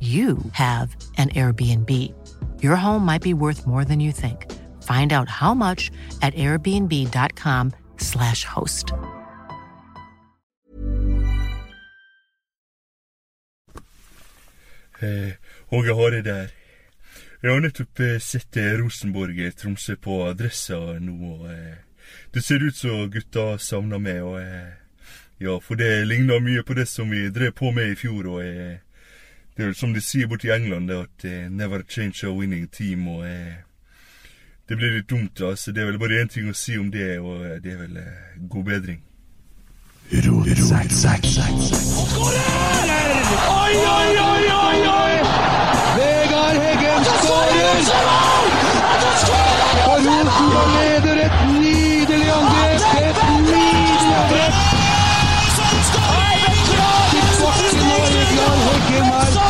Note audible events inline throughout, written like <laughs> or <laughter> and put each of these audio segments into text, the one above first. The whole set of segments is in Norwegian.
you have an Airbnb. Your home might be worth more than you think. Find out how much at airbnb.com/slash host. Eh, Åge Hareide. Jeg har nettopp eh, sett eh, Rosenborg-Tromsø på adressa nå, og eh, det ser ut som gutta savner meg, og eh, ja, for det ligner mye på det som vi drev på med i fjor, og eh, det er som de sier borti England, det at eh, never change a winning team, og eh, det blir litt dumt, da, så det er vel bare én ting å si om det, og eh, det er vel eh, god bedring. Oi, oi, oi, oi, oi! Vegard Heggen skårer! Og Rosenborg leder et nydelig angrep! Et nydelig angrep! Til bakken og Vegard Heggen her.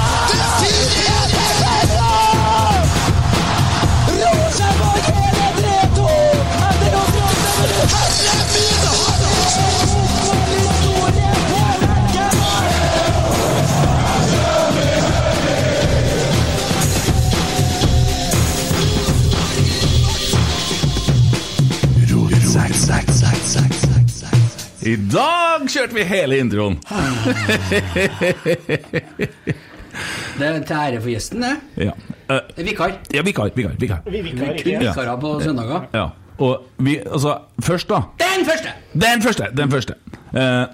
I dag kjørte vi hele introen! <laughs> Det er til ære for gjesten, det. Ja. Eh, Vikar. ja, vikar, vikar. vikar. Vi kun vikarer på søndager. Ja. Og vi, altså, først da Den første! Den første! Den første. Eh,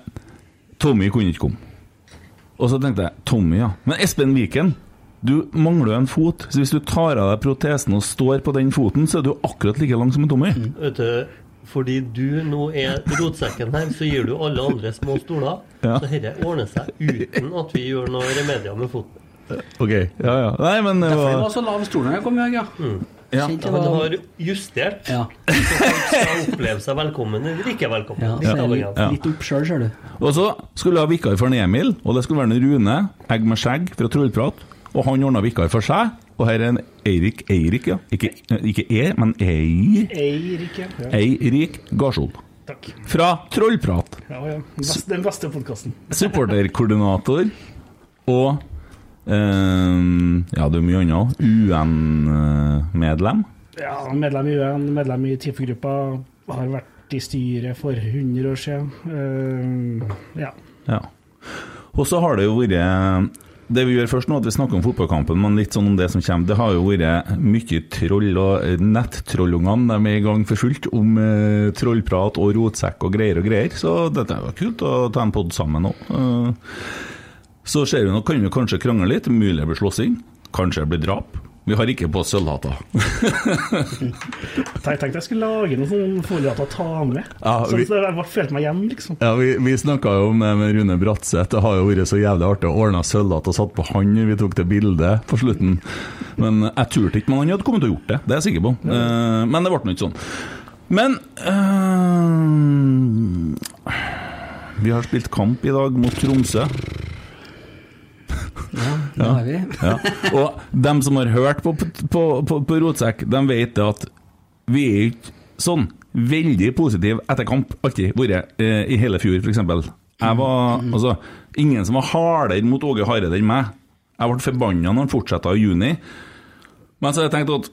Tommy kunne ikke komme. Og så tenkte jeg Tommy, ja. Men Espen Viken, du mangler jo en fot. Så hvis du tar av deg protesen og står på den foten, så er du akkurat like lang som en Tommy. Vet du, fordi du nå er rotsekken her, så gir du alle andre små stoler. Ja. Så dette ordner seg uten at vi gjør noe remedier med foten. Ok, ja, ja. Nei, men det Derfor det var var så lav stol da jeg kom i ja. Ja. Kjente jeg Han var- har justert Ja. så folk skal oppleve seg velkommen eller ikke velkommen. Ja, Litt. Ja. litt opp sjøl, ser du. Og så skulle vi ha vikar for en Emil, og det skulle være en Rune, egg med skjegg fra Trollprat. Og han ordna vikar for seg. Og her er en Eirik Eirik, ja. Ikke, ikke E, men Ei. Eirik, ja. Eirik Garsol. Takk. Fra Trollprat. Ja, ja. Den beste- podkasten. Supporterkoordinator og eh, Ja, det er mye annet. UN-medlem. Ja, medlem i UN, medlem i TIFO-gruppa. Har vært i styret for 100 år siden. Uh, ja. Ja. Og så har det jo vært Det vi gjør først nå, at vi snakker om fotballkampen, men litt sånn om det som kommer. Det har jo vært mye troll, og eh, nettrollungene er i gang for fullt om eh, trollprat og rotsekk og greier og greier. Så dette er jo kult å ta en pod sammen nå. Eh, så ser vi nå, kan vi kanskje krangle litt, mulig det blir slåssing, kanskje det blir drap. Vi har ikke på oss sølvhatter. Jeg <laughs> tenkte jeg skulle lage noen sånne foliehatter å ta med. Ja, Sånn vi- så jeg bare følte meg hjemme, liksom. Ja, Vi, vi snakka jo med, med Rune Bratseth. Det har jo vært så jævlig artig å ordne sølvhatt og satt på han vi tok det bildet på slutten. Men jeg turte ikke, men han hadde kommet til å gjort det. Det er jeg sikker på. Eh, Men det ble nå ikke sånn. Men øh, Vi har spilt kamp i dag mot Tromsø. Ja, det har vi. Ja. Og dem som har hørt på, på, på, på Rotsekk, de vet at vi er ikke sånn veldig positive etter kamp. Alltid vært. Eh, I hele fjor, f.eks. Jeg var altså Ingen som var hardere mot Åge Hareide enn meg. Jeg ble forbanna når han fortsatte i juni. Men så har jeg tenkt at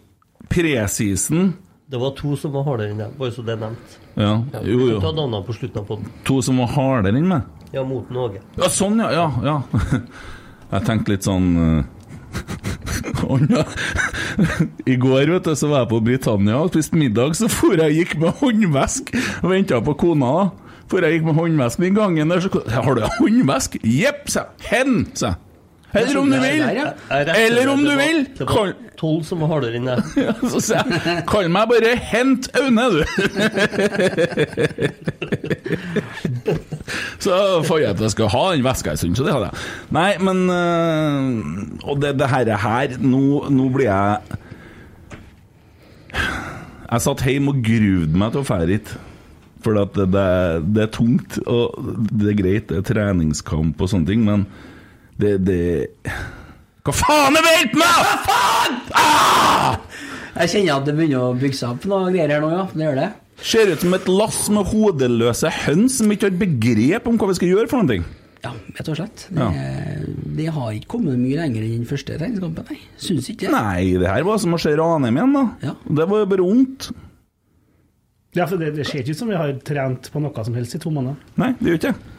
presisen Det var to som var hardere enn deg, bare så det er nevnt. Ja, jo, jo. ta navnene på slutten av podden. To som var hardere enn meg. Ja, mot Norge. Ja, sånn, ja. ja, ja. <laughs> Jeg tenkte litt sånn eh, <laughs> Hånda I går vet du, så var jeg på Britannia og spiste middag, så for jeg gikk med håndvesk og venta på kona. da For jeg gikk med håndvesken i gangen der, så Har du håndvesk? Jepp, sa jeg. Hen, sa jeg. Eller om du vil! Eller om du vil! Det var tolv som var hardere enn deg. Så sier jeg Kall meg bare Hent Aune, du! <laughs> så fant jeg at jeg skal ha den veska en stund, så det hadde jeg. Nei, men øh, Og det, det her, her nå, nå blir jeg Jeg satt hjemme og gruvde meg til å fære hit. For at det, det, det er tungt, og det er greit, det er treningskamp og sånne ting, men det, det Hva faen er det med meg?! Hva faen?! Ah! Jeg kjenner at det begynner å bygge seg opp noe greier her nå, ja. Det gjør det. Ser ut som et lass med hodeløse høns som ikke har begrep om hva vi skal gjøre for noe. Ja, rett og slett. Det, det har ikke kommet mye lenger enn den første treningskampen, nei. Syns ikke det. Nei, det her var som å se Ranheim igjen, da. Det var jo bare vondt. Ja, for det, det ser ikke ut som vi har trent på noe som helst i to måneder. Nei, det gjør ikke det.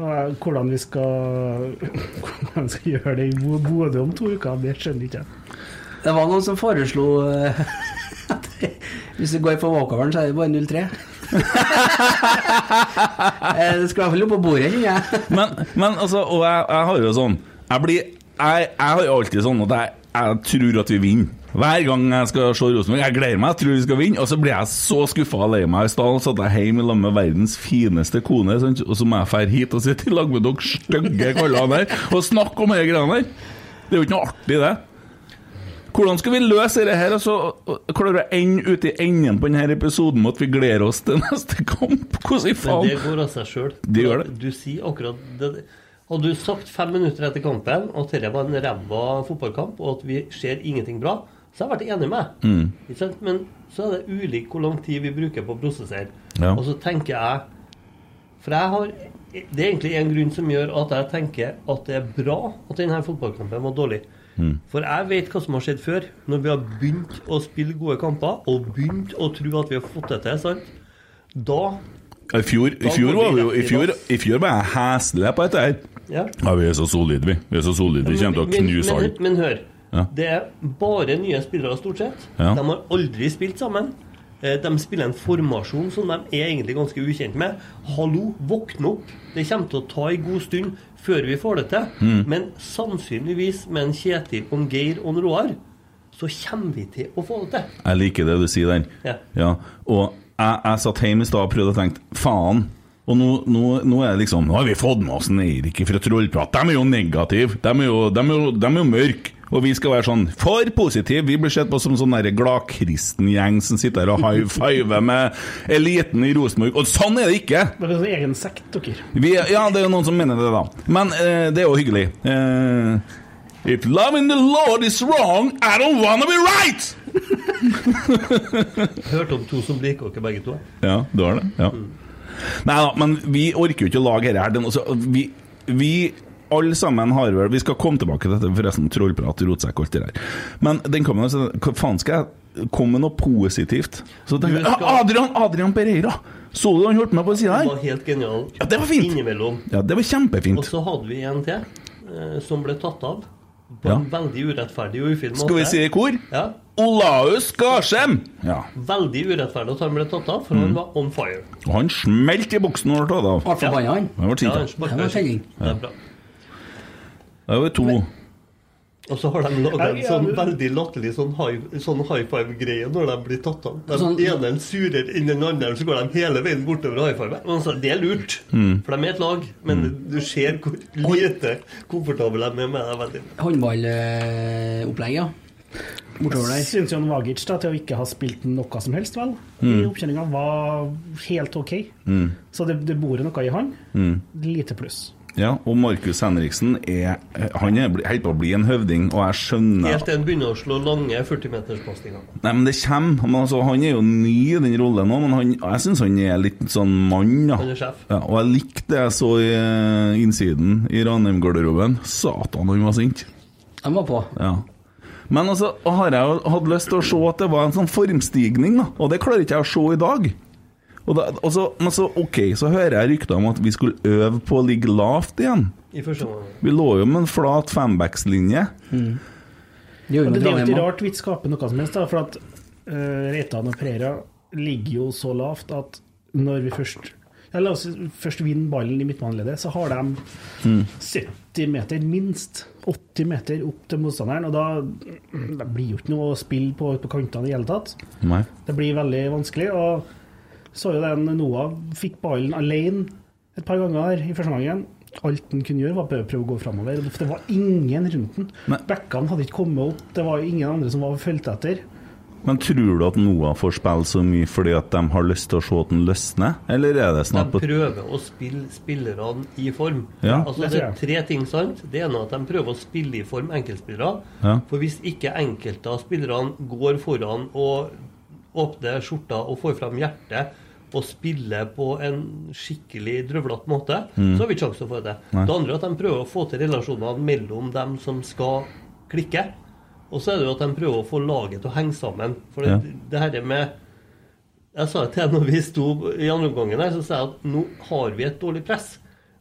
Hvordan vi skal, hvordan vi skal gjøre det i Bodø om to uker, det skjønner ikke jeg. Det var noen som foreslo eh, at hvis du går på walkoveren, så er det bare 0-3. <laughs> Eh, det skal i hvert fall opp på bordet, kjenner jeg. Men, men altså, og jeg, jeg har jo sånn Jeg blir Jeg, jeg har jo alltid sånn at jeg, jeg tror at vi vinner. Hver gang jeg skal se Rosenborg, jeg gleder meg, jeg tror vi skal vinne, og så blir jeg så skuffa og lei meg. I stedet satt jeg hjemme sammen med verdens fineste kone, sant? og så må jeg dra hit og sitte i lag med dere stygge kallene der og snakke om de greiene der. Det er jo ikke noe artig, det. Hvordan skal vi løse dette her, og så klare å ende ute i enden på denne episoden med at vi gleder oss til neste kamp? Hvordan i Men det går av seg sjøl. Det gjør det. Du sier akkurat det. Hadde du sagt fem minutter etter kampen at dette var en ræva fotballkamp, og at vi ser ingenting bra, så har jeg vært enig med. Mm. Men så er det ulikt hvor lang tid vi bruker på å prosessere. Ja. Og så tenker jeg For jeg har Det er egentlig en grunn som gjør at jeg tenker at det er bra at denne fotballkampen var dårlig. Mm. For jeg vet hva som har skjedd før, når vi har begynt å spille gode kamper og begynt å tro at vi har fått det til. sant? Da I fjor, i fjor var vi jo I fjor, i fjor var jeg heslig på dette her. Ja. Ja, vi er så solide, vi. Vi er så solide. Vi kommer til å knuse men, men, men hør. Ja. Det er bare nye spillere, stort sett. Ja. De har aldri spilt sammen. Eh, De spiller en formasjon som de er egentlig ganske ukjent med. Hallo, våkne opp! Det kommer til å ta en god stund før vi får det til. Mm. Men sannsynligvis med en Kjetil og en Geir og en Roar, så kommer vi til å få det til. Jeg liker det du sier der. Ja. Og jeg, jeg satt hjemme i stad og prøvde å tenke faen. Og nå, nå, nå er det liksom Nå har vi fått med oss en Eirik fra Trollprat. De er jo negative. De er jo, de er jo, de er jo mørke. Og vi skal være sånn for positive. Vi blir sett på som sånn gladkristen gjeng som sitter her og high fiver med eliten i Rosenborg. Og sånn er det ikke! Det er en egen sekt, dere. Vi, ja, det er jo noen som mener det, da. Men eh, det er jo hyggelig. Eh, If loving the Lord is wrong, I don't wanna be right! <laughs> Hørte om to som liker dere begge to. Ja, du har det? Ja. Nei da, men vi orker jo ikke å lage dette her. Altså, Vi, vi alle sammen har vel Vi skal komme tilbake til dette, forresten. Trollprat, rotsekk, alt det der. Men den kommer altså, Hva faen skal jeg komme med noe positivt? Så tenker jeg, skal- ah, Adrian, Adrian Pereira! Så du han holdt meg på sida Det var helt genial. Ja, det var fint. Innimellom. Ja, det var kjempefint. Og så hadde vi en til eh, som ble tatt av på Ja. en veldig urettferdig og ufin måte. Skal vi si i kor? Ja. Olaus Garsem! Ja. Veldig urettferdig at han ble tatt av, for Mm. han var on fire. Og han smelte i buksen når han ble tatt av. Ble forbanna, han. Han ble Ja, han ja. Det er bra. Det var to. Og så har de laga en Ja, ja, sånn veldig latterlig sånn high, sånn high five-greie når de blir tatt av. Den Sånn- ene surer inn den andre, så går de hele veien bortover high five. Men altså, det er lurt, Mm. for de er et lag. Men du ser hvor lite komfortable de er med deg. veldig. Håndballopplegg, ja. Bortover der. Syns Jon Vagic da, til å ikke ha spilt noe som helst, vel, i Mm. oppkjøringa, var helt OK. Mm. Så det, det bor noe i han. Mm. Lite pluss. Ja, og Markus Henriksen er Han er helt på å bli en høvding, og jeg skjønner Helt til han begynner å slå lange 40-meterspasninger. Nei, men det kommer. Men altså, han er jo ny i den rollen nå, men han, jeg syns han er litt sånn mann. Da. Han er sjef. Ja, og jeg likte det jeg så i eh, innsiden i Ranheim-garderoben. Satan, han var sint. Han var på. Ja. Men altså, har jeg hatt lyst til å se at det var en sånn formstigning, da. Og det klarer ikke jeg å se i dag. Og da, og så, men så, ok, så hører jeg rykter om at vi skulle øve på å ligge lavt igjen. I. Vi lå jo med en flat fembackslinje. Det Og det, det er jo ikke rart vi ikke skaper noe som helst, da, for at uh, Reitan og Prera ligger jo så lavt at når vi først ja, La oss først vinne ballen i midtbaneleddet, så har de Mm. 70 meter, minst 80 meter opp til motstanderen. Og da det blir jo ikke noe å spille på, på kantene i hele tatt. Nei. Det blir veldig vanskelig. Og så jo den Noah fikk ballen alene et par ganger her i første omgang. Alt han kunne gjøre, var bare å prøve å gå framover. Det var ingen rundt den. Bekkene hadde ikke kommet opp, det var ingen andre som var fulgt etter. Men tror du at Noah får spille så mye fordi at de har lyst til å se at den løsner, eller er det De snart på prøver å spille spillerne i form. Ja. Altså, Det det er tre ting, sant. Det ene er at de prøver å spille i form enkeltspillere. Ja. For hvis ikke enkelte av spillerne går foran og åpner skjorta og får fram hjertet og spiller på en skikkelig drøvlete måte, Mm. så har vi ikke sjanse til å få det til. Det andre er at de prøver å få til relasjonene mellom dem som skal klikke. Og så er det jo at de prøver å få laget til å henge sammen. For det, Ja. det her med Jeg sa det til deg når vi sto i andre omgangen her, så sa jeg at nå har vi et dårlig press.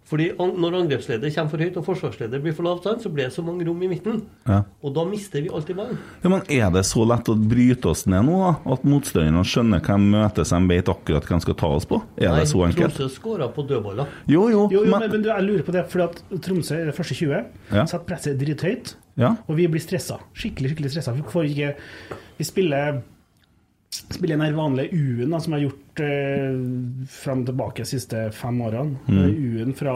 Fordi når angrepsleder kommer for høyt og forsvarsleder blir for lavt, så blir det så mange rom i midten. Ja. Og da mister vi alltid ballen. Ja, men Er det så lett å bryte oss ned nå, da? At motstanderne skjønner hvem møtes, de vet akkurat hvem de skal ta oss på? Er det så enkelt? Tromsø skåra på dødballer. Jo, jo, Jo, jo, men men, men du, jeg lurer på det, fordi at Tromsø er det første 20, Ja. setter presset drithøyt, Ja. og vi blir stressa. Skikkelig, skikkelig stressa. Vi får ikke Vi spiller Spiller den her vanlige U-en som jeg har gjort eh, fram tilbake de siste fem årene. Mm. U-en fra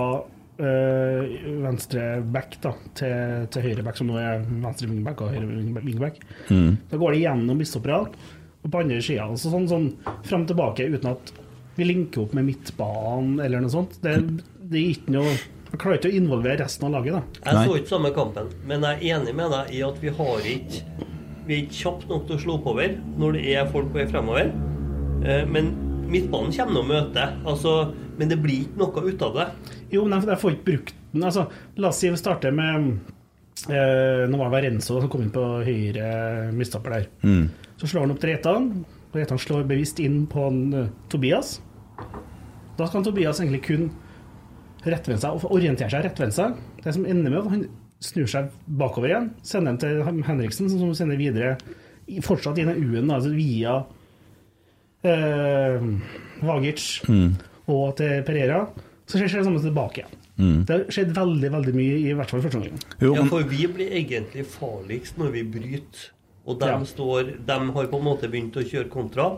eh, venstre back da, til, til høyre back, som nå er venstre wingback og høyre wingback. Mm. Da går det gjennom bistopperne og på andre sida. Altså sånn, sånn fram tilbake uten at vi linker opp med midtbanen eller noe sånt. Det, det er ikke noe Jeg klarer ikke å involvere resten av laget, da. Jeg så ikke samme kampen, men jeg er enig med deg i at vi har ikke Vi er ikke kjapt nok til å slå oppover når det er folk på vei fremover. Eh, Men midtbanen kommer og møter, møte. Altså, men det blir ikke noe ut av det. Jo, men jeg, jeg får ikke brukt den. Altså, la oss si vi starter med eh, Nå var det Renzo som kom inn på høyre midtstopper der. Mm. Så slår han opp til Reitan. og Reitan slår bevisst inn på en, uh, Tobias. Da kan Tobias egentlig kun rettvende seg og orientere seg rettvende seg. Det som ender med at han snur seg bakover igjen, sender den til Henriksen, som sender videre i- fortsatt i den U-en, altså via eh, Vagic Mm. og til Pereira. Så skjer det samme tilbake igjen. Mm. Det har skjedd veldig veldig mye, i hvert fall i første omgang. Ja, for vi blir egentlig farligst når vi bryter. Og de, Ja. står, de har på en måte begynt å kjøre kontra.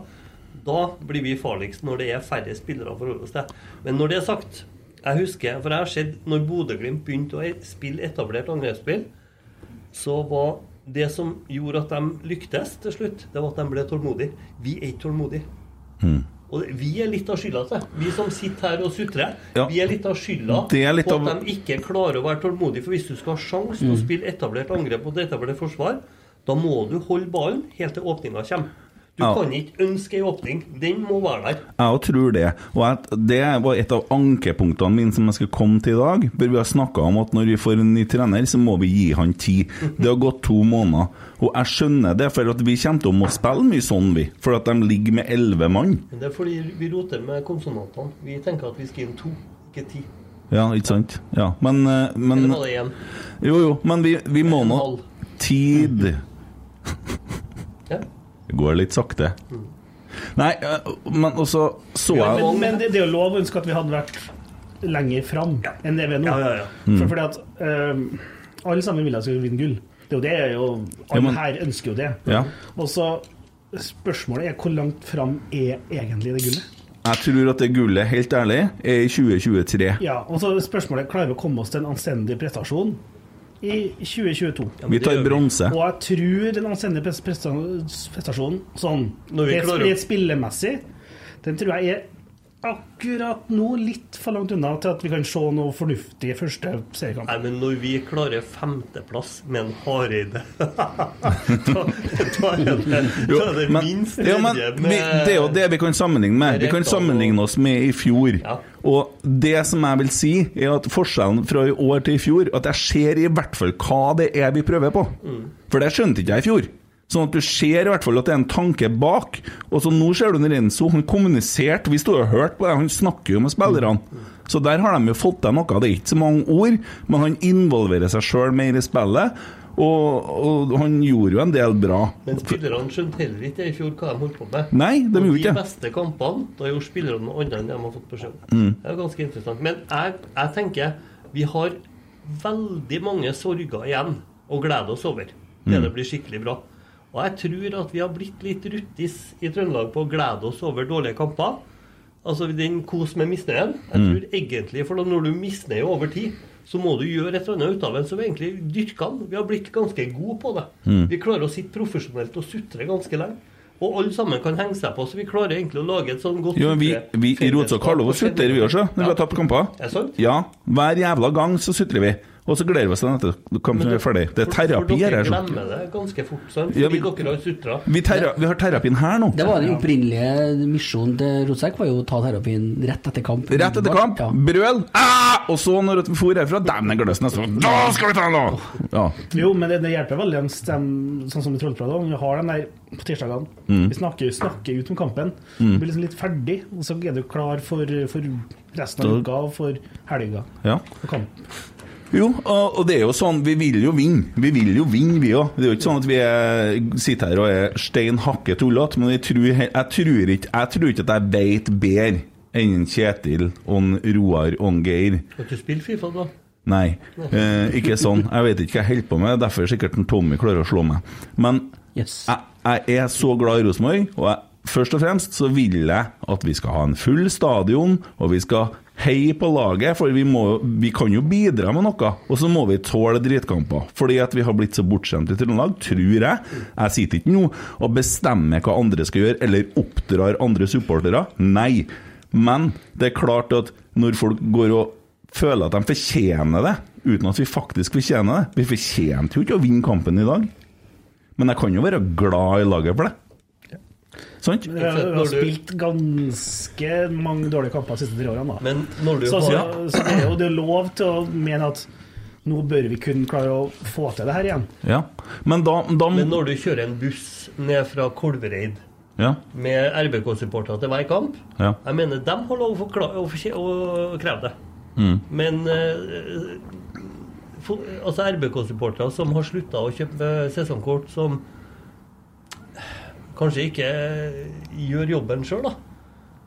Da blir vi farligst når det er færre spillere å forholde oss til. Men når det er sagt Jeg husker, for jeg har sett når Bodø-Glimt begynte å e- spille etablert angrepsspill, så var det som gjorde at de lyktes til slutt, det var at de ble tålmodige. Vi er ikke tålmodige. Mm. Og vi er litt av skylda til. Vi som sitter her og sutrer, Ja. vi er litt av skylda litt på av- at de ikke klarer å være tålmodige. For hvis du skal ha sjanse til å spille etablert angrep og etablert forsvar, da må du holde ballen helt til åpninga kommer. Du Ja. kan ikke ønske ei åpning. Den må være der. jeg tror det. Og at det var et av ankepunktene mine som jeg skulle komme til i dag. For vi har snakka om at når vi får en ny trener, så må vi gi han tid. Det har gått to måneder. Og jeg skjønner det, for at vi kommer til å må spille mye sånn, vi. For at de ligger med elleve mann. Men det er fordi vi roter med konsonantene. Vi tenker at vi skal inn to, ikke ti. Ja, ikke sant? Ja, men, eh, men Eller var det én? Jo, jo, men vi, vi må nå. Tid. Ja. Det går litt sakte. Nei, eh, men også så Men, jeg men det, det er jo lov å ønske at vi hadde vært lenger fram enn det vi er nå. Ja, ja, ja. Mm. For, fordi at ehm, alle sammen vil at vi skal vinne gull. Det er jo det jo Ja, Alle men- her ønsker jo det. Ja. Og så spørsmålet er hvor langt fram er egentlig det gullet? Jeg tror at det gullet, helt ærlig, er i 2023. Ja, og så spørsmålet klarer vi å komme oss til en anstendig prestasjon i 2022. Vi tar bronse. Og jeg tror den anstendige pres- presta- prestasjonen sånn Når vi klarer- rett spillemessig, den tror jeg er akkurat nå litt for langt unna til at vi kan se noe fornuftig i første seriekamp. Nei, men når vi klarer femteplass med en Hareide <laughs> da, da er det, Jo, da er det men, minst ja, men vi, det er jo det vi kan sammenligne med. Vi kan sammenligne oss med i fjor. Og det som jeg vil si, er at forskjellen fra i år til i fjor, at jeg ser i hvert fall hva det er vi prøver på. Mm. For det skjønte ikke jeg i fjor. Sånn at du ser i hvert fall at det er en tanke bak. Og så nå ser du når Renzo han kommuniserte, vi sto og hørte på det, han snakker jo med spillerne. Så der har de jo fått til noe. Det er ikke så mange ord, men han involverer seg sjøl mer i spillet. Og, og han gjorde jo en del bra. Men spillerne skjønte heller ikke i fjor hva de holdt på med. Nei, de Og gjorde ikke De beste kampene, da gjorde spillerne noe annet enn de har fått beskjed om. Mm. Det er ganske interessant. Men jeg, jeg tenker vi har veldig mange sorger igjen å glede oss over Det, Mm. det blir skikkelig bra. Og jeg tror at vi har blitt litt ruttis i Trøndelag på å glede oss over dårlige kamper. Altså den kos med misnøyen. Jeg Mm. tror egentlig, for når du misnøyer over tid, så må du gjøre et eller annet ut av den. Vi egentlig dyrker den. Vi har blitt ganske gode på det. Mm. Vi klarer å sitte profesjonelt og sutre ganske lenge. Og alle sammen kan henge seg på, så vi klarer egentlig å lage et sånn godt Jo, vi, vi i Rotsak har lov å sutre, vi også, når vi har tapt kamper. Er? Ja, hver jævla gang så sutrer vi. Og så gleder vi oss til neste kamp som vi er ferdig. Det er terapi For her. dere sånn. glemmer det ganske fort, sant? Ja, vi- dere har sutra. Vi, vi har terapien her nå. Det var den opprinnelige misjonen til Rotsekk, var jo å ta terapien rett etter kamp. Rett etter kamp, brøl, ah! og så når vi for herfra, dæven, jeg gløs nesten. Da skal vi ta den, da! Ja. Jo, men det, det hjelper veldig sånn som i Trollpratet. Vi har den der på tirsdagene. Mm. Vi snakker, snakker ut om kampen. Mm. Du blir liksom litt ferdig, og så er du klar for, for resten av uka og for helga. Ja. Og kamp. Jo, og, det er jo sånn, vi vil jo vinne. Vi vil jo vinne, vi òg. Det er jo ikke sånn at vi er, sitter her og er stein hakke tullete, men jeg tror, jeg, tror ikke, jeg tror ikke at jeg veit bedre enn Kjetil og Roar og Geir. Skal du spille Fifa, da? Nei, eh, ikke sånn. Jeg vet ikke hva jeg holder på med, derfor er sikkert en Tommy klarer å slå meg. Men jeg, jeg er så glad i Rosenborg, og jeg, først og fremst så vil jeg at vi skal ha en full stadion, og vi skal heie på laget, for vi, må, vi kan jo bidra med noe. Og så må vi tåle dritkamper, fordi at vi har blitt så bortskjemt i Trøndelag, tror jeg. Jeg sitter ikke nå og bestemmer hva andre skal gjøre, eller oppdrar andre supportere. Nei. Men det er klart at når folk går og føler at de fortjener det, uten at vi faktisk fortjener det Vi fortjente jo ikke å vinne kampen i dag. Men jeg kan jo være glad i laget for det. Sant? Men har, har spilt ganske mange dårlige kamper de siste tre årene. Da. Men når du så, så, så det er jo det er lov til å mene at nå bør vi kunne klare å få til det her igjen. Ja. Men da, da Men når du kjører en buss ned fra Kolvereid Ja. med RBK-supportere til hver kamp Ja. Jeg mener, de har lov å, å, å kreve det. Mm. Men eh, for, altså RBK-supportere som har slutta å kjøpe sesongkort, som kanskje ikke gjør jobben sjøl, da.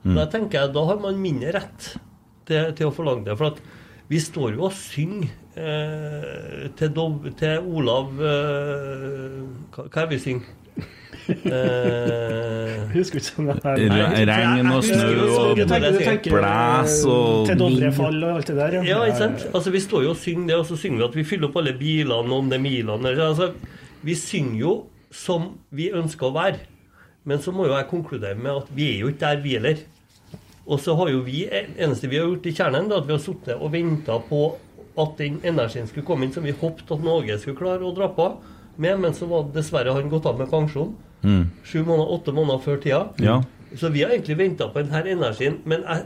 Mm. Da tenker jeg da har man mindre rett til, til å forlange det. For at vi står jo og synger eh, til, Dov, til Olav eh, hva, er vi synger? <laughs> Eh, Husker ikke om det er Re- regn og snø og blæs og Til Dovrefall og alt det der. Ja, ikke sant? Altså, vi står jo og synger det, og så synger vi at vi fyller opp alle bilene om det milene. Altså, vi synger jo som vi ønsker å være. Men så må jo jeg konkludere med at vi er jo ikke der, vi heller. Og så har jo vi, eneste vi har gjort i kjernen, er at vi har sittet og venta på at den energien skulle komme inn som vi håpet at Norge skulle klare å dra på med, men så var dessverre han gått av med pensjon. Mm. Sju måneder, åtte måneder før tida. Ja. Så vi har egentlig venta på denne energien. Men jeg,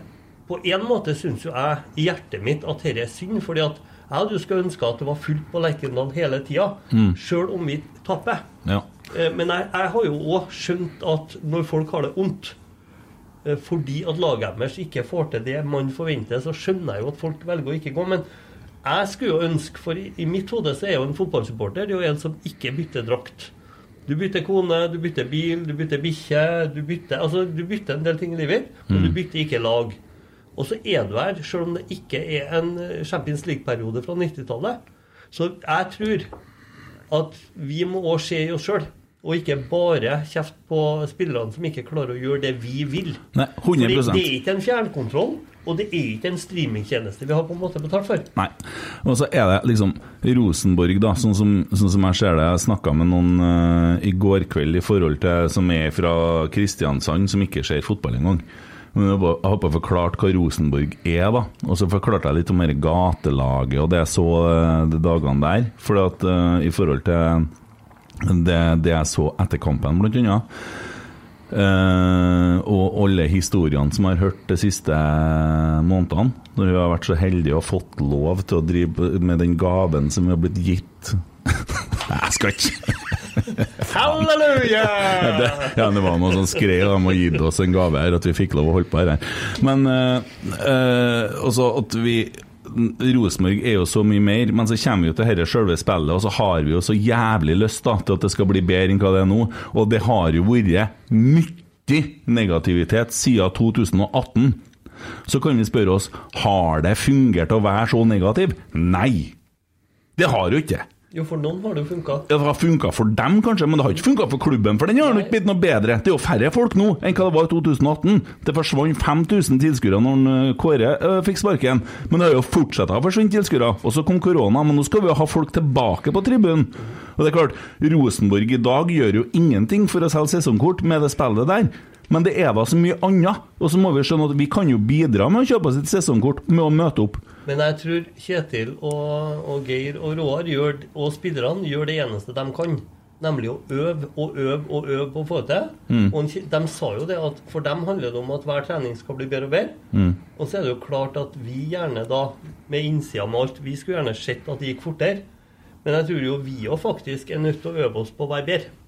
på en måte syns jo jeg i hjertet mitt at dette er synd. fordi at jeg hadde jo skulle ønske at det var fullt på Lerkendal hele tida. Mm. Sjøl om vi taper. Ja. Eh, Men jeg, jeg har jo òg skjønt at når folk har det vondt eh, fordi at laget deres ikke får til det man forventer, så skjønner jeg jo at folk velger å ikke gå. Men jeg skulle jo ønske, for i, i mitt hode så er jo en fotballsupporter det er jo en som ikke bytter drakt. Du bytter kone, du bytter bil, du bytter bikkje, du bytter altså du bytter en del ting i livet men Mm. du bytter ikke lag. Og så er du her, selv om det ikke er en eh, Champions League-periode fra 90-tallet. Så jeg tror at vi må òg se i oss sjøl. Og ikke bare kjeft på spillerne som ikke klarer å gjøre det vi vil. Nei, 100 Fordi det er ikke en fjernkontroll, og det er ikke en streamingtjeneste vi har på en måte betalt for. Nei. Og så er det liksom Rosenborg, da, sånn som, sånn som jeg ser det. Jeg snakka med noen uh, i går kveld i forhold til som er fra Kristiansand, som ikke ser fotball engang. Men jeg håper jeg forklarte hva Rosenborg er, da. Og så forklarte jeg litt om dette gatelaget og det jeg så eh, de dagene der. For at uh, i forhold til det, det jeg så etter kampen, blant annet. Uh, og alle historiene som jeg har hørt de siste månedene, når vi har vært så heldige og fått lov til å drive med den gaven som vi har blitt gitt <laughs> Nei, jeg skal ikke Halleluja! ja, <laughs> det, ja, det var noe som skrev om å gi oss en gave her, at vi fikk lov å holde på her. Men eh, eh, også at vi Rosenborg er jo så mye mer, men så kommer vi jo til dette selve spillet, og så har vi jo så jævlig lyst da, til at det skal bli bedre enn hva det er nå. Og det har jo vært mye negativitet siden 2018. Så kan vi spørre oss har det fungert å være så negativ. Nei! Det har jo ikke. Jo, for noen har det jo funka. Ja, Det har funka for dem, kanskje, men det har ikke funka for klubben. For den har ikke blitt noe bedre. Det er jo færre folk nå enn hva det var i 2018. Det forsvant 5000 tilskuere når eh, Kåre øh, fikk sparken. Men det har jo fortsatt å forsvinne tilskuere. Og så kom korona, men nå skal vi jo ha folk tilbake på tribunen. Og det er klart, Rosenborg i dag gjør jo ingenting for å selge sesongkort med det spillet der. Men det er da så mye annet. Og så må vi skjønne at vi kan jo bidra med å kjøpe oss et sesongkort med å møte opp. Men jeg tror Kjetil og, og Geir og Roar gjør, og spillerne gjør det eneste de kan. Nemlig å øve og øve og øve på å få det til. Mm. Og de, de sa jo det at for dem handler det om at hver trening skal bli bedre og bedre. Mm. Og så er det jo klart at vi gjerne da, med innsida med alt, vi skulle gjerne sett at det gikk fortere. Men jeg tror jo vi òg faktisk er nødt til å øve oss på å være bedre.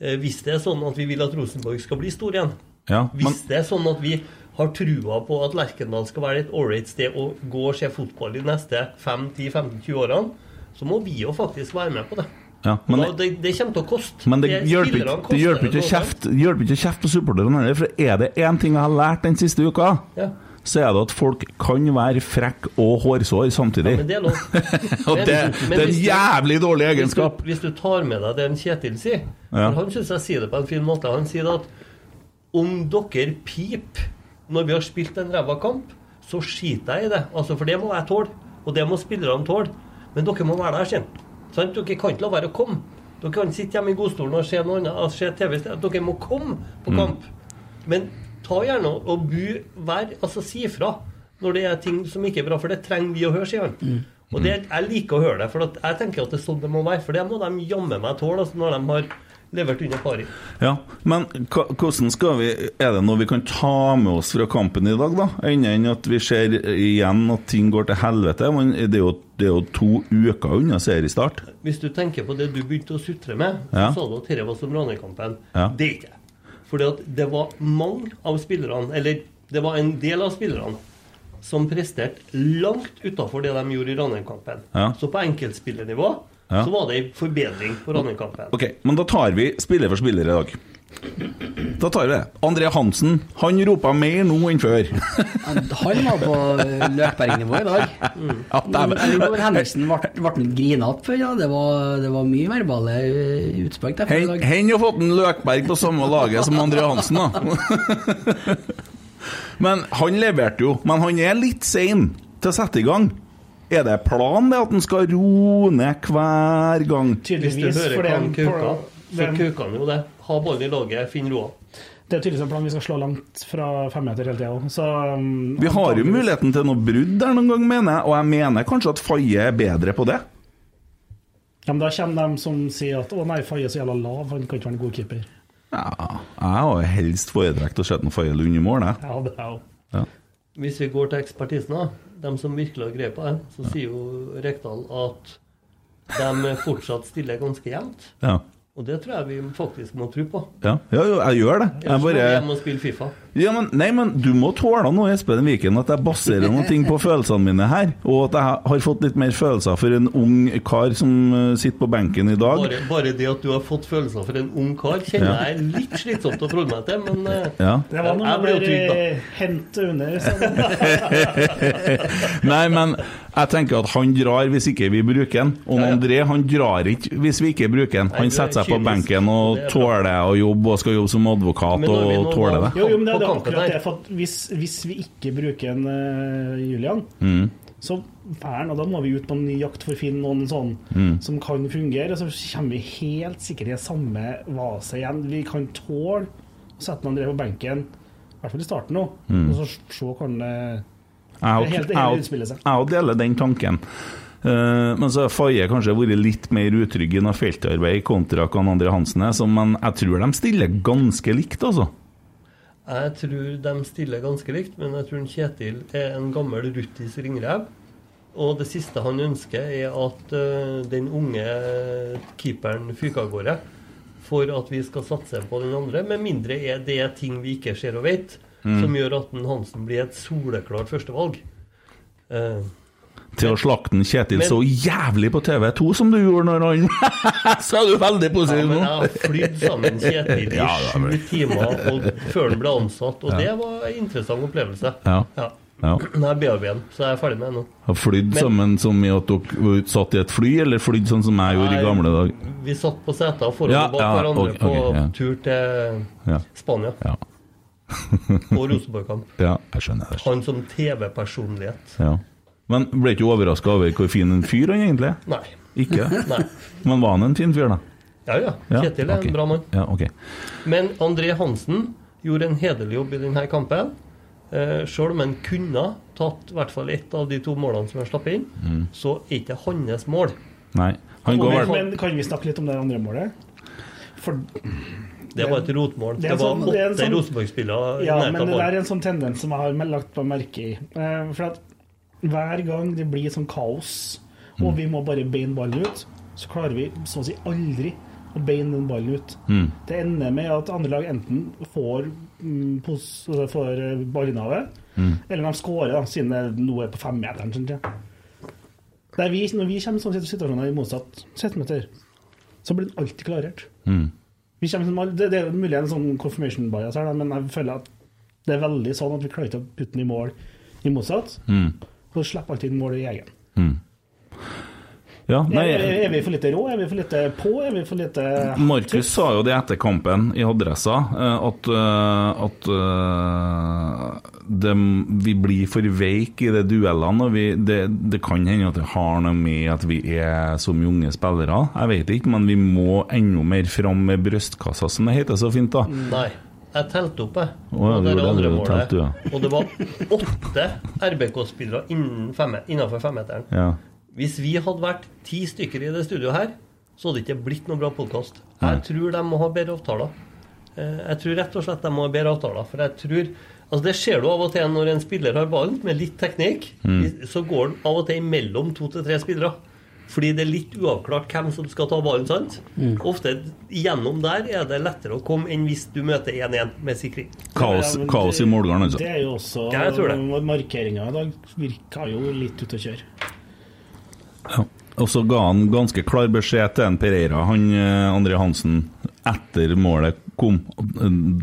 Eh, Hvis det er sånn at vi vil at Rosenborg skal bli stor igjen. Ja, men, Hvis det er sånn at vi har trua på at Lerkendal skal være et ålreit sted å gå og se fotball de neste 5-10-15-20 årene, så må vi jo faktisk være med på det. ja, Men, da, det, det kommer til å koste. Men det det hjelper ikke det hjelper ikke å kjefte på supporterne heller, for er det én ting jeg har lært den siste uka, Ja. Så er det at folk kan være frekk og hårsår samtidig. Men det er lov. <laughs> og det, det er en jævlig dårlig Hvis egenskap. du, hvis du tar med deg det en Kjetil sier Ja. for Han syns jeg sier det på en fin måte. Han sier at om dere piper når vi har spilt en ræva kamp, så skiter jeg i det. Altså, For det må jeg tåle. Og det må spillerne tåle. Men dere må være der, sin. Sant? Dere kan ikke la være å komme. Dere kan sitte hjemme i godstolen og se noe annet, se TV-stedet. Dere må komme på Mm. kamp. Men ta gjerne og bu vær, altså si ifra når det er ting som ikke er bra, for det trenger vi å høre, sier han. Og det, jeg liker å høre det, for at jeg tenker at det er sånn det må være. For det må de jammen meg tåle altså, når de har levert under pari. Ja, men hvordan skal vi Er det noe vi kan ta med oss fra kampen i dag, da? Enn at vi ser igjen at ting går til helvete? Men det er jo, det er jo to uker unna seriestart. Hvis du tenker på det du begynte å sutre med, så Ja. sa du at dette var som Ranheim-kampen. Ja. Det er ikke det. Fordi at det var mange av spillerne, eller det var en del av spillerne, som presterte langt utafor det de gjorde i Ranheim-kampen. Ja. Så på enkeltspillernivå Ja. så var det en forbedring på Ranheim-kampen. Ok, men da tar vi spiller for spiller i dag. Da tar vi det. André Hansen, han ropa mer nå enn før. Han var på Løkberg-nivå i dag. Ja, dæven. Henriksen ble, ble grina opp før, ja. Det var, det var mye verbale eh, utspark der før i dag. hen har fått en Løkberg på samme laget som André Hansen, da. Men han leverte jo. Men han er litt sein til å sette i gang. Er det planen det at han skal roe ned hver gang? Hvis du Tydeligvis. hører For det, er kuka, så kuker han jo det. Ha ballen i laget, finne roa. det er tydeligvis en plan vi skal slå langt fra femmeter hele tida. Så um, Vi har jo muligheten til noe brudd der noen gang, mener jeg. Og jeg mener kanskje at Faye er bedre på det. Ja, men da kommer de som sier at 'å nei, Faye er så jævla lav, han kan ikke være en god keeper'. Ja, jeg har jo helst foretrekt å se Faye Lund i mål, jeg. Ja, det er jo Ja. Hvis vi går til ekspertisen, da, de som virkelig har greie på det, så sier jo Rekdal at de fortsatt stiller ganske jevnt. Ja. Og det tror jeg vi faktisk må tro på. Ja, ja jeg gjør det. Jeg må bare hjem og spille Fifa. Ja, men, nei, men du må tåle nå, Espen Viken, at jeg baserer noen ting på følelsene mine her. Og at jeg har fått litt mer følelser for en ung kar som eh, sitter på benken i dag. Bare, bare det at du har fått følelser for en ung kar, kjenner Ja. jeg er litt slitsomt å forholde meg til, men eh, Ja. Det var noe jeg ble jo mer trygg, da. eh, under. sånn. <laughs> Nei, men jeg tenker at han drar hvis ikke vi bruker han. Og Ja, ja. André han drar ikke hvis vi ikke bruker han. Han er setter seg på benken og er tåler å jobbe og skal jobbe som advokat og tåler det. Jo, jo, men det, det er akkurat det. For hvis, hvis vi ikke bruker en uh, Julian, Mm. så han, og da må vi ut på en ny jakt for å finne noen sånn Mm. som kan fungere. Og så kommer vi helt sikkert i samme vaset igjen. Vi kan tåle å sette André på benken, i hvert fall i starten nå, Mm. og så se hvordan det Jeg òg deler den tanken. Uh, men så har Faye kanskje vært litt mer utrygg i feltarbeid kontra Kan-André Hansen er, men jeg tror de stiller ganske likt, altså. Jeg tror de stiller ganske likt, men jeg tror Kjetil er en gammel ruttis ringrev. Og det siste han ønsker, er at uh, den unge keeperen fyker av gårde. For at vi skal satse på den andre. Med mindre er det ting vi ikke ser og vet, Mm. som gjør at Hansen blir et soleklart førstevalg. Eh, Til å slakte Kjetil Men- så jævlig på TV2 som du gjorde når han <laughs> Så er du veldig ja, positiv men jeg har flydd sammen Kjetil i <laughs> Ja, sju er timer og, før han ble ansatt, og Ja. det var en interessant opplevelse. Ja. Ja. ja. Nå jeg bearbeidet den, så jeg er ferdig med det nå. Har flydd Men- sammen som i at dere satt i et fly, eller flydd sånn som jeg gjorde i gamle dager? Vi satt på seter foran Ja, og bak ja, hverandre okay, på ja. tur til Ja. Spania Ja. <laughs> og Rosenborg-kamp. Ja, jeg skjønner det. Han som TV-personlighet. Ja. Men ble ikke overraska over hvor fin en fyr han egentlig er? Nei. Ikke? <laughs> Nei. Men var han en fin fyr, da? Ja ja, Ja, Kjetil er okay. en bra mann. Ja, ok. Men André Hansen gjorde en hederlig jobb i denne kampen. Eh, Sjøl om han kunne tatt i hvert fall ett av de to målene som er slappet inn, Mm. så er ikke hans mål. Nei. Han går men, vel men kan vi snakke litt om det andre målet? For Det var et rotmål. Det Det, var sånn- det en åtte sånn- Rosenborg-spillere Ja, men det der er en sånn tendens som jeg har lagt på merke i. Eh, For at hver gang det blir sånn kaos, og Mm. vi må bare beine ballen ut, så klarer vi så å si aldri å beine den ballen ut. Mm. Det ender med at andre lag enten får, mm, pos, altså får eh, ballinnehavet, Mm. eller de skårer, siden det nå er på femmeteren. Sånn. Vi, når vi kommer i sånne situasjoner i motsatt setmeter, så blir den alltid klarert. Mm. Vi kommer det, det er mulig en sånn confirmation bias her, men jeg føler at det er veldig sånn at vi klarer ikke å putte den i mål i motsatt. Mm. Så slipper alltid inn mål i egen. Mm. Ja, nei, er, er vi for lite rå? Er vi for lite på? Er vi for lite Markus sa jo det etter kampen i Adressa, eh, at, eh, at eh, det, vi blir for veike i de duellene. Og vi, det, det kan hende at det har noe med at vi er mye unge spillere. Jeg vet ikke, men vi må enda mer fram med brystkassa, som det heter så fint. da. Nei. Jeg telte opp, jeg. Oh, ja, Og det det, andre målet. telt, ja. Og det var åtte RBK-spillere innen innenfor femmeteren. Ja. Hvis vi hadde vært ti stykker i det studioet her, så hadde det ikke blitt noen bra podkast. Jeg tror de må ha bedre avtaler. Eh, Jeg tror rett og slett de må ha bedre avtaler. For jeg tror Altså Det ser du av og til når en spiller har ballen, med litt teknikk. Mm. Så går den av og til mellom to til tre spillere. Fordi det er litt uavklart hvem som skal ta ballen. sant? Mm. Ofte gjennom der er det lettere å komme enn hvis du møter 1-1 med sikring. Kaos, Ja, kaos i målgården, altså. Det er jo også Ja, jeg tror. Markeringa i dag virka jo litt ute å kjøre. Ja. Og så ga han ganske klar beskjed til en Pereira, han eh, André Hansen, etter målet kom.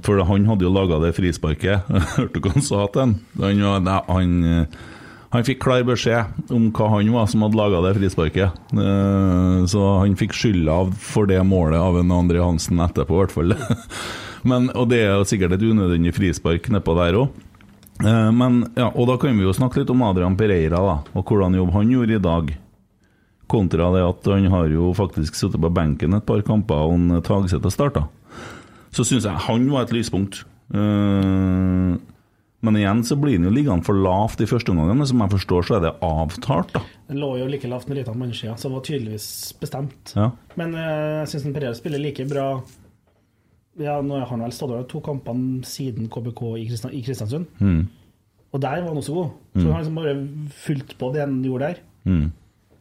For han hadde jo laga det frisparket. <laughs> Hørte du hva han sa til han? Han, han, eh, han fikk klar beskjed om hva han var som hadde laga det frisparket. Eh, Så han fikk skylda for det målet av en André Hansen etterpå, i hvert fall. <laughs> Men, og det er jo sikkert et unødvendig frispark nedpå der òg. Men, ja, og da kan vi jo snakke litt om Adrian Pereira, da, og hvordan jobb han gjorde i dag. Kontra det at han har jo faktisk sittet på benken et par kamper og Tagseth har starta. Så syns jeg han var et lyspunkt. Eh, Men igjen så blir den jo liggende for lavt i første omgang, men som jeg forstår så er det avtalt, da. Den lå jo like lavt når Ritan Mannskia, så det var tydeligvis bestemt. Ja. Men eh, jeg syns Pereira spiller like bra Ja, nå har han vel stått over to kampene siden KBK i, Kristian, i Kristiansund. Mm. Og der var han også god. Så Mm. han liksom bare fulgt på det han gjorde der. Mm.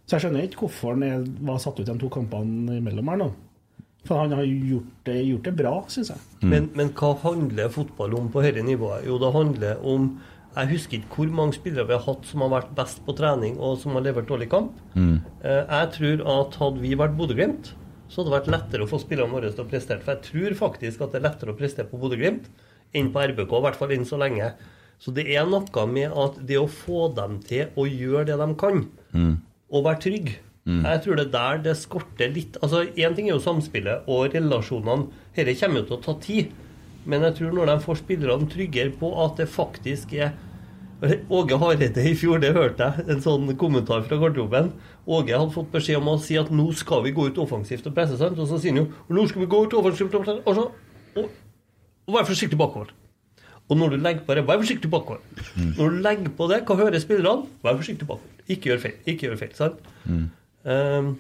Så jeg skjønner ikke hvorfor han var satt ut de to kampene imellom her nå. For han har gjort det, gjort det bra, syns jeg. Men, men hva handler fotball om på dette nivået? Jo, det handler om Jeg husker ikke hvor mange spillere vi har hatt som har vært best på trening, og som har levert dårlig kamp. Mm. Eh, Jeg tror at hadde vi vært Bodø-Glimt, så hadde det vært lettere å få spillerne våre til å prestere. For jeg tror faktisk at det er lettere å prestere på Bodø-Glimt enn på RBK, i hvert fall enn så lenge. Så det er noe med at det å få dem til å gjøre det de kan, Mm. og være trygg Jeg tror det er der det skorter litt. Altså, Én ting er jo samspillet og relasjonene. Dette kommer jo til å ta tid. Men jeg tror når de får spillerne tryggere på at det faktisk er Åge Hareide i fjor, det hørte jeg, en sånn kommentar fra garderoben. Åge hadde fått beskjed om å si at nå skal vi gå ut offensivt og presse, sant? og så sier han jo nå skal vi gå ut offensivt og presse, og så og, og vær forsiktig bakover. Og når du legger på det, vær forsiktig bakover. Når du legger på det, hva hører spillerne? Vær forsiktig bakover. Ikke gjør feil. Ikke gjør feil, sant? Ehm,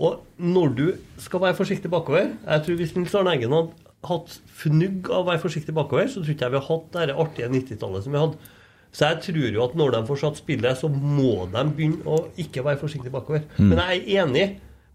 og når du skal være forsiktig bakover Jeg tror Hvis Nils Arne Eggen hadde hatt fnugg av å være forsiktig bakover, så tror ikke jeg vi hadde hatt det artige 90-tallet som vi hadde. Så jeg tror jo at når de får satt spillet, så må de begynne å ikke være forsiktig bakover. Mm. Men jeg er enig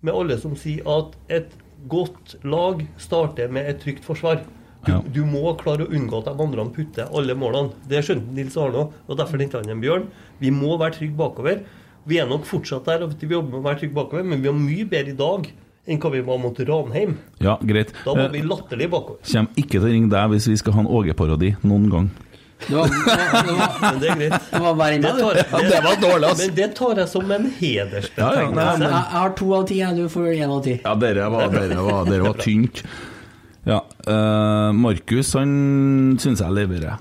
med alle som sier at et godt lag starter med et trygt forsvar. Du, Ja. du må klare å unngå at de andre putter alle målene. Det skjønte Nils Arne òg, og derfor henta han en Bjørn. Vi må være trygge bakover. Vi er nok fortsatt der vi jobber med å være trygge bakover, men vi er mye bedre i dag enn hva vi var mot Ranheim. Ja, greit. Da var Eh, vi latterlig bakover. Kjem ikke til å ringe deg hvis vi skal ha en Åge-parodi noen gang. Det var, det var, det var, Men det er greit. det var Det tar, det, det var dårlig, altså. Men det tar jeg som en Ja, ja. Jeg, har to av ti, jeg. Du får én av ti. Ja, dere var, dere var, dere var tynt. Ja. Uh, Markus, han syns jeg leverer.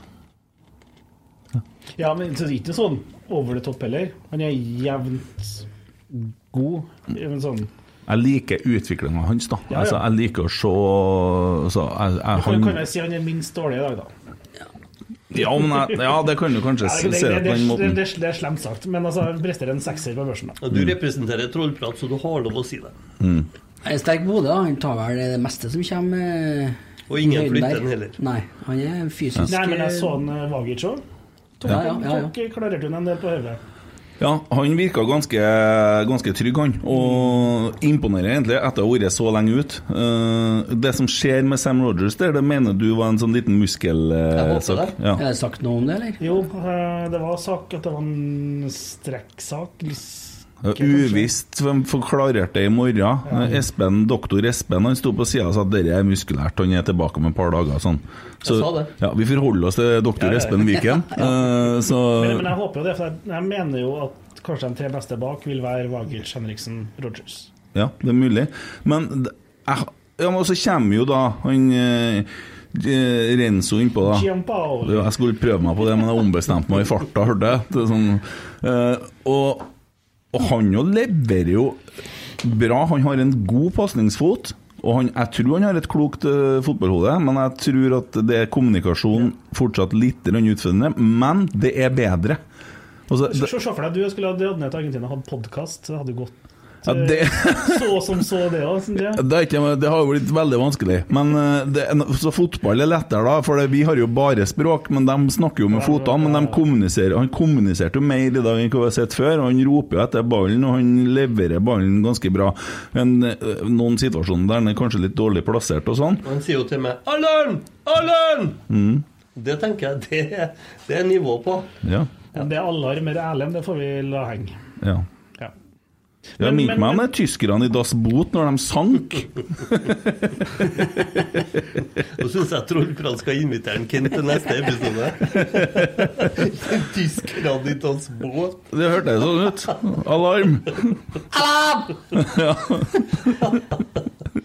Ja, men så det er ikke sånn over the top heller. Han er jevnt god. Men sånn Jeg liker utviklinga hans, da. Ja, ja. Altså, jeg liker å se altså, jeg, jeg, kan, han, kan jeg si han er minst dårlig i dag, da? ja, men jeg, ja, det kan du kanskje si se det, det det, det, måten. det, det er slemt sagt, men altså, han presterer en sekser på børsen. da. Du representerer trollprat, så du har lov å si det. Jeg er sterk Bodø. Han tar vel det meste som kommer. eh, Og ingen flytter den heller. Nei, han er fysisk Nei, men jeg så han eh, Vagic òg. Tok, Ja, ja, ja, ja. tok klarerte hun en del på hodet. Ja, han virka ganske, ganske trygg, han. Og imponerer egentlig etter å ha vært så lenge ut. Eh, det som skjer med Sam Rogers der, det mener du var en sånn liten muskelsak? det. ja. Er det sagt noe om det, eller? Jo, eh, det var sak at det var en strekksak. Uvisst hvem forklarerte det i morgen. Espen, Doktor Espen han sto på sida og sa at dette er muskulært, han er tilbake om et par dager. Sånn. Så. Ja, vi forholder oss til doktor. Espen Viken. <laughs> Uh, så Men, men jeg håper jo det, for jeg, mener jo at kanskje de tre beste bak vil være Vagic, Henriksen, Rogers. Ja, det er mulig. Men jeg, ja, men så kommer jo da han eh, eh, Renzo innpå, da. Jeg skulle prøve meg på det, men jeg ombestemte meg i farta, hørte jeg. Sånn, eh, og, og han jo leverer jo bra. Han har en god pasningsfot. Og han, jeg tror han har et klokt uh, fotballhode, men jeg tror at det er kommunikasjon fortsatt litt utfordrende. Men det er bedre. Altså, Se for deg, du skulle ha dratt ned til Argentina og hatt podkast. Det hadde gått ja, det, så som så, det òg. det, er ikke, det har jo blitt veldig vanskelig. Men eh, det, er- så fotball er lettere, da. For vi har jo bare språk, men de snakker jo med fotene. Men de kommuniserer, han kommuniserte jo mer i dag enn hva vi har sett før. Han roper jo etter ballen, og han leverer ballen ganske bra. Men eh, noen situasjoner der han er kanskje litt dårlig plassert og sånn. Han sier jo til meg 'Alarm! Alarm!' Mm. Det tenker jeg det, er- det er nivå på. Ja. Ja. det alarm eller Erlend, det får vi la henge. ja. Ja. Jeg Men- minner men- meg om tyskerne i Das Boot når de sank. <laughs> Nå syns jeg Trollprat skal invitere en Kent til neste episode. Tyskerne i Das Boot. Det hørtes sånn ut. Alarm! <laughs>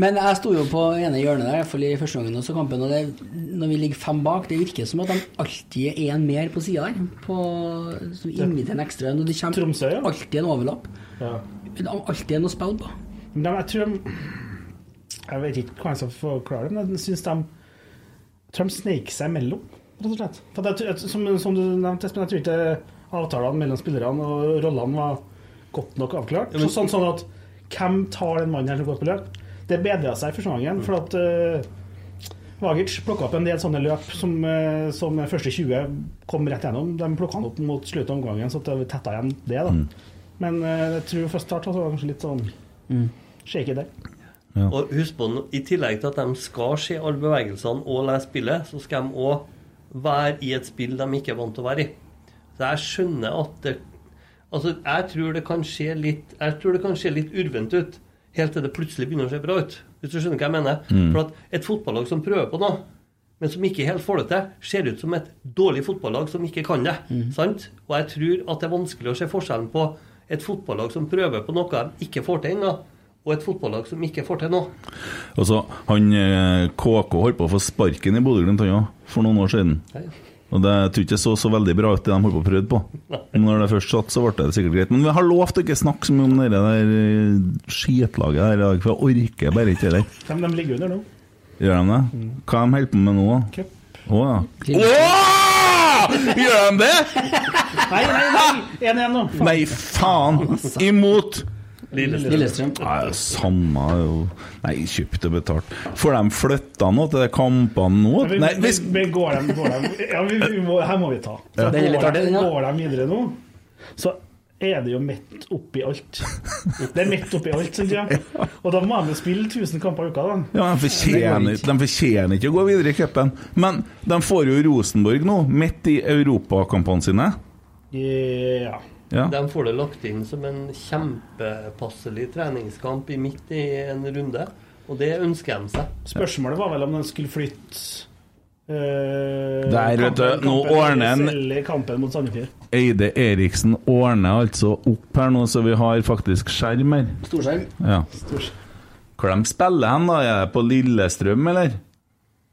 Men jeg sto jo på ene hjørnet der, i første gangen også kampen, og det, når vi ligger fem bak, det virker som at de alltid er en mer på sida der. På, som inviterer en ekstra. og det kommer Tromsø, ja. alltid en overlapp. Ja. Det er alltid en å spille på. Men de, jeg tror de Jeg vet ikke hva jeg skal forklare det, men jeg syns de jeg tror de sneik seg imellom, rett og slett. For jeg, som, som du nevnte, Espen, jeg tror ikke avtalene mellom spillerne og rollene var godt nok avklart. Ja, men- sånn, sånn at hvem tar den mannen her som går på løp? Det bedra seg første gangen, for at uh, Vagic plukka opp en del sånne løp som, uh, som første 20 kom rett gjennom. De plukka han opp mot slutten av omgangen, så at det tetta igjen det. da. Men uh, jeg tror først start så var det kanskje litt sånn shaky der. Ja. Og husk på, i tillegg til at de skal se alle bevegelsene og lese spillet, så skal de òg være i et spill de ikke er vant til å være i. Så jeg skjønner at det Altså, jeg tror det kan se litt Jeg tror det kan se litt urvent ut, helt til det plutselig begynner å se bra ut. Hvis du skjønner hva jeg mener? Mm. For at et fotballag som prøver på noe, men som ikke helt får det til, ser ut som et dårlig fotballag som ikke kan det. Sant? Og jeg tror at det er vanskelig å se forskjellen på et fotballag som prøver på noe de ikke får til ennå, og et fotballag som ikke får til noe. Altså, han eh, KK holdt på å få sparken i Bodø-Glimt han òg, for noen år siden. Nei. Og det jeg tror ikke det så så veldig bra ut, det de holdt på å prøve på. Når det først satt, så ble det sikkert greit. Men vi har lovt å ikke snakke så mye om det der eh, skitlaget der i dag, for jeg orker bare ikke det der. De, de ligger under nå. Gjør de det? Hva de holder på med nå, da? Cup. Å ja. Åh! Gjør de det?! Nei, nei, nei! 1-1 nå. Faen. Nei, faen! Imot! Lillestrøm. Nei, samme jo Nei, kjøpt og betalt. Får de flytta nå til de kampene nå? Vi- Nei, vi- hvis vi går dem, går dem. Ja, vi, vi må, her må vi ta. Ja. Går, de, går de videre nå, så er det jo midt oppi alt. Det er midt oppi alt, synes jeg. Og da må de spille 1000 kamper i uka, da. Ja, de fortjener, de fortjener ikke å gå videre i cupen. Men de får jo Rosenborg nå, midt i europakampene sine. Ja. Ja. De får det lagt inn som en kjempepasselig treningskamp i midt i en runde, og det ønsker de seg. Spørsmålet var vel om de skulle flytte eh, Der, vet du, nå ordner en- kampen mot Sandefjord. Eide Eriksen ordner altså opp her nå, så vi har faktisk skjerm her. Storskjerm. Ja. Stort. Hvor de spiller hen, da? Er det på Lillestrøm, eller?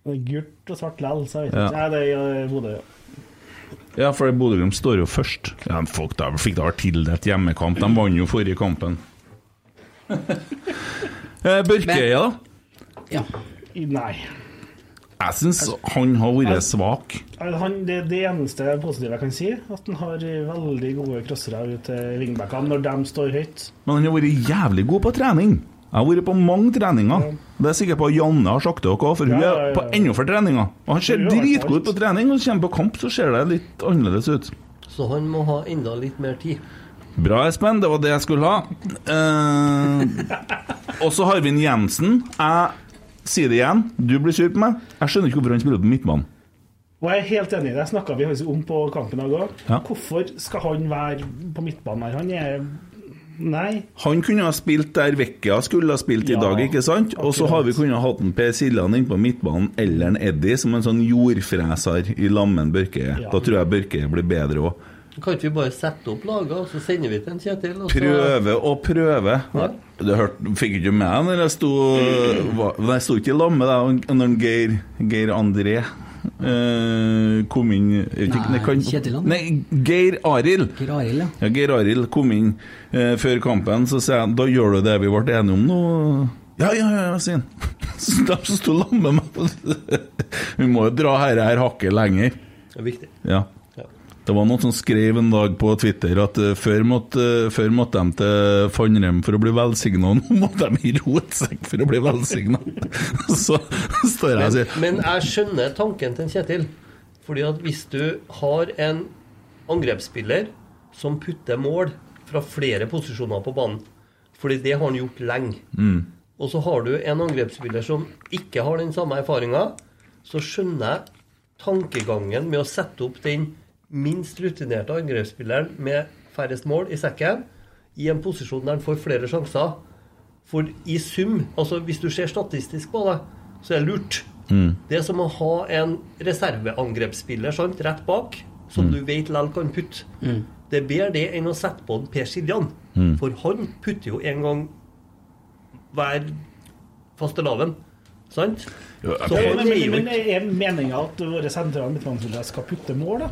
Det er Gult og svart lell, så jeg vet Ja. ikke. Nei, det er i Bodø, ja. Ja, for Bodø-Glimt står jo først. Ja, folk da fikk da tildelt hjemmekamp. De vant jo forrige kampen. <laughs> Eh, Børkeøya, da? Ja. Nei. Jeg syns han har vært svak. Han, det, det eneste positive jeg kan si, at han har veldig gode crossere ut til wingbackene når de står høyt. Men han har vært jævlig god på trening. Jeg har vært på mange treninger. Det er jeg sikker på Janne har sagt til dere òg, for hun Ja, ja, er på enda flere treninger. Og han ser dritgod ut på trening, og kommer på kamp, så ser det litt annerledes ut. Så han må ha enda litt mer tid. Bra, Espen. Det var det jeg skulle ha. Eh, og så har vi en Jensen. Jeg sier det igjen, du blir sur på meg. Jeg skjønner ikke hvorfor han spiller på midtbanen. Og jeg er helt enig i det. snakka vi om på kampen i dag. Ja. Hvorfor skal han være på midtbanen her? Han er Nei. Han kunne ha spilt der Vecchia skulle ha spilt i dag, ikke sant? Og så har vi kunnet hatt en Per Siljan inn på midtbanen, eller en Eddie som en sånn jordfreser i lammen Børke. Ja. Da tror jeg Børke blir bedre òg. Kan ikke vi bare sette opp laget, og så sender vi til en Kjetil? og så- Prøve og prøve. Ja. Du hørte, fikk ikke med når jeg sto Jeg sto ikke i lag med deg når Geir, Geir André eh, kom inn jeg ikke, Nei, kan- Kjetiland? Nei, Geir Arild. Geir Arild, ja. Ja, Geir Arild kom inn eh, før kampen, så sier jeg da gjør du det vi ble enige om nå. Ja, ja, ja, ja, sier han. <laughs> Så De som sto sammen med meg <laughs> Vi må jo dra her, her hakket lenger. Det er viktig. Ja. Det var noen som skrev en dag på Twitter at eh, før, måtte, eh, før måtte de til Fannrem for å bli velsigna, nå måtte de i rotsekk for å bli velsigna. <laughs> Så står jeg og sier Men jeg skjønner tanken til Kjetil. Fordi at hvis du har en angrepsspiller som putter mål fra flere posisjoner på banen Fordi det har han gjort lenge. Og så har du en angrepsspiller som ikke har den samme erfaringa, så skjønner jeg tankegangen med å sette opp den minst rutinerte angrepsspilleren med færrest mål i sekken, i en posisjon der han får flere sjanser. For i sum, altså hvis du ser statistisk på det, så er det lurt. Det er som å ha en reserveangrepsspiller sant, rett bak, som du vet likevel kan putte. Det er bedre det enn å sette på en Per Siljan. For han putter jo en gang hver fastelavn. Sant? Jo, Så Men, er men, men er meninga at våre sentrale midtbanespillere skal putte mål, da?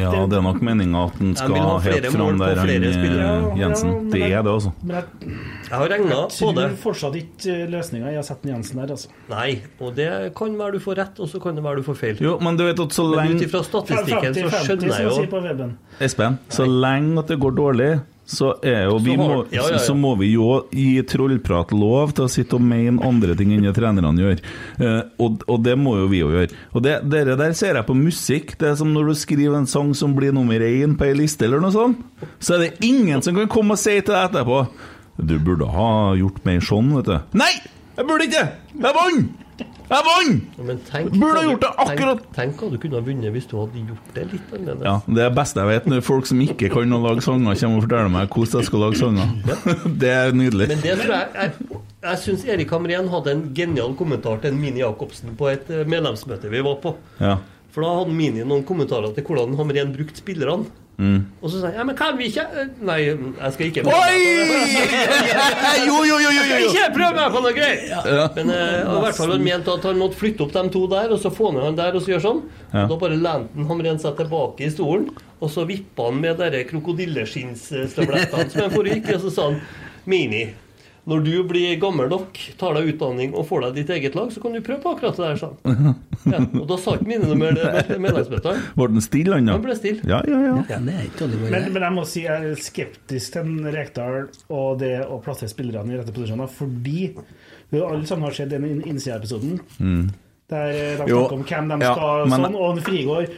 Ja, det er nok meninga at han <laughs> skal ha helt fram der, han eh. Jensen. Ja, Det er det, altså. Jeg Jeg har regna på det. Jeg tror fortsatt ikke løsninga er å sette Jensen der, altså. Nei, og det kan være du får rett, og så kan det være du får feil. Jo, men du vet at så lenge ut ifra statistikken så 50-50, skjønner jeg jo. Espen, så lenge at det går dårlig, så er vi må, ja, ja, ja. så må vi jo gi trollprat lov til å sitte og mene andre ting enn det trenerne gjør. Eh, og, og det må jo vi jo gjøre. Og det dere der ser jeg på musikk. Det er som når du skriver en sang som blir nummer én på ei liste, eller noe sånt. Så er det ingen som kan komme og si til deg etterpå Du burde ha gjort mer sånn, vet du. Nei! Jeg burde ikke! Jeg vant! Jeg vant! Men tenk, Burde ha gjort det akkurat Tenk, tenk hva du kunne ha vunnet hvis du hadde gjort det litt annerledes. Ja, Det er det beste jeg vet, når folk som ikke kan å lage sanger, kommer og forteller meg hvordan jeg skal lage sanger. <laughs> Det er nydelig. Men det tror jeg Jeg, jeg syns Erik Hamrén hadde en genial kommentar til en Mini Jacobsen på et eh, medlemsmøte vi var på. Ja. For da hadde Mini noen kommentarer til hvordan Hamrén brukte spillerne. Mm. Og så sa jeg ja, men kan vi ikke eh, Nei, jeg skal ikke Oi! <laughs> Jo, jo, jo, jo. Ikke prøv meg på noe greier! Ja. Men eh, i hvert fall han mente at han måtte flytte opp de to der, og så få ned han der, og så gjøre sånn. Ja. Og da bare lente han Hamren seg tilbake i stolen, og så vippa han med de krokodilleskinnsstøvlettene som han forrige gikk i, og så sa han Mini. Når du blir gammel nok, tar deg utdanning og får deg ditt eget lag, så kan du prøve på akkurat det der, sa han. <laughs> Ja, og da sa ikke mine noe mer det medlemsmøtet. Ble den stille, han da? Han ble stille. Ja, ja, ja. det er ikke Men, men jeg må si jeg er skeptisk til Rekdal og det å plassere spillerne i rette posisjoner, fordi vi har alle sammen har sett den innsida-episoden. Mm. Der eh, de snakker om hvem de ja, skal men- sånn, og Frigård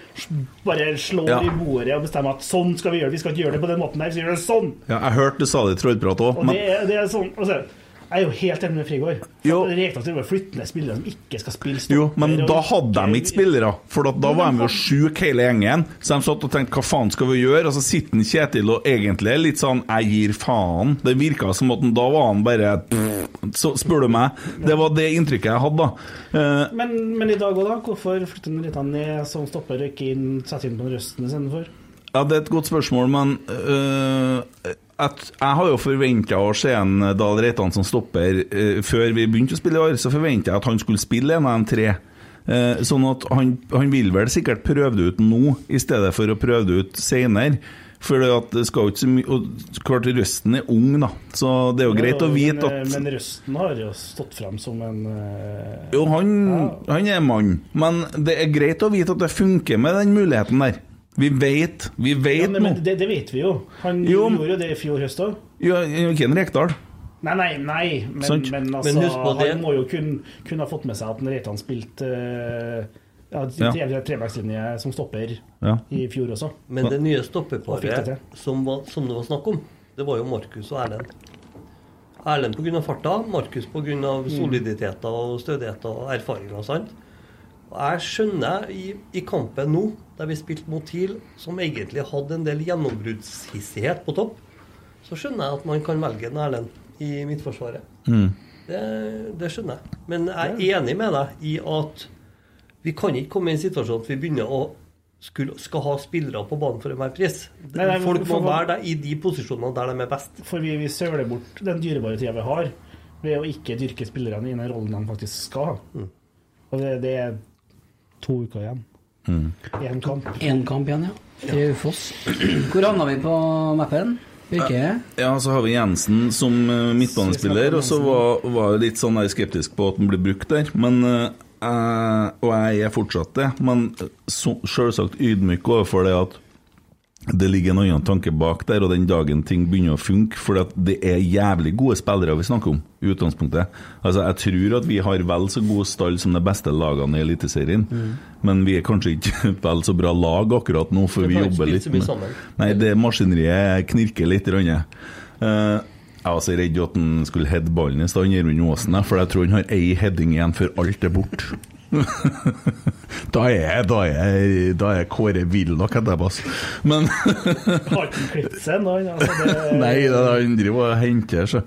bare slår Ja. i bordet og bestemmer at sånn skal vi gjøre det. Vi skal ikke gjøre det på den måten der, vi skal gjøre det sånn. ja jeg hørte du sa det i trollprat òg, Og det, er- det er sånn altså, Jeg er jo helt enig med Frigård. Rekdal at det var ned spillere som ikke skal spille jo, men da hadde de ikke spillere. For da var de jo sjuke hele gjengen. Så de satt og tenkte hva faen skal vi gjøre? Og så sitter Kjetil og egentlig er litt sånn jeg gir faen. Det virka som at da var han bare Så spør du meg. Det var det inntrykket jeg hadde, da. Eh, Men, men i dag òg, da? Hvorfor flytter han litt ned som stopper, og ikke inn, setter inn på røsten istedenfor? Ja, det er et godt spørsmål, men øh, at, jeg har jo forventa å se en Dahl Reitan som stopper øh, før vi begynte å spille i år. Så forventa jeg at han skulle spille en av de tre. Eh, sånn at han, han vil vel sikkert prøve det ut nå, i stedet for å prøve det ut seinere. For det skal jo ikke så mye Og klart, Røsten er ung, da, så det er jo greit å vite men, at Men Røsten har jo stått frem som en uh, Jo, han, han er mann, men det er greit å vite at det funker med den muligheten der. Vi vet, vi vet ja, men, nå. det, det vet vi jo. Han Jo. gjorde jo det i fjor høst òg. Ja, ikke en Rekdal. Nei, nei, nei, men, men altså Men husk på det- Han må jo kunne, kunne ha fått med seg at Reitan spilte uh, ja, Ja. trebackslinje som stopper Ja. i fjor også. Men det nye det stoppeparet som, var, som det var snakk om, det var jo Markus og Erlend. Erlend pga. farta, Markus pga. Mm. soliditeter og stødigheter og erfaringer. sant? Og Jeg skjønner i, i kampen nå, der vi spilte mot TIL, som egentlig hadde en del gjennombruddshissighet på topp, så skjønner jeg at man kan velge en Erlend i Midtforsvaret. Mm. Det, det skjønner jeg. Men jeg er enig med deg i at vi kan ikke komme i en situasjon at vi begynner å skulle, skal ha spillere på banen for enhver pris. Nei, nei, Folk må for- være der i de posisjonene der de er best. For vi, vi søler bort den dyrebare tida vi har, ved å ikke dyrke spillerne i den rollen de faktisk skal ha. Mm. Og det, det er to uker igjen. Én kamp. Én kamp igjen, ja. Raufoss. Hvor havna vi på mappen? Birke? Ja, så har vi Jensen som eh, midtbanespiller, og så var, var jeg litt sånn skeptisk på at han blir brukt der. Men eh, Og jeg er fortsatt det, men selvsagt ydmyk overfor det at det ligger en annen tanke bak der, og den dagen ting begynner å funke. For det er jævlig gode spillere vi snakker om, i utgangspunktet. Altså, Jeg tror at vi har vel så god stall som de beste lagene i Eliteserien. Men vi er kanskje ikke et <laughs> vel så bra lag akkurat nå, for Vi jobber litt med sammen. Nei, det maskineriet knirker litt. I uh, jeg var så redd at han skulle heade ballen i stad, Gjermund Aasen, for jeg tror han har ei heading igjen før alt er borte. <laughs> da er jeg, da er jeg, da er jeg Kåre vill nok etterpå, ass. Men? Altså, det- <laughs> Nei, det han driver og henter, så.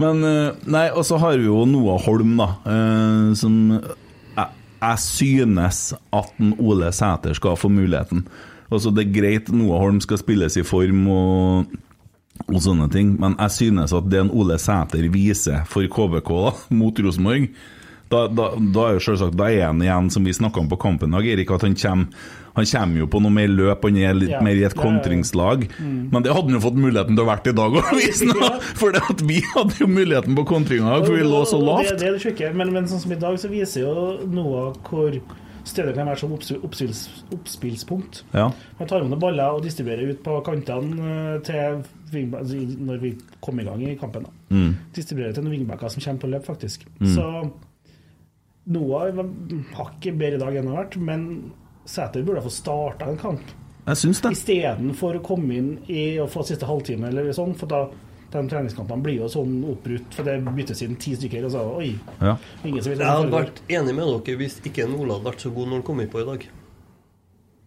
Men eh, Nei, og så har vi jo Noah Holm, da, eh, som jeg, jeg synes at Ole Sæter skal få muligheten. Altså, det er greit Noah Holm skal spilles i form og og sånne ting, men jeg synes at det en Ole Sæter viser for KBK da, mot Rosenborg da, da, da er jo selvsagt Da er han igjen, som vi snakka om på kampen i Erik, at han kommer, han kommer jo på noe mer løp, han er litt Ja, mer i et ja, ja. Mm. Men det hadde han jo fått muligheten til å vært i dag òg, <laughs> for vi hadde jo muligheten på kontringa, for vi lå så lavt. Det, det er det sjuke, men, men sånn som i dag, så viser jo noe hvor stedet kan være som oppspils, oppspills, oppspillspunkt. Ja. Han tar med noen baller og distribuerer ut på kantene eh, til altså, når vi kom i gang i kampen. Da. Mm. Distribuerer til noen wingbacker som kommer på løp, faktisk. Mm. Så Noah har ikke bedre dag enn han har vært, men Sæter burde ha fått starta en kamp. Jeg syns det. Istedenfor å komme inn i og få siste halvtime eller sånn, for da De treningskampene blir jo sånn oppbrutt, for det byttes inn ti stykker, og så oi. Ja. Ingen som vil Jeg hadde vært enig med dere hvis ikke en Ole hadde vært så god når han kom innpå i dag.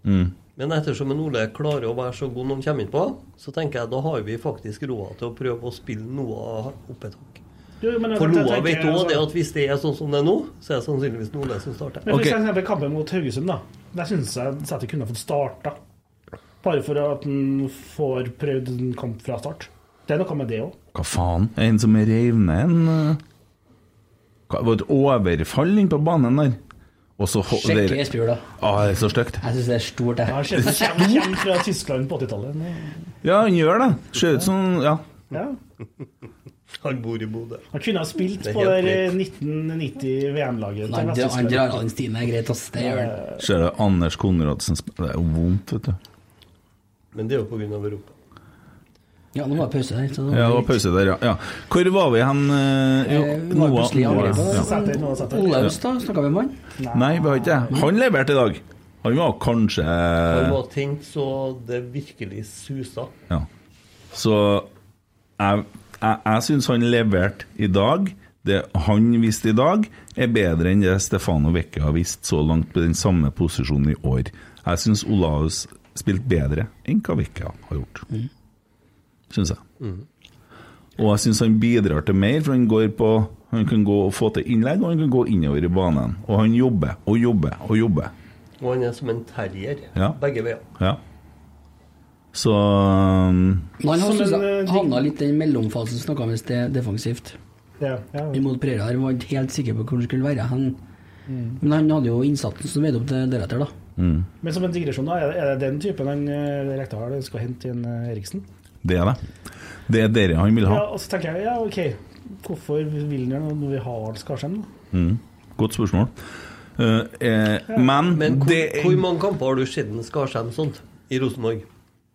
Mm. Men ettersom en Ole klarer å være så god når han kommer innpå, så tenker jeg da har vi faktisk råd til å prøve å spille noe opp et hakk. Jo, For noe vet òg altså- det at hvis det er sånn som det er nå, så er det sannsynligvis noe det som starter. Men for eksempel kampen mot Haugesund, da. Der syns jeg Sæter kunne fått starta. Bare for at han får prøvd en kamp fra start. Det er noe med det òg. Hva faen? En som reiv ned en Det var et overfall inne på banen der. Og så Sjekk Espejord, da. Ah, det er så stygt. Jeg syns det er stort, det. Kommer fra Tyskland på 80-tallet. Ja, han gjør det. Ser ut som Ja. Ja. Han bor i Bodø. Han kunne ha spilt på helt det 1990 VM-laget. Han, han drar av den stien er greit, ass. Det gjør han. Ser du Anders Konradsen Det er jo vondt, vet du. Men det er jo pga. Europa. Ja, nå var det pause der. Så Ja, det var pause der, ja. ja. Hvor var vi hen? eh, Jo, Eh, Noah- plutselig i Noah- angrepet. ja. Sæter, nå Sæter. Olaus, da? Snakka vi med han? Nei, vi har ikke det. Han leverte i dag. Han var kanskje Han var tent så det virkelig susa. Ja. Så jeg, jeg, jeg syns han leverte i dag. Det han viste i dag, er bedre enn det Stefano Vecchia har vist så langt på den samme posisjonen i år. Jeg syns Olaus spilte bedre enn hva Vecchia har gjort. Syns jeg. Og jeg syns han bidrar til mer, for han går på Han kan gå og få til innlegg, og han kan gå innover i banen. Og han jobber og jobber og jobber. Og han er som en terrier Ja. begge veier. Ja. Så um, Man han Som synes eh, havna litt i den mellomfasen, snakka vi sted defensivt. Ja, ja. Imot Pereira. Han var ikke helt sikker på hvor han skulle være Han, Mm. Men han hadde jo innsatsen som veide opp til deretter, da. mm, Men som en digresjon, da, er det- den typen han eh, Rekdal skal hente inn eh, Eriksen? det er det. Det er dere han vil ha. Ja, og så tenker jeg, ja, ok, hvorfor vil han det når vi har Skarsheim? Mm. Godt spørsmål. Eh, ja. men, Men hvor, det hvor mange kamper har du sett Skarsheim sånt i Rosenborg?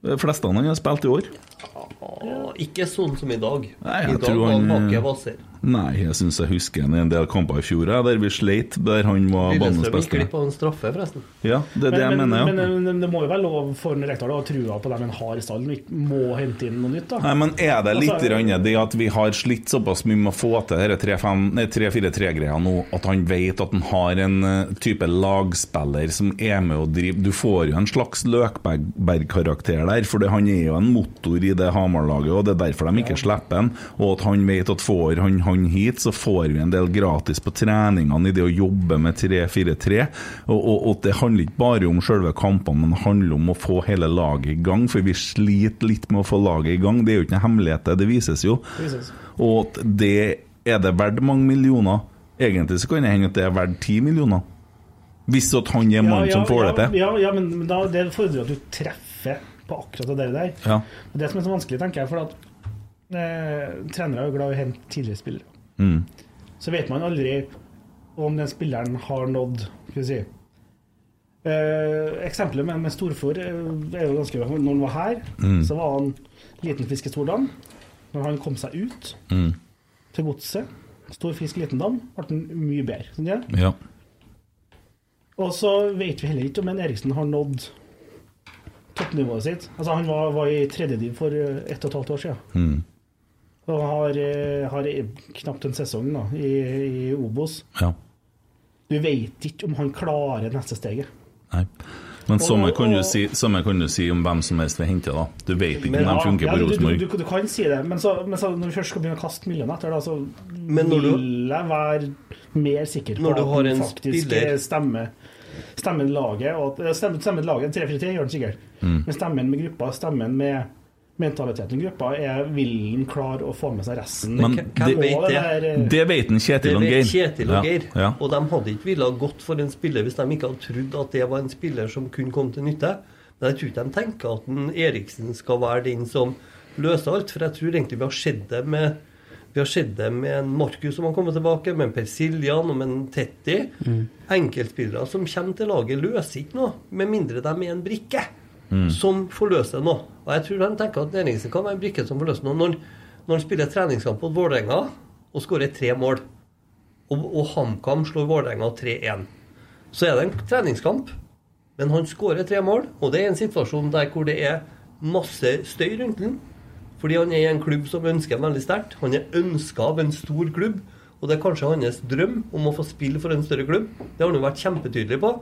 De fleste av han har spilt i år. Ja, ikke sånn som i dag. Nei, I dag tror var han han- hakket hvassere. Nei, jeg syns jeg husker en del kamper i fjor, der vi sleit, der han var banens beste. Vi på en straffe, forresten. Ja, det er det jeg men, mener, ja. men, men det må jo være lov for en Rekdal å ha trua på dem en har i stallen, vi må hente inn noe nytt, da. Nei, men er det litt Altså, grann det at vi har slitt såpass mye med å få til disse 3-4-3-greia nå, at han vet at han har en eh, type lagspiller som er med å drive Du får jo en slags Løkberg-karakter der, for han er jo en motor i det Hamar-laget, og det er derfor de ikke slipper han. Og at han vet at får han han hit, så får vi en del gratis på treningene i det å jobbe med 3-4-3. Og, og, og det handler ikke bare om selve kampene, men handler om å få hele laget i gang, for vi sliter litt med å få laget i gang. Det er jo ikke noe hemmelighet, det. Vises jo. Vises. Og det er det verdt mange millioner. Egentlig så kan det hende at det er verdt ti millioner. Hvis at han er mannen som får ja, det til. Ja, ja, men da, det fordrer at du treffer på akkurat det der. Ja. Det som er så vanskelig, tenker jeg, for at trenere er jo glad i å hente tidligere spillere. Mm. Så vet man aldri om den spilleren har nådd Skal vi si eh, Eksempelet med, med Storfor eh, er jo ganske Når han var her, Mm. så var han liten fisk i stor dam. Når han kom seg ut Mm. til godset, stor fisk, liten dam, ble han mye bedre. Sånn, ja? Ja. Og så vet vi heller ikke om en Eriksen har nådd toppnivået sitt. Altså Han var, var i tredjediv for eh, ett og et halvt år siden. Mm. Og har, eh, har knapt en sesong da, i, i Obos. ja. Du vet ikke om han klarer neste steget. Nei. Men samme kan, du si, kan du si om hvem som helst vi henter, da. Du vet ikke Men- om de funker ja, på du, Rosenborg. du, du, du kan si det, men, så, men så når du først skal begynne å kaste millioner etter, da, så Men når du- vil jeg være mer sikker på Når du har at en faktisk spiller- stemmer Stemmer laget og at, stemmer, stemmer laget 3-4-3 gjør den sikkert. Mm. Men stemmen med gruppa, stemmen med mentaliteten i gruppa, er vil han klare å få med seg resten. Men hvem vet det? der, eh, Det vet en Kjetil og Geir. Kjetil og Geir. Ja. Ja. Og de hadde ikke villet gått for en spiller hvis de ikke hadde trodd at det var en spiller som kunne komme til nytte. Men jeg tror ikke de tenker at en Eriksen skal være den som løser alt. For jeg tror egentlig vi har sett det med vi har sett det med en Markus som har kommet tilbake, med en Per Siljan og med en Tetti. Enkeltspillere som kommer til laget, løser ikke noe, med mindre de er en brikke som forløser noe. Og jeg tror de tenker at Eriksen kan være en brikke som forløser noe. Når, når han spiller treningskamp mot Vålerenga og skårer tre mål, og, og HamKam slår Vålerenga 3-1, så er det en treningskamp. Men han skårer tre mål, og det er en situasjon der hvor det er masse støy rundt den. Fordi han er i en klubb som ønsker ham veldig sterkt. Han er ønska av en stor klubb. Og det er kanskje hans drøm om å få spille for en større klubb. Det har han jo vært kjempetydelig på.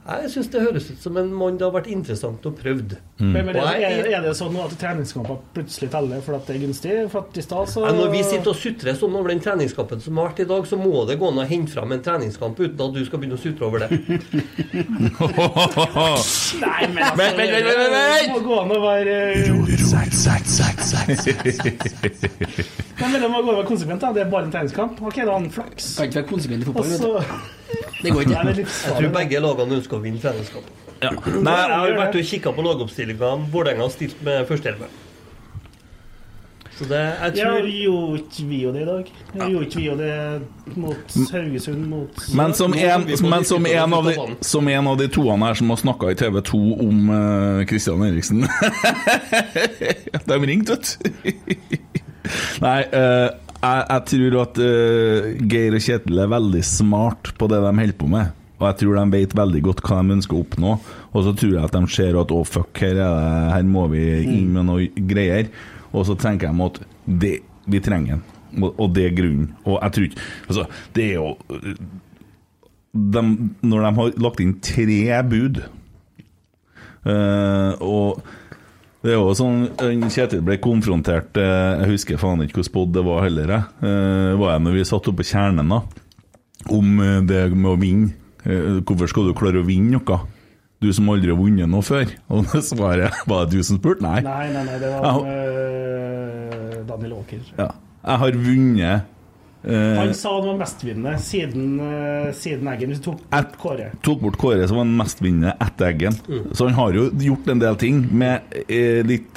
Jeg syns det høres ut som en mann det har vært interessant å prøvd. Men, men er, er, er det sånn at treningskamper plutselig teller for at det er gunstig? For at i sted, så Ja, når vi sitter og sutrer sånn over den treningskampen som har vært i dag, så må det gå an å hente fram en treningskamp uten at du skal begynne å sutre over det. <laughs> Nei, men altså Vent, vent, vent! Det må gå an å være Men men det må gå an å være konsekvent, da. Det er bare en treningskamp. Ok, da har han flaks. Kan ikke være konsekvent i fotball. vet du. Det går ikke. Nei, er Jeg tror begge lagene ønsker å vinne treningskampen. Ja. Nei, jeg har jo vært og kikka på lagoppstillinga. Vålerenga har stilt med førsteelve. Så det Jeg Ja, tror vi gjorde ikke vi jo det i dag. Vi gjorde ikke vi jo det mot Haugesund, mot Men som en, men som en, av de, som en av de toene her som har snakka i TV 2 om uh, Christian Eriksen <laughs> De ringte, vet du. <laughs> Nei, eh, jeg, jeg tror at eh, Geir og Kjetil er veldig smart på det de holder på med. Og jeg tror de vet veldig godt hva de ønsker å oppnå. Og så tror jeg at de ser at å, fuck, her, er det, her må vi inn med noe greier. Og så tenker de at det, vi trenger den. Og, og det er grunnen. Og jeg tror ikke Altså, det er jo de, Når de har lagt inn tre bud eh, Og det er jo sånn Kjetil ble konfrontert eh, Jeg husker faen ikke hvor spådd det var heller. jeg. Eh, var jeg når vi satt oppe på kjernen, da. Om det med å vinne. Eh, hvorfor skal du klare å vinne noe? Du som aldri har vunnet noe før. <laughs> Og det svaret var det du som spurte? Nei. Nei, nei, nei, det var øh, Daniel Aaker. Ja. Jeg har vunnet eh, Han sa han var mestvinnende siden, siden Eggen. Tok bort Kåre. tok bort Kåre, som var den mestvinnende etter Eggen. Så han har jo gjort en del ting med litt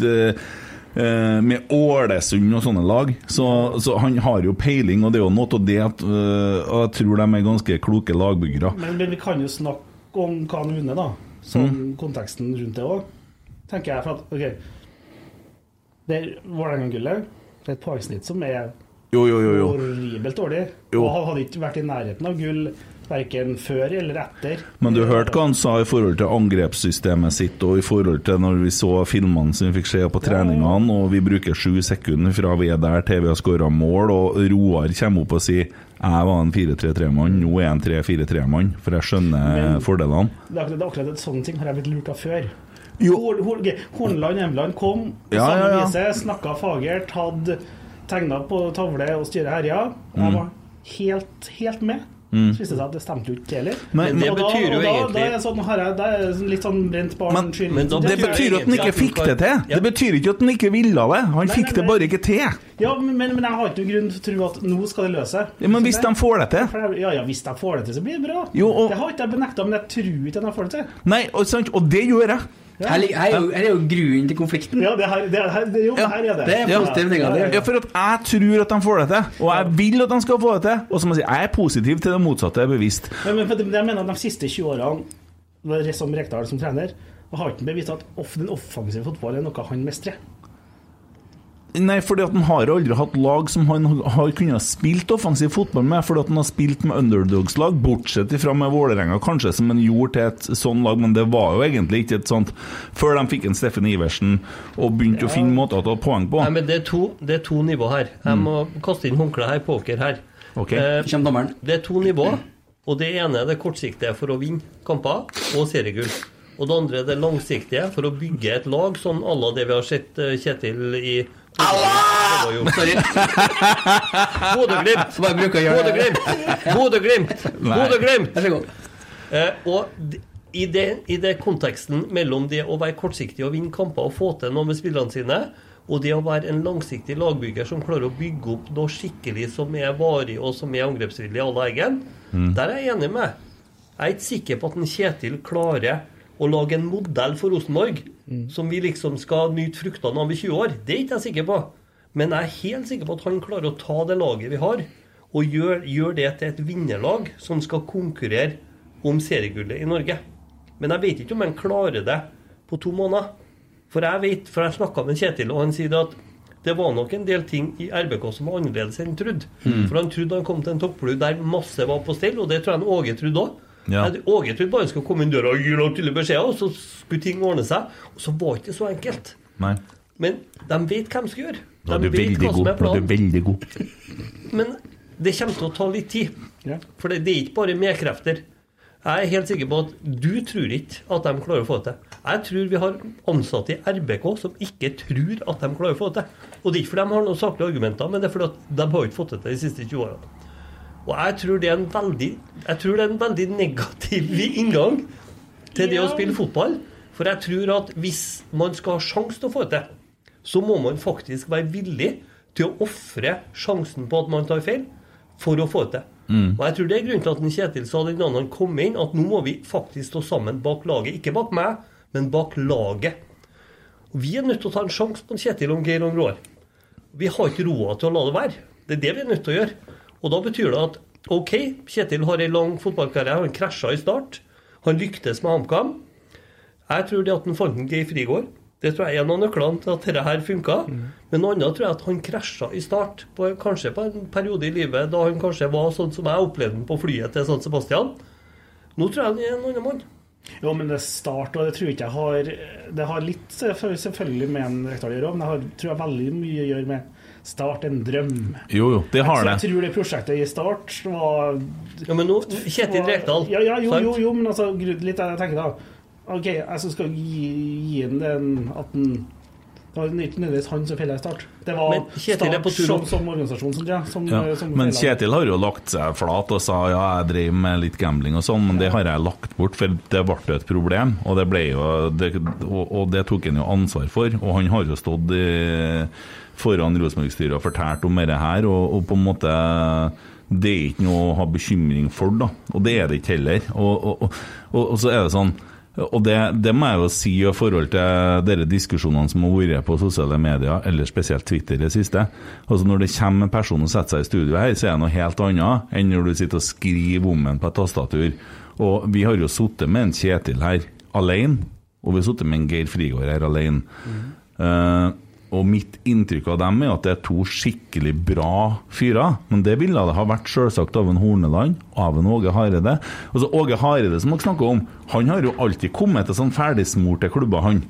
eh, Med Ålesund og sånne lag. Så, så han har jo peiling, og det er jo noe av det at eh, Og jeg tror de er ganske kloke lagbyggere. Men, men vi kan jo snakke om hva han vunnet, da. Som Mm. konteksten rundt det òg. Tenker jeg, for at OK Det er Vålerenga-gullet. Det er et poengsnitt som er Jo, jo, jo. jo. horribelt dårlig. Og hadde ikke vært i nærheten av gull verken før eller etter. Men du hørte hva han sa i forhold til angrepssystemet sitt, og i forhold til når vi så filmene som vi fikk se på treningene, og vi bruker sju sekunder fra vi er der til vi har skåra mål, og Roar kommer opp og sier jeg var en 4-3-3-mann, nå er jeg en 3-4-3-mann, for jeg skjønner Men- fordelene. Det er akkurat, akkurat sånne ting har jeg blitt lurt av før. Hornland Hjemland kom Ja, ja, ja. snakka fagert, hadde tegna på tavle og styret herja. Mm. Jeg var helt, helt med. Så viste det seg at det stemte jo ikke heller. Men- Men det Og da- betyr jo da, egentlig- Da det sånn, jeg, det er sånn litt sånn brent barn Men- men da Det betyr at han ikke fikk det til. Ja. Det betyr ikke at han ikke ville det. Han Nei, fikk nei, det bare ikke til. Ja, men, men men jeg har ikke noen grunn til å tro at nå skal det løse seg. Ja, men hvis de får det til Ja, ja, hvis de får det til, så blir det bra. Jo, og- Det har ikke jeg benekta, men jeg tror ikke de får det til. Nei, og, sant, og det gjør jeg. Her, her, er jo, her er jo grunnen til konflikten. Ja, det her, det her, det, jo, Ja, her er det. det er Ja. positivt negativt. Ja, for at jeg tror at de får det til, og jeg vil at de skal få det til. Og som jeg sier, jeg er positiv til det motsatte, er bevisst. Men, men jeg mener at de siste 20 årene som Rekdal som trener, har ikke bevist at den offensive fotballen er noe han mestrer. Nei, fordi at han har aldri hatt lag som han har kunnet spilt offensiv fotball med, fordi at han har spilt med underdogslag, bortsett ifra med Vålerenga, kanskje, som han gjorde til et sånn lag, men det var jo egentlig ikke et sånt Før de fikk en Steffen Iversen og begynte å finne måter å ta poeng på. Nei, men det er, to, det er to nivå her. Jeg må kaste inn håndkleet her, poker her. Ok. Eh, det er to nivå, og det ene er det kortsiktige for å vinne kamper og seriegull. Og det andre er det langsiktige for å bygge et lag, sånn à la det vi har sett eh, Kjetil i Sorry. Bodø-Glimt! Bodø-Glimt! Bodø-Glimt! Bodø-Glimt! Eh, og i det, i det konteksten mellom det å være kortsiktig og vinne kamper og få til noe med spillene sine, og det å være en langsiktig lagbygger som klarer å bygge opp noe skikkelig som er varig og som er angrepsvillig à la Eggen, der er jeg enig med. Jeg er ikke sikker på at en Kjetil klarer å lage en modell for Rosenborg som vi liksom skal nyte fruktene av i 20 år. Det er ikke jeg sikker på. Men jeg er helt sikker på at han klarer å ta det laget vi har, og gjøre gjør det til et vinnerlag som skal konkurrere om seriegullet i Norge. Men jeg vet ikke om han klarer det på to måneder. For jeg vet, for jeg snakka med Kjetil, og han sier at det var nok en del ting i RBK som var annerledes enn han trodde. For han trodde han kom til en toppklubb der masse var på stell, og det tror jeg han Åge trodde òg. Ja. Åge trodde bare han skulle komme inn døra og gi noen tydelige beskjeder, og så skulle ting ordne seg. Og så var det ikke så enkelt. Nei. Men de vet hvem skal gjøre. De du vet hva hva som god. er planen. du er veldig god. Men det kommer til å ta litt tid. Ja. For det, det er ikke bare medkrefter. Jeg er helt sikker på at du tror ikke at de klarer å få det til. Jeg tror vi har ansatte i RBK som ikke tror at de klarer å få det til. Og det er ikke fordi de har noen saklige argumenter, men det er fordi at de har ikke fått det til de siste 20 årene. Og jeg tror det er en veldig, jeg tror det er en veldig negativ inngang til det å spille fotball. For jeg tror at hvis man skal ha sjanse til å få det til, så må man faktisk være villig til å ofre sjansen på at man tar feil, for å få det til. Mm. Og jeg tror det er grunnen til at Kjetil sa den dagen han kom inn, at nå må vi faktisk stå sammen bak laget. Ikke bak meg, men bak laget. Og Vi er nødt til å ta en sjanse på Kjetil om Geir om Roar. Vi har ikke råd til å la det være. Det er det vi er nødt til å gjøre. Og da betyr det at OK, Kjetil har en lang fotballkarriere. Han krasja i start. Han lyktes med HamKam. Jeg tror det at han fant en Geir Frigård, det tror jeg er en av nøklene til at dette her funka. Men noe annet tror jeg at han krasja i start, på, kanskje på en periode i livet da han kanskje var sånn som jeg opplevde ham på flyet til San Sebastian. Nå tror jeg han er en annen mann. Jo, men det er start, og det tror jeg ikke jeg har Det har litt selvfølgelig med en rektor å gjøre, men det har, tror jeg veldig mye å gjøre med Start en drøm. Jo, jo, det har det. Jeg tror det prosjektet i Start var Ja, men nå Kjetil Rekdal. Ja, ja, jo, jo, jo, men altså, litt jeg tenker da. OK, jeg skal gi, gi den at den Det var ikke nødvendigvis han som feila i Start. Det var Start som, som organisasjon, som, ja, som, Ja. som Men feilet. Kjetil har jo lagt seg flat og sa ja, jeg drev med litt gambling og sånn, men det har jeg lagt bort, for det ble jo et problem. Og det, jo, det, og, og det tok han jo ansvar for. Og han har jo stått i, foran Rosenborg-styret og fortalt om dette her, og, og på en måte det er ikke noe å ha bekymring for, da. Og det er det ikke heller. Og, og, og, og, og så er det sånn og det, det må jeg jo si i forhold til dere diskusjonene som har vært på sosiale medier, eller spesielt Twitter i det siste. Altså Når det kommer en person og setter seg i studio her, så er det noe helt annet enn når du sitter og skriver om en på et tastatur. Og vi har jo sittet med en Kjetil her alene, og vi har sittet med en Geir Frigård her alene. Eh, og mitt inntrykk av dem er at det er to skikkelig bra fyrer. Men det ville det ha vært selvsagt av en Horneland, av en Åge Hareide. Altså Åge Hareide som dere snakker om, han har jo alltid kommet til sånn ferdigsmorte klubber, han.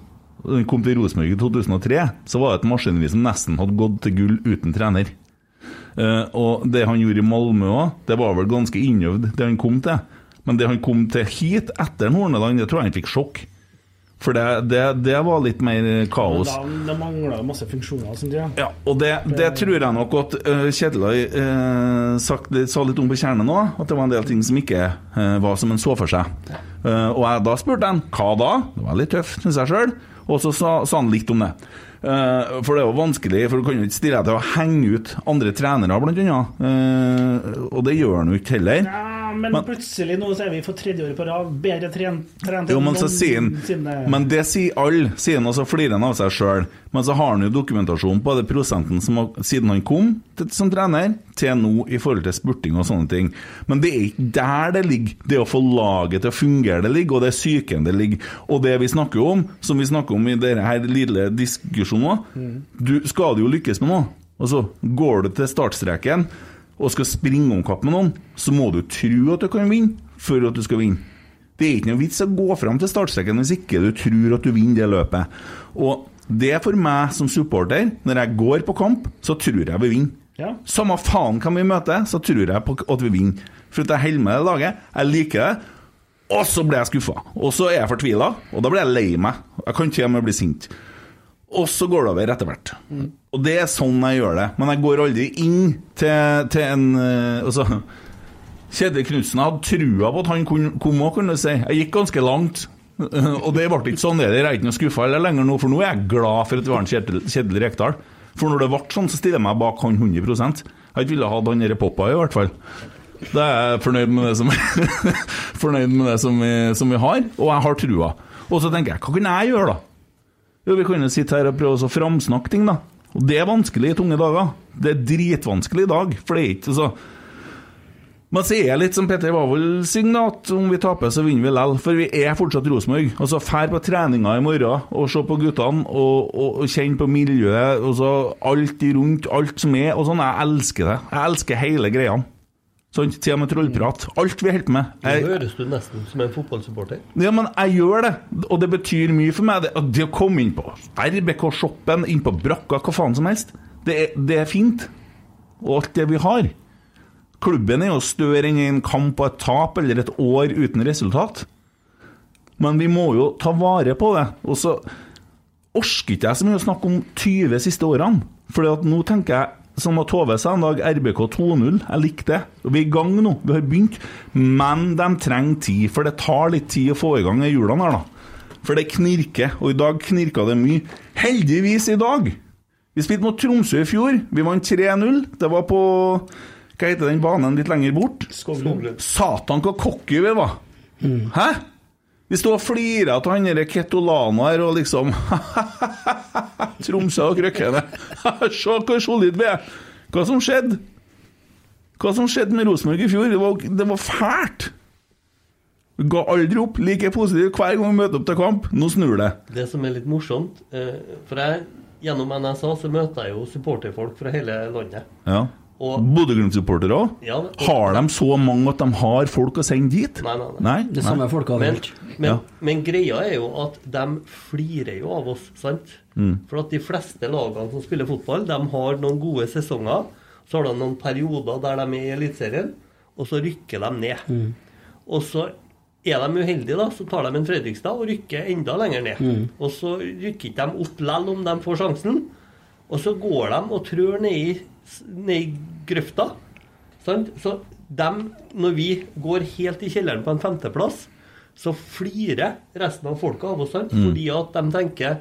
Da han kom til Rosenborg i 2003, så var det et maskineri som nesten hadde gått til gull uten trener. Uh, og det han gjorde i Malmö òg, det var vel ganske innøvd, det han kom til. Men det han kom til hit etter Horneland, det tror jeg han fikk sjokk. For det, det, det var litt mer kaos. Men da, det mangla masse funksjoner. Sånn, ja. Ja, og det, det tror jeg nok at uh, Kjetil uh, sa litt om på kjernen nå, at det var en del ting som ikke uh, var som en så for seg. Og jeg, da spurte han hva da? Det var litt tøft, syns jeg sjøl. Og så sa, sa han litt om det. For det er jo vanskelig, for du kan jo ikke stille deg til å henge ut andre trenere, blant annet. Og det gjør han jo ikke heller. Ja, men, Men- plutselig nå så er vi for tredje året på rad bedre trent, trent Jo, men så sier han. Men det sier alle, sier han, og så flirer han av seg sjøl. Men så har han jo dokumentasjon på det prosenten som har, siden han kom til, som trener, til nå i forhold til spurting og sånne ting. Men det er ikke der det ligger. Det å få laget til å fungere det ligger, og det er psyken det ligger. Og det vi snakker om, som vi snakker om i denne lille diskusjonen òg, du skal du jo lykkes med noe. Altså, går du til startstreken og skal springe om kapp med noen, så må du tro at du kan vinne for at du skal vinne. Det er ikke noe vits å gå fram til startstreken hvis ikke du tror at du vinner det løpet. Og det er for meg som supporter, når jeg går på kamp, så tror jeg vi vinner. Ja. Samme faen hvem vi møter, så tror jeg på at vi vinner. For at jeg holder med det laget, jeg liker det. Og så blir jeg skuffa. Og så er jeg fortvila, og da blir jeg lei meg. Jeg kan til og med bli sint. Og så går det over etter hvert. Og det er sånn jeg gjør det. Men jeg går aldri inn til, til en eh, Altså Kjetil Knutsen hadde trua på at han komme òg, kan du si. Jeg gikk ganske langt. <laughs> Og det ble ikke sånn. det er ikke noe skuffa lenger nå, for nå er jeg glad for at vi har en Kjetil, Kjetil Rekdal. For når det ble sånn, så stiller jeg meg bak han 100 Jeg ikke ville hatt han derre Poppa i hvert fall. Da er jeg fornøyd med det som, <laughs> fornøyd med det som, vi, som vi har, og jeg har trua. Og så tenker jeg, hva kan jeg gjøre, da? Jo, Vi kan jo sitte her og prøve å framsnakke ting, da. Og det er vanskelig i tunge dager. Det er dritvanskelig i dag, for det er ikke så Men så er det litt som Petter Wavold synger, at om vi taper, så vinner vi lell. For vi er fortsatt Rosenborg. Altså, Fær på treninga i morgen og se på guttene og, og, og kjenne på miljøet. Og så alt rundt, alt som er. Og sånn. Jeg elsker det. Jeg elsker hele greia. Til og med trollprat. Alt vi holder på med. Nå Jeg, høres du nesten som en fotballsupporter. ja, men jeg gjør det, og det betyr mye for meg. Det, det å komme inn på RBK-shoppen, inn på brakka, hva faen som helst, det er, det er fint. Og alt det vi har. Klubben er jo større enn en kamp og et tap eller et år uten resultat. Men vi må jo ta vare på det. Og så orker ikke jeg så mye å snakke om 20 siste årene. For nå tenker jeg, som at Tove sa en dag, RBK 2-0. Jeg likte det. Vi er i gang nå. Vi har begynt. Men de trenger tid, for det tar litt tid å få i gang hjulene her, da. For det knirker, og i dag knirka det mye. Heldigvis i dag! Vi spilte mot Tromsø i fjor. Vi vant 3-0. Det var på Hva heter den banen litt lenger bort? Skoglund. Satan, hva cocky vi var! Hæ? Vi sto og flira av han derre Ketolano her og liksom <laughs> Tromsø og Krøkkene. <laughs> Se hvor solid vi er! Hva som skjedde? Hva som skjedde med Rosenborg i fjor? Det var, det var fælt! Vi ga aldri opp. Like positiv hver gang vi møter opp til kamp. Nå snur det. Det som er litt morsomt eh, For jeg, gjennom NSA så møter jeg jo supporterfolk fra hele landet. Ja. Bodø-Glimt-supportere òg? Ja, Har de så mange at de har folk å sende dit? Nei, nei, nei. Det er samme folka Men, men, Ja. men greia er jo at de flirer jo av oss, sant? Mm. For at de fleste lagene som spiller fotball, de har noen gode sesonger. Så har de noen perioder der de er i Eliteserien, og så rykker de ned. Mm. Og så er de uheldige, da, så tar de en Fredrikstad og rykker enda lenger ned. Mm. Og så rykker ikke de opp lell om de får sjansen. Og så går de og trør ned i grøfta. Sant? Så dem, når vi går helt i kjelleren på en femteplass, så flirer resten av folka av oss, sant? Mm. fordi at de tenker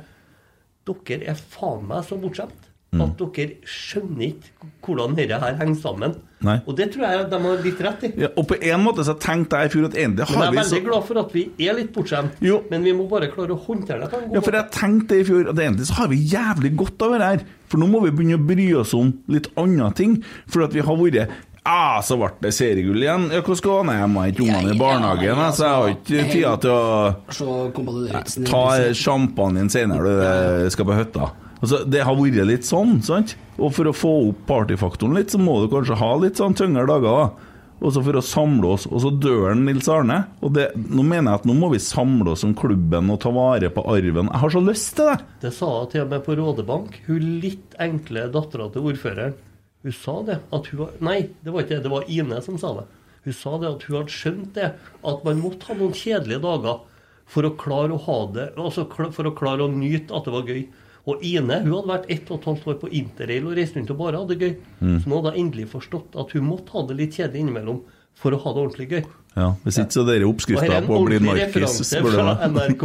dere er faen meg så bortskjemt. At dere skjønner ikke hvordan dette her henger sammen. Nei. Og det tror jeg de har litt rett i. Ja, og på en måte så tenkte jeg i fjor at egentlig så... jeg er veldig så glad for at vi er litt bortskjemt. Men vi må bare klare å håndtere det på en god Ja, for jeg tenkte i fjor at egentlig så har vi jævlig godt av det her. For nå må vi begynne å bry oss om litt andre ting. For at vi har vært Ja, så ble det seriegull igjen. Ja, Hva skal jeg må Jeg har ikke ungene i barnehagen, jeg, så jeg har ikke tida til å Lauritzen. ta sjampanjen senere du skal på hytta. Altså, det har vært litt sånn, sant? Og for å få opp partyfaktoren litt, så må du kanskje ha litt sånn tyngre dager, da. Også for å samle oss. Og så dør Nils Arne. Og det, nå mener jeg at nå må vi samle oss om klubben og ta vare på arven. Jeg har så lyst til det! Det sa hun til og med på Rådebank. Hun litt enkle dattera til ordføreren. Hun sa det. At hun var, nei, det var ikke det. Det var Ine som sa det. Hun sa det at hun hadde skjønt det. At man måtte ha noen kjedelige dager for å klare å ha det Altså for å klare å nyte at det var gøy. Og Ine hun hadde vært ett og et halvt år på interrail og reist rundt og bare hadde det gøy. Mm. Så nå hadde hun endelig forstått at hun måtte ha det litt kjedelig innimellom for å ha det ordentlig gøy. Ja, Hvis ikke så er oppskrifta på å bli narkis. spør du meg.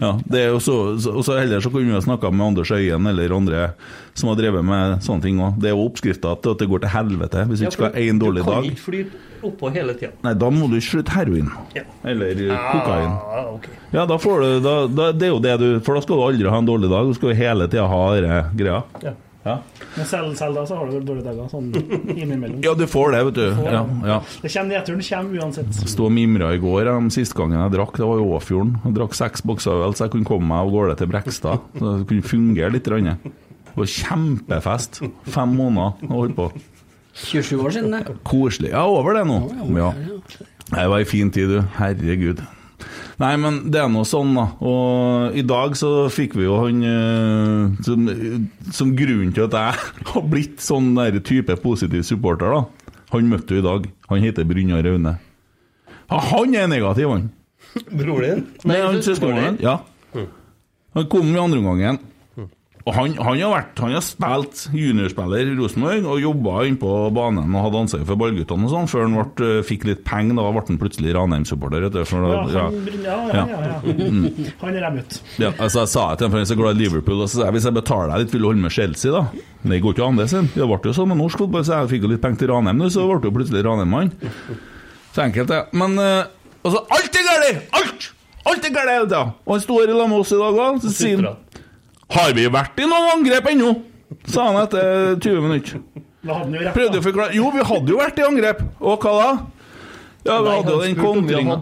Ja, det er jo så, så, så heller så kunne vi ha snakka med Anders Øyen eller andre som har drevet med sånne ting òg. Det er jo oppskrifta til at det går til helvete hvis du Ja, ikke skal ha én dårlig Du kan dag. ikke flyte oppå hele tida. Nei, da må du slutte heroin. Ja. Eller kokain. Ah, ok. Ja, da får du da, da, Det er jo det du For da skal du aldri ha en dårlig dag. Du skal jo hele tida ha denne greia. Ja. Ja. Men selv, selv da så har du vel dårlige dager, sånn innimellom. <laughs> ja, du får det, vet du. Ja, ja. Det kommer nedturen kommer uansett. Sto og mimra i går de siste gangen jeg drakk, det var i Åfjorden. Jeg drakk seks bokser øl, så jeg kunne komme meg av gårde til Brekstad. Så det kunne fungere litt. Det var kjempefest. Fem måneder og holdt på. 27 år siden, det. Koselig. Ja, over det nå. Ja. Det var ei fin tid, du. Herregud. Nei, men det er nå sånn, da. Og i dag så fikk vi jo han eh, som, som grunnen til at jeg <laughs> har blitt sånn der type positiv supporter, da. Han møtte du i dag. Han heter Brynjar Aune. Ja, han er negativ, han. <laughs> Broren din? Nei, han søsteren min. Ja. Han kom i andre omgangen. Og han, han har vært Han har spilt juniorspiller i Rosenborg og jobba innpå banen og hadde ansvar for ballguttene og sånn, før han ble, fikk litt penger. Da ble han plutselig Ranheim-supporter. Ja, ja, ja, ja, ja. Mm. Han er dem ut. Ja, altså Jeg sa til ham, for jeg er så glad i Liverpool, og så sa jeg hvis jeg betaler deg litt, vil du holde med Chelsea, da? Det går ikke an, det, sin. Det ble jo sånn med norsk fotball, så jeg fikk jo litt penger til Ranheim, nå, så ble det jo plutselig Ranheim-mann. Så enkelt, det. Men eh, altså, alt er galt! Alt! Alt er galt hele! Og han står i lag med oss i dag òg, så sier han Har vi vært i noen angrep ennå? sa han etter 20 minutter. Prøvde å forklare Jo, vi hadde jo vært i angrep. Og hva da? Ja, vi Nei, hadde jo den kontringa.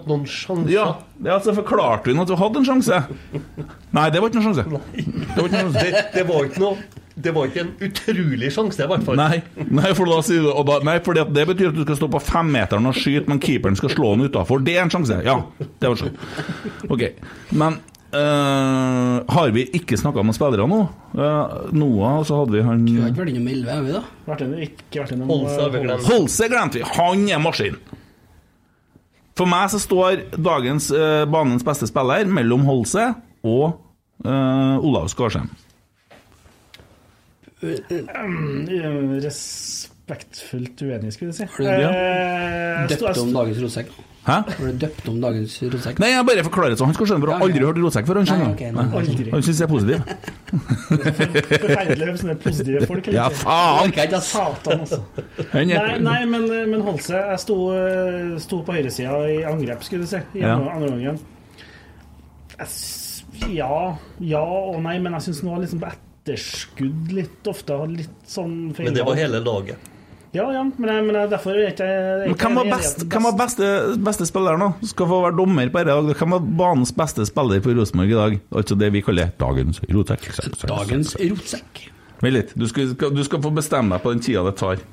Ja, ja, så forklarte vi at vi hadde en sjanse. Nei, det var ikke noen sjanse. Det var ikke noen sjanse. Det, det var ikke noe Det var ikke en utrolig sjanse, i hvert fall. Nei, nei, for da og da, Nei, for det, det betyr at du skal stå på femmeteren og skyte, men keeperen skal slå den utafor. Det er en sjanse! Ja, det var sånn. Ok. Men eh, har vi ikke snakka med spillere nå? Uh, Noah, så hadde vi han Vi har ikke vært innom 11, har vi da? Vært en, ikke vært innom Holse glemte vi! Han er maskin! For meg så står dagens uh, banens beste spiller mellom Holse og uh, Olav Skarsheim. Mm, Respektfullt uenig, skulle jeg si. Har du Eh, Døpt om dagens rotsekk? Hæ? Har du døpt om dagens rotsekk? Nei, jeg bare forklarer det sånn. han skal skjønne, for han har aldri hørt rotsekk før. Han skjønner Nei, ok, nei. Aldri. Han syns jeg er positiv. Forferdelig med sånne positive folk. Ja, faen! Ikke. Satan, altså. Nei, nei men, men Holse Jeg sto, eh, sto på høyresida i angrep, skulle du si, i Ja. andre gangen. Ja, ja og nei, men jeg syns han var liksom på etterskudd litt ofte. Litt sånn feil. Men det var hele laget. Ja, ja, men, jeg, men jeg, derfor er ikke jeg men hvem var, best, hvem var beste, beste spilleren, da? Skal få være dommer på dette. Hvem var banens beste spiller for Rosenborg i dag? Altså det vi kaller dagens rotsekk. Dagens rotsekk. Vent litt. Du skal, skal- du skal få bestemme deg på den tida det tar.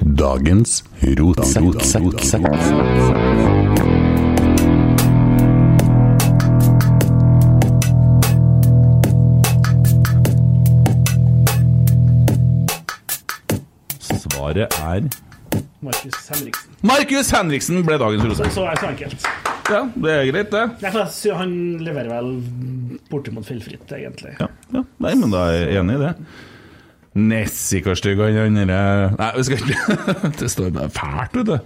Dagens rotsekk. Svaret er Markus Henriksen. Markus Henriksen ble dagens Så, Rosenborg. så er det så enkelt. Ja, det er greit, det. Nei, for Han leverer vel bortimot feilfritt, egentlig. Ja, ja. Nei, men da er jeg enig i det. Nessie, hvor stygg han er Nei, vi skal ikke <laughs> Det står bare fælt, vet du.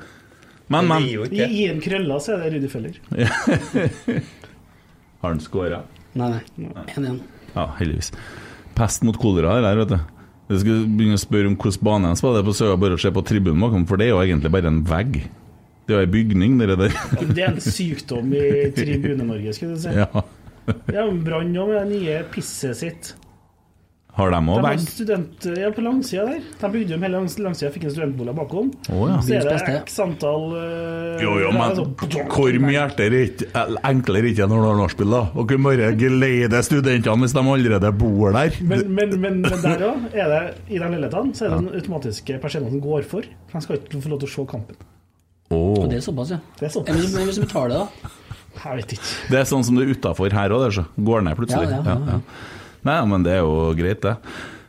Men, Men Gi krøller, en krølla så er det Rudi Føller. <laughs> Har han scora? Nei, nei. 1-1. Ja, heldigvis. Pest mot kolera, det der, vet du. Jeg skulle begynne å spørre om hvordan bane de spiller på, så er det bare å se på tribunen bakom, for det er jo egentlig bare en vegg. Det er jo ei bygning, det der. Det er en sykdom i Tribune-Norge, skulle du si. Ja. Ja, men Brann òg med det nye pisset sitt. Har de òg vegg? student, ja, på langsida der. De bygde om hele langs, langsida, fikk en studentbolig bakom. Oh, ja. Så er det x antall uh, Jo, jo, men sånn- hvor mye hjerter er ikke- enklere ikke når du har nachspiel, da? Og kunne bare geleide studentene hvis de allerede bor der. Men, men, men, men der òg er det i de leilighetene så er det den automatiske personen som går for. For De skal ikke få lov til å se kampen. Oh. Og det er såpass, ja. Det er såpass. Men men hvis du betaler, da? Jeg vet ikke. Det er sånn som det er utafor her òg, så går ned plutselig. Ja, ja, ja, ja. Nei, men det er jo greit, det.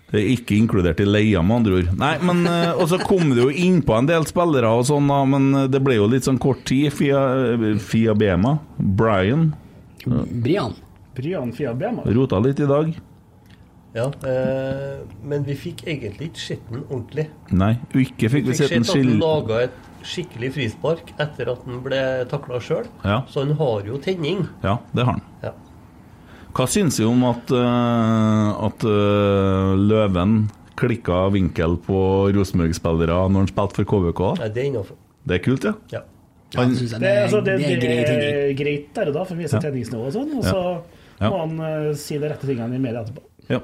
Det er ikke inkludert i leia, med andre ord. Nei, men eh, Og så kom det jo innpå en del spillere og sånn, da, men eh, det ble jo litt sånn kort tid. Fia, Fia Bema, Brian, Brian. Brian Fia Bema. rota litt i dag. Ja, eh, men vi fikk egentlig ikke sett den ordentlig. Nei, ikke fikk vi Vi fikk sett fikk sett at han skill... laga et skikkelig frispark etter at han ble takla sjøl. Ja. Så han har jo tenning. Ja, det har han. Ja. Hva syns vi om at, eh, at eh, Løven klikka vinkel på Rosenborg-spillere når han spilte for KVK? Ja, det er innafor. Det er kult, ja. Ja. Ja, det synes Det, det, er- altså, er, det, det er det er greit der og da, for å vise Ja. treningsnivå og sånn. Og Ja. så Ja. må han uh, si de rette tingene i media etterpå. ja.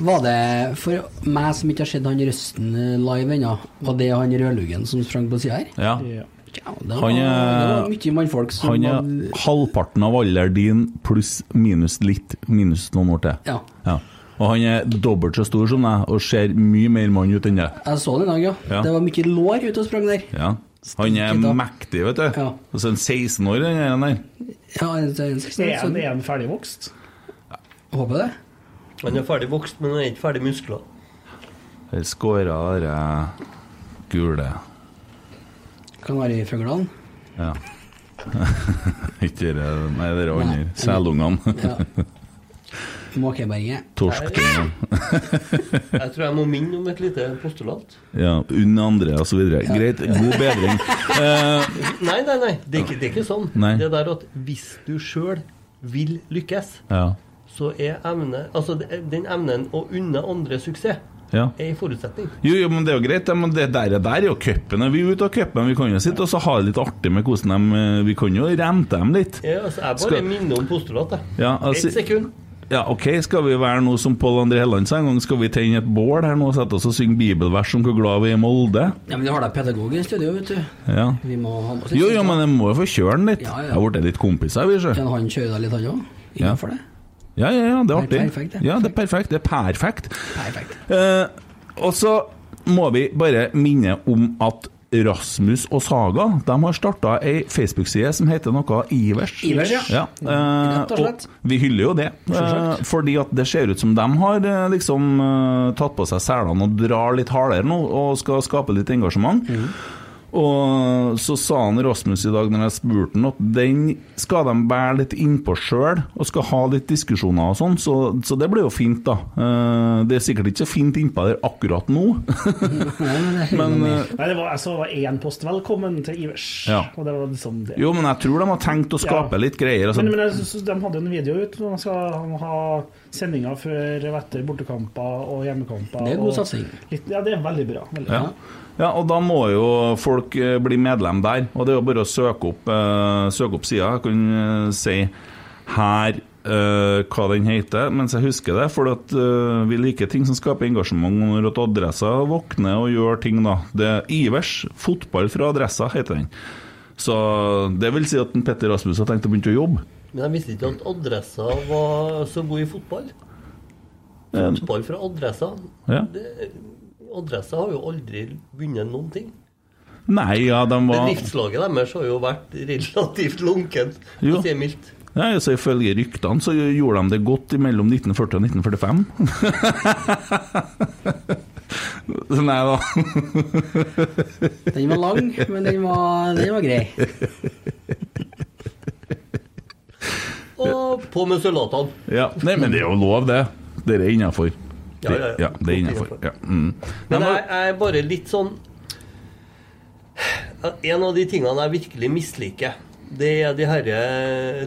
Var det for meg som ikke har sett han Røsten live ennå, var det han Rødluggen som sprang på sida her? ja. Ja. Ja, det var, Han er- det var mye mannfolk som Han er hadde... halvparten av alderen din pluss minus litt, minus noen år til. Ja. Ja. Og han er dobbelt så stor som deg og ser mye mer mann ut enn deg. Jeg så den i dag, ja. Ja. Det var mye lår ute og sprang der. Ja. Han er Stikket, mektig, vet du. Ja. Og så en 16 år, den er der. Ja, det er en 16 Er han, så er han ferdigvokst? håper det. Han er ferdig vokst, men han er ikke ferdig muskler. Her skåra dere gule. Kanarifuglene. Ja. <laughs> Ikke det Nei, det er andre. Selungene. Ja. Måkeberget. Torsktingene. Jeg tror jeg må minne om et lite postulat. Ja, unn andre og så videre. Greit, god bedring. Eh, Nei, nei, nei, det er ikke, det er ikke sånn. Nei. Det der at hvis du sjøl vil lykkes, ja. så er evne Altså den evnen å unne andre suksess ja. er en forutsetning. Jo, jo, men det er jo greit, men det der, der er jo cupen. Vi er ute av cupen. Vi kan jo sitte og så ha det litt artig med hvordan de Vi kan jo rente dem litt. Ja, altså, jeg bare Skal- minner om postulatet. Ja, Ett altså, sekund. Ja, ok, skal vi være noe som Pål André Helland sa en gang? Skal vi tenne et bål her nå og sette oss og synge bibelvers om hvor glad vi er i Molde? Ja, men vi har da pedagog i studio, vet du. Ja. Vi må ha med oss Jo, jo, men jeg må jo få kjøre den litt. Ja, ja. Jeg har blitt litt kompiser, vi, sjø. Kan han kjøre deg litt, han òg? Ja. Innenfor det? Ja, ja, ja, det er Det er artig. perfekt, det. Ja, det er perfekt. Det er perfekt. Perfekt. Eh, og så må vi bare minne om at Rasmus og Saga De har starta ei Facebook-side som heter noe Ivers. Ivers, ja. eh, og vi hyller jo det, eh, fordi at det ser ut som de har eh, liksom eh, tatt på seg selene og drar litt hardere nå og skal skape litt engasjement. Mhm. Og så sa han Rasmus i dag når jeg spurte han at den skal de bære litt innpå sjøl, og skal ha litt diskusjoner og sånn, så, så det blir jo fint, da. Eh, Det er sikkert ikke så fint innpå der akkurat nå, <laughs> men eh, Nei, det var, altså, det var én post 'velkommen til Ivers'. Ja. Og det var liksom det. Jo, men jeg tror de har tenkt å skape Ja. litt greier. Altså. Men, men jeg synes de hadde en video ut De man skal ha sendinger før og etter bortekamper og hjemmekamper. Det er god satsing. Litt, ja, det er veldig bra. Veldig bra. ja, og da må jo folk eh, bli medlem der. Og det er jo bare å søke opp, uh, søke opp sida. Jeg kan eh, si her uh, hva den heter, mens jeg husker det. For at, vi liker ting som skaper engasjement. Når at adressa våkner og gjør ting, da. Det er Ivers fotball fra adressa, heter den. Så det vil si at en Petter Rasmus har tenkt å begynne å jobbe. Men jeg visste ikke at Adressa var så god i fotball. Fotball fra Adressa. Ja. Det, adressa har jo aldri vunnet noen ting. Nei, ja, de var Bedriftslaget deres har jo vært relativt lunkent, for å si det mildt. Ja, så Ifølge ryktene så gjorde de det godt mellom 1940 og 1945. <laughs> Nei da. Den var lang, men den var, den var grei. Og på med sølvatene. Ja. Nei, men det er jo lov, det. Det er innafor. Ja, ja, ja. det er innafor. Mm. Men jeg, jeg er bare litt sånn En av de tingene jeg virkelig misliker, det er de herre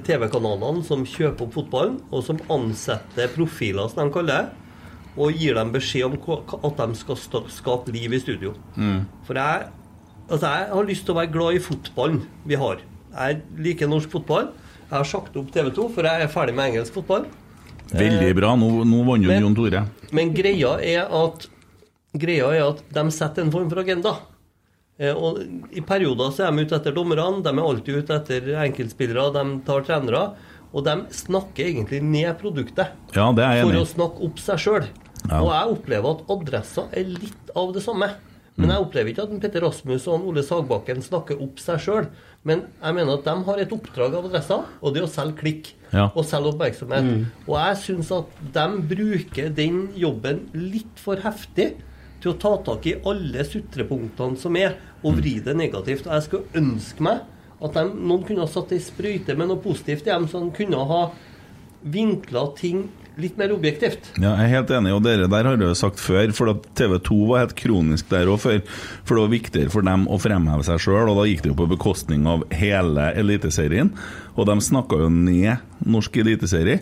TV-kanalene som kjøper opp fotballen, og som ansetter profiler, som de kaller det, og gir dem beskjed om at de skal skape liv i studio. Mm. For jeg, altså jeg har lyst til å være glad i fotballen vi har. Jeg liker norsk fotball. Jeg har sagt opp TV 2, for jeg er ferdig med engelsk fotball. Veldig bra. Nå, nå vant jo Jon Tore. Men greia er at Greia er at de setter en form for agenda. Eh, Og I perioder så er de ute etter dommerne, de er alltid ute etter enkeltspillere, de tar trenere. Og de snakker egentlig ned produktet Ja, er for å snakke opp seg sjøl. Ja. Og jeg opplever at adresser er litt av det samme. Men Mm. jeg opplever ikke at Petter Rasmus og Ole Sagbakken snakker opp seg sjøl. Men jeg mener at de har et oppdrag av adressa, og det er å selge klikk. Ja. Og selge oppmerksomhet. Mm. Og jeg syns at de bruker den jobben litt for heftig til å ta tak i alle sutrepunktene som er, og vri det negativt. Og jeg skulle ønske meg at de, noen kunne ha satt ei sprøyte med noe positivt i dem, så de kunne ha vinkla ting litt mer objektivt. Ja, jeg er helt enig, og dere der har jeg sagt før, for TV 2 var helt kronisk der òg før. For det var viktigere for dem å fremheve seg sjøl, og da gikk det jo på bekostning av hele Eliteserien. Og de snakka jo ned norsk eliteserie.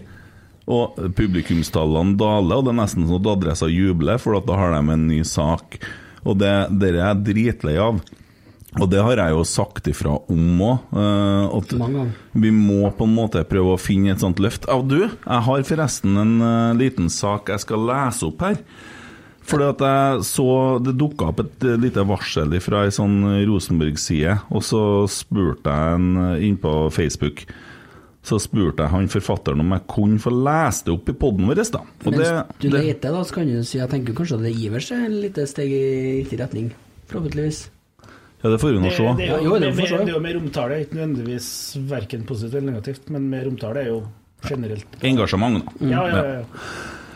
Og publikumstallene daler, og det er nesten sånn at adressa jubler, for da har de en ny sak. Og det, det er jeg dritlei av. Og det har jeg jo sagt ifra om òg. at vi må på en måte prøve å finne et sånt løft. Ja, du, jeg har forresten en eh, liten sak jeg skal lese opp her. Fordi at jeg så Det dukka opp et eh, lite varsel fra ei sånn Rosenborg-side, og så spurte jeg en eh, inn på Facebook Så spurte jeg han forfatteren om jeg kunne få lese det opp i poden vår. da. Og Mens det, du leter, da, så kan du si Jeg tenker kanskje at det Ivers er et lite steg i riktig retning. Forhåpentligvis. Ja, det får vi nå se. det, er Ja, jo, jo, det det, er, det er jo mer omtale, ikke nødvendigvis verken positivt eller negativt, men mer omtale er jo generelt. Engasjement, da. Ja, ja, ja.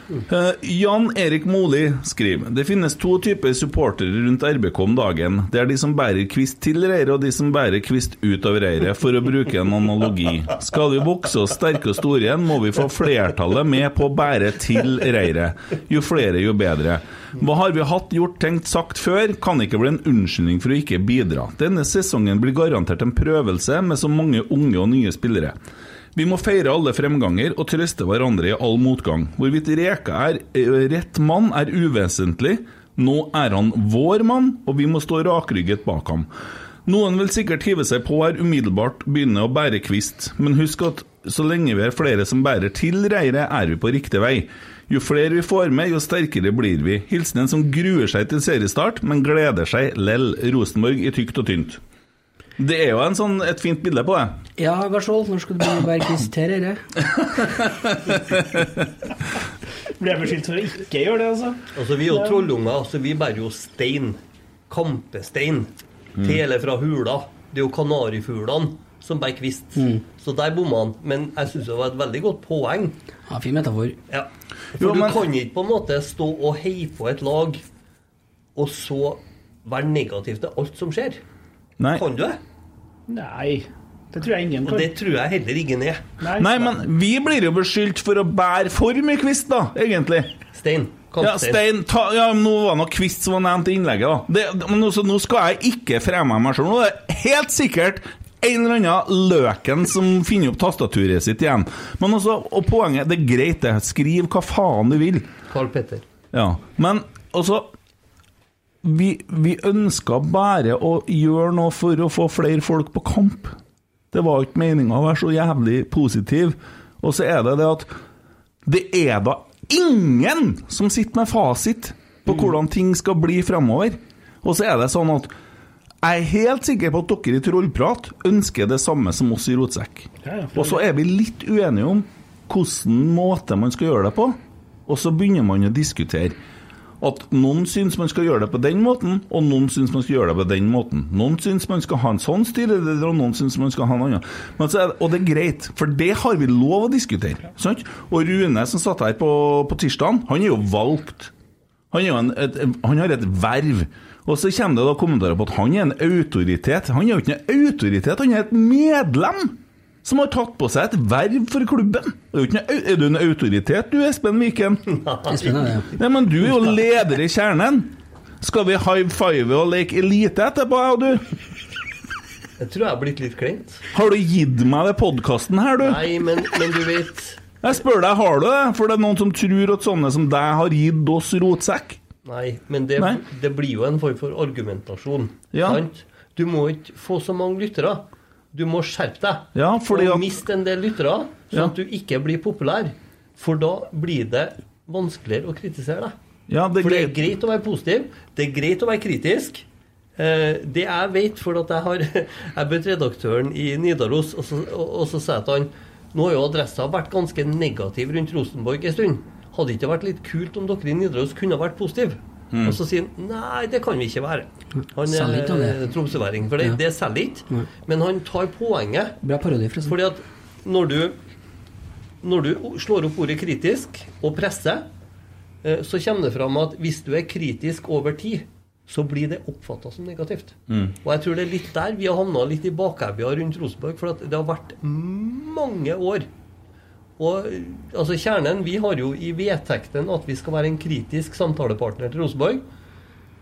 Eh, Jan Erik Moli skriver Det finnes to typer supportere rundt RBK om dagen. Det er de som bærer kvist til reiret, og de som bærer kvist ut av reiret, for å bruke en analogi. Skal vi vokse oss sterke og store igjen, må vi få flertallet med på å bære til reiret. Jo flere, jo bedre. Hva har vi hatt, gjort, tenkt, sagt før, kan ikke bli en unnskyldning for å ikke bidra. Denne sesongen blir garantert en prøvelse med så mange unge og nye spillere. Vi må feire alle fremganger og trøste hverandre i all motgang. Hvorvidt Reka er eh, rett mann, er uvesentlig. Nå er han vår mann, og vi må stå rakrygget bak ham. Noen vil sikkert hive seg på her umiddelbart, begynne å bære kvist, men husk at så lenge vi er flere som bærer til reiret, er vi på riktig vei. Jo flere vi får med, jo sterkere blir vi. Hilsen en som gruer seg til seriestart, men gleder seg lell. Rosenborg i tykt og tynt. Det er jo en sånn, et fint bilde på det. Ja, Garsvold, når skal du begynne å kvist her. Blir jeg <laughs> beskyldt for å ikke gjøre det, altså? Altså, vi er jo trollunger, Altså, vi bærer jo stein. Kampestein. Mm. Til eller fra hula. Det er jo kanarifuglene som bærer kvist. Mm. Så der bomma han. Men jeg syns det var et veldig godt poeng. Ja, fin metafor. Ja. For Jo, du kan ikke på en måte stå og heie på et lag, og så være negativ til alt som skjer. Nei. Kan du det? Nei, det tror jeg ingen Og kan. det tror jeg heller ingen er. Nei, men vi blir jo beskyldt for å bære for mye kvist, da, egentlig. Stein. Ja, Stein, ta, ja, Nå var det kvist som var nevnt i innlegget. da det, men også, Nå skal jeg ikke fremme meg sjøl. Nå er det helt sikkert en eller annen løken som finner opp tastaturet sitt igjen. Men også, og poenget Det er greit, det. Skriv hva faen du vil. Carl Petter. Ja, Men også vi, vi ønska bare å gjøre noe for å få flere folk på kamp. Det var ikke meninga å være så jævlig positiv. Og så er det det at det er da ingen som sitter med fasit på hvordan ting skal bli fremover. Og så er det sånn at jeg er helt sikker på at dere i Trollprat ønsker det samme som oss i Rotsekk. Og så er vi litt uenige om hvilken måte man skal gjøre det på. Og så begynner man å diskutere. At noen syns man skal gjøre det på den måten, og noen syns man skal gjøre det på den måten. Noen syns man skal ha en sånn styreleder, og noen syns man skal ha en annen. Det, og det er greit, for det har vi lov å diskutere. Sant? Og Rune som satt her på, på tirsdag, han er jo valgt. Han, er en, et, han har et verv. Og så kommer det da kommentarer på at han er en autoritet. Han er jo ikke en autoritet, han er et medlem som har tatt på seg et verv for klubben. Er du, en, au- du en autoritet du, Espen Viken? <laughs> Er. Nei, men du er jo leder i kjernen. Skal vi high five og leke elite etterpå, jeg og du? Jeg tror jeg har blitt litt kleint. Har du gitt meg det podkasten her, du? Nei, men, men du vet Jeg spør deg, har du det? For det er noen som tror at sånne som deg har gitt oss rotsekk. Nei, men det, Nei. det blir jo en form for argumentasjon. Ja. Sant? Du må ikke få så mange lyttere. Du må skjerpe deg. Ja, fordi og at- miste en del lyttere, sånn Ja. at du ikke blir populær. For da blir det vanskeligere å kritisere deg. Ja, det for det er greit. greit å være positiv. Det er greit å være kritisk. Eh, det jeg vet, for at jeg har <laughs> Jeg bød redaktøren i Nidaros, og så, og, og så sa jeg til han Nå har jo Adressa vært ganske negativ rundt Rosenborg en stund. Hadde det ikke vært litt kult om dere i Nidaros kunne vært positive? Mm. Og så sier han nei, det kan vi ikke være. Han er det? tromsøværing. For det, Ja. det selger ikke. Men han tar poenget. Bra parodi, forresten. Fordi at når du, når du slår opp ordet kritisk og presser, eh, så kommer det fram at hvis du er kritisk over tid, så blir det oppfatta som negativt. Mm. Og jeg tror det er litt der vi har havna litt i bakevja rundt Rosenborg. For at det har vært mange år. Og altså kjernen Vi har jo i vedtekten at vi skal være en kritisk samtalepartner til Rosenborg.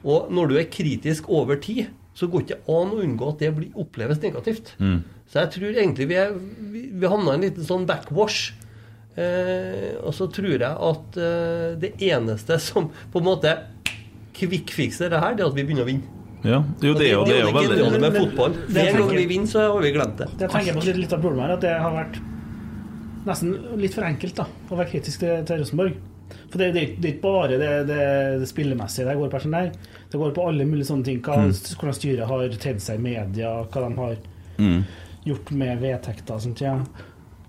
Og når du er kritisk over tid, så går det ikke an å unngå at det blir, oppleves negativt. Mm. Så jeg tror egentlig vi, er, vi, vi havna i en liten sånn backwash. Eh, og så tror jeg at eh, det eneste som på en måte kvikkfikser det her, det er at vi begynner å vinne. Ja, jo, det er jo, det er jo det geniale veldig med fotball. Det En gang vi vinner, så har vi glemt det. Det tenker jeg på litt av problemet her, at det har vært nesten litt for enkelt da, å være kritisk til, til Rosenborg. For det, det, det er ikke bare det, det, det spillemessige det går på Der. Det går på alle mulige sånne ting. Hva, Mm. Hvordan styret har tredd seg i media, hva de har Mm. gjort med vedtekter og sånt. Ja.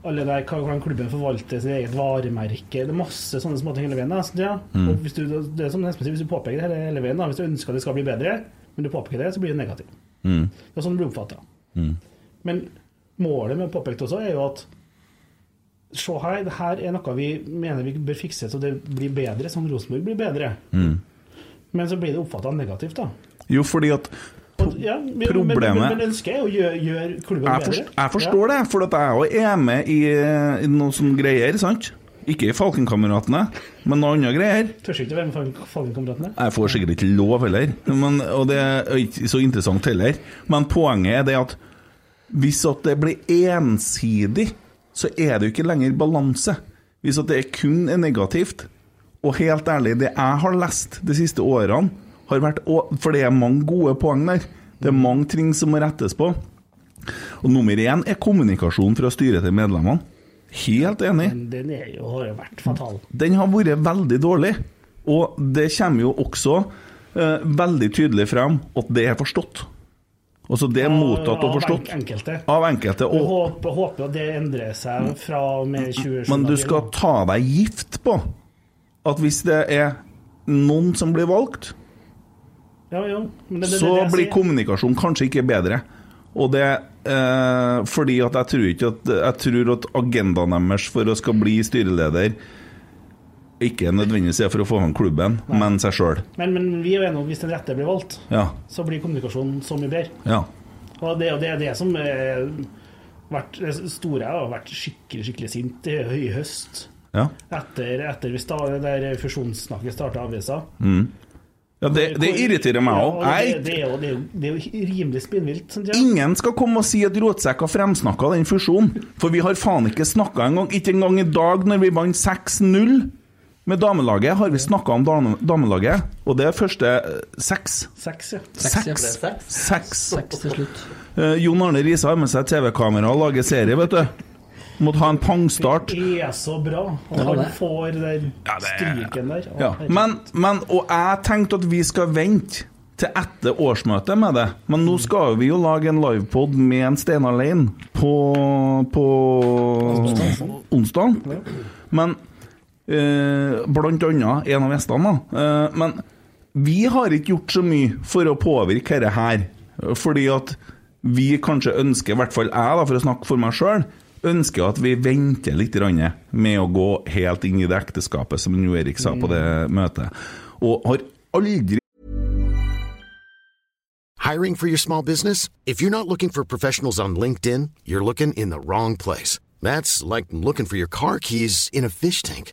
Alle der, hvordan klubben forvalter sitt eget varemerke. Det er masse sånne småting hele veien. Da, sant, ja. Mm. Hvis du, det er som sier, hvis du påpeker det hele, hele veien, da, hvis du ønsker at det skal bli bedre, men du påpeker det, så blir det negativt. Mm. Det er sånn det blir oppfatta. Mm. Men målet med å påpeke det også er jo at Se her, det her er noe vi mener vi bør fikse så det blir bedre, sånn Rosenborg blir bedre. Mm. Men så blir det oppfatta negativt, da. Jo, fordi at Og, ja, men, Problemet- men, men ønsket er å gjøre, gjøre klubben jeg, bedre. forst, jeg forstår det, for at jeg òg er med i, i noen sånne greier, sant? Ikke i Falkenkameratene, men noen andre greier. Tør ikke være med Falkenkameratene. Jeg får sikkert ikke lov heller, men, og det er ikke så interessant heller. Men poenget er det at hvis at det blir ensidig, så er det jo ikke lenger balanse. Hvis at det kun er negativt, og helt ærlig, det jeg har lest de siste årene, har vært For det er mange gode poeng der. Det er mange ting som må rettes på. Og nummer én er kommunikasjon fra styret til medlemmene. Helt enig. Men den er jo, har jo vært fatal. Den har vært veldig dårlig. Og det kommer jo også eh, veldig tydelig frem at det er forstått. Altså det er mottatt og forstått. av enkelte. Av enkelte. Og, håper, håper at det endrer seg fra og med 27. men du skal ta deg gift på at hvis det er noen som blir valgt, ja, ja. men det, det, så det, blir kommunikasjonen kanskje ikke bedre. Og det eh, fordi at jeg tror ikke at Jeg tror at agendaen deres for å skal bli styreleder ikke nødvendigvis er for å få fram klubben, men seg sjøl. Men, men vi er jo enige om hvis den rette blir valgt, Ja. så blir kommunikasjonen så mye bedre. ja. Og det er jo det, det som har vært det store Jeg har vært skikkelig skikkelig sint i, i høst. Ja. Etter, etter vi sta, det der fusjonssnakket starta avisa. Mm. ja det, det irriterer meg òg. Ja, det, det, er det, er det er jo rimelig spinnvilt. Ingen skal komme og si at Råtsekk har fremsnakka den fusjonen. For vi har faen ikke snakka engang. Ikke engang i dag, når vi vant 6-0 med damelaget, har vi snakka om dame- damelaget. Og det er første eh, seks. Seks, ja. Seks. Seks. Seks. Seks til slutt. Eh, Jon Arne Riise har med seg TV-kamera og lager serie, vet du. Måtte ha en pangstart. Det er så bra. Og han det. får den stryken der. Å, Ja. Men, men, og jeg tenkte at vi skal vente til etter årsmøtet med det. Men nå skal vi jo lage en livepod med en Steinar Lein på, på onsdag. Men blant annet en av gjestene, da. Eh, men vi har ikke gjort så mye for å påvirke dette her. Fordi at vi kanskje ønsker, i hvert fall jeg, da, for å snakke for meg sjøl, ønsker at vi venter litt med å gå helt inn i det ekteskapet, som Jo Erik sa på det møtet. Og har aldri Hiring for your small business? If you're not looking for professionals on LinkedIn, you're looking in the wrong place. That's like looking for your car keys in a fish tank.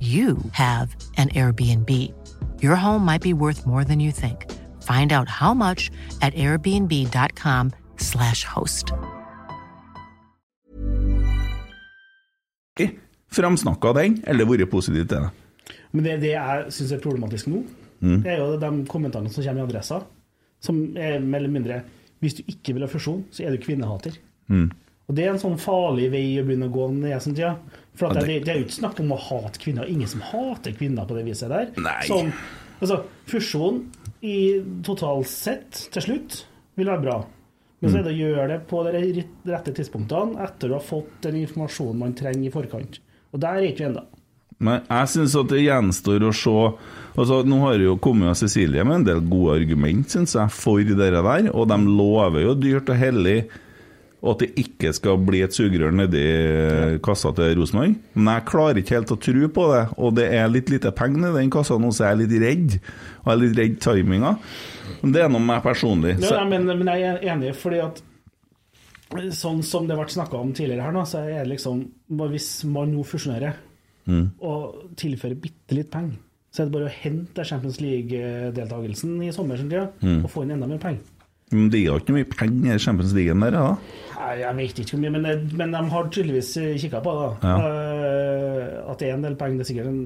you have an Airbnb. Your home might be worth more than you think. Find out how much at airbnb.com/slash host. framsnakka den, eller vært positiv til det. Men det, det jeg syns er problematisk nå, Mm. det er jo de kommentarene som kommer i adressa, som er mer eller mindre Hvis du ikke vil ha fusjon, så er du kvinnehater. Mm. Og Det er en sånn farlig vei å begynne å gå ned sånn tida. Ja, det, det- det er jo ikke snakk om å hate kvinner. Ingen som hater kvinner på det viset der. Nei. Sånn, altså, fusjon i totalt sett til slutt vil være bra. Men så er det å gjøre det på de rette tidspunktene etter å ha fått den informasjonen man trenger i forkant. Og der er ikke vi ennå. Men jeg syns at det gjenstår å se altså Nå har jo kommet av Cecilie med en del gode argument, synes jeg, for det der, og de lover jo dyrt og hellig at det ikke skal bli et sugerør nedi kassa til Rosenborg. Men jeg klarer ikke helt å tro på det, og det er litt lite penger i den kassa nå, så jeg er litt redd. Og jeg er litt redd timinga. Men det er noe med meg personlig. Ja, men, men jeg er enig, fordi at sånn som det ble snakka om tidligere her, nå, så er det liksom Hvis man nå fusjonerer Mm. og tilfører bitte litt penger, så er det bare å hente Champions League-deltakelsen i sommer Mm. og få inn enda mer penger. Men det er jo ikke mye penger i Champions League der, da. Nei, Jeg vet ikke hvor mye, men, det- men de har tydeligvis kikka på det. da. Ja. Eh, eh, at det er en del penger. Det er sikkert en,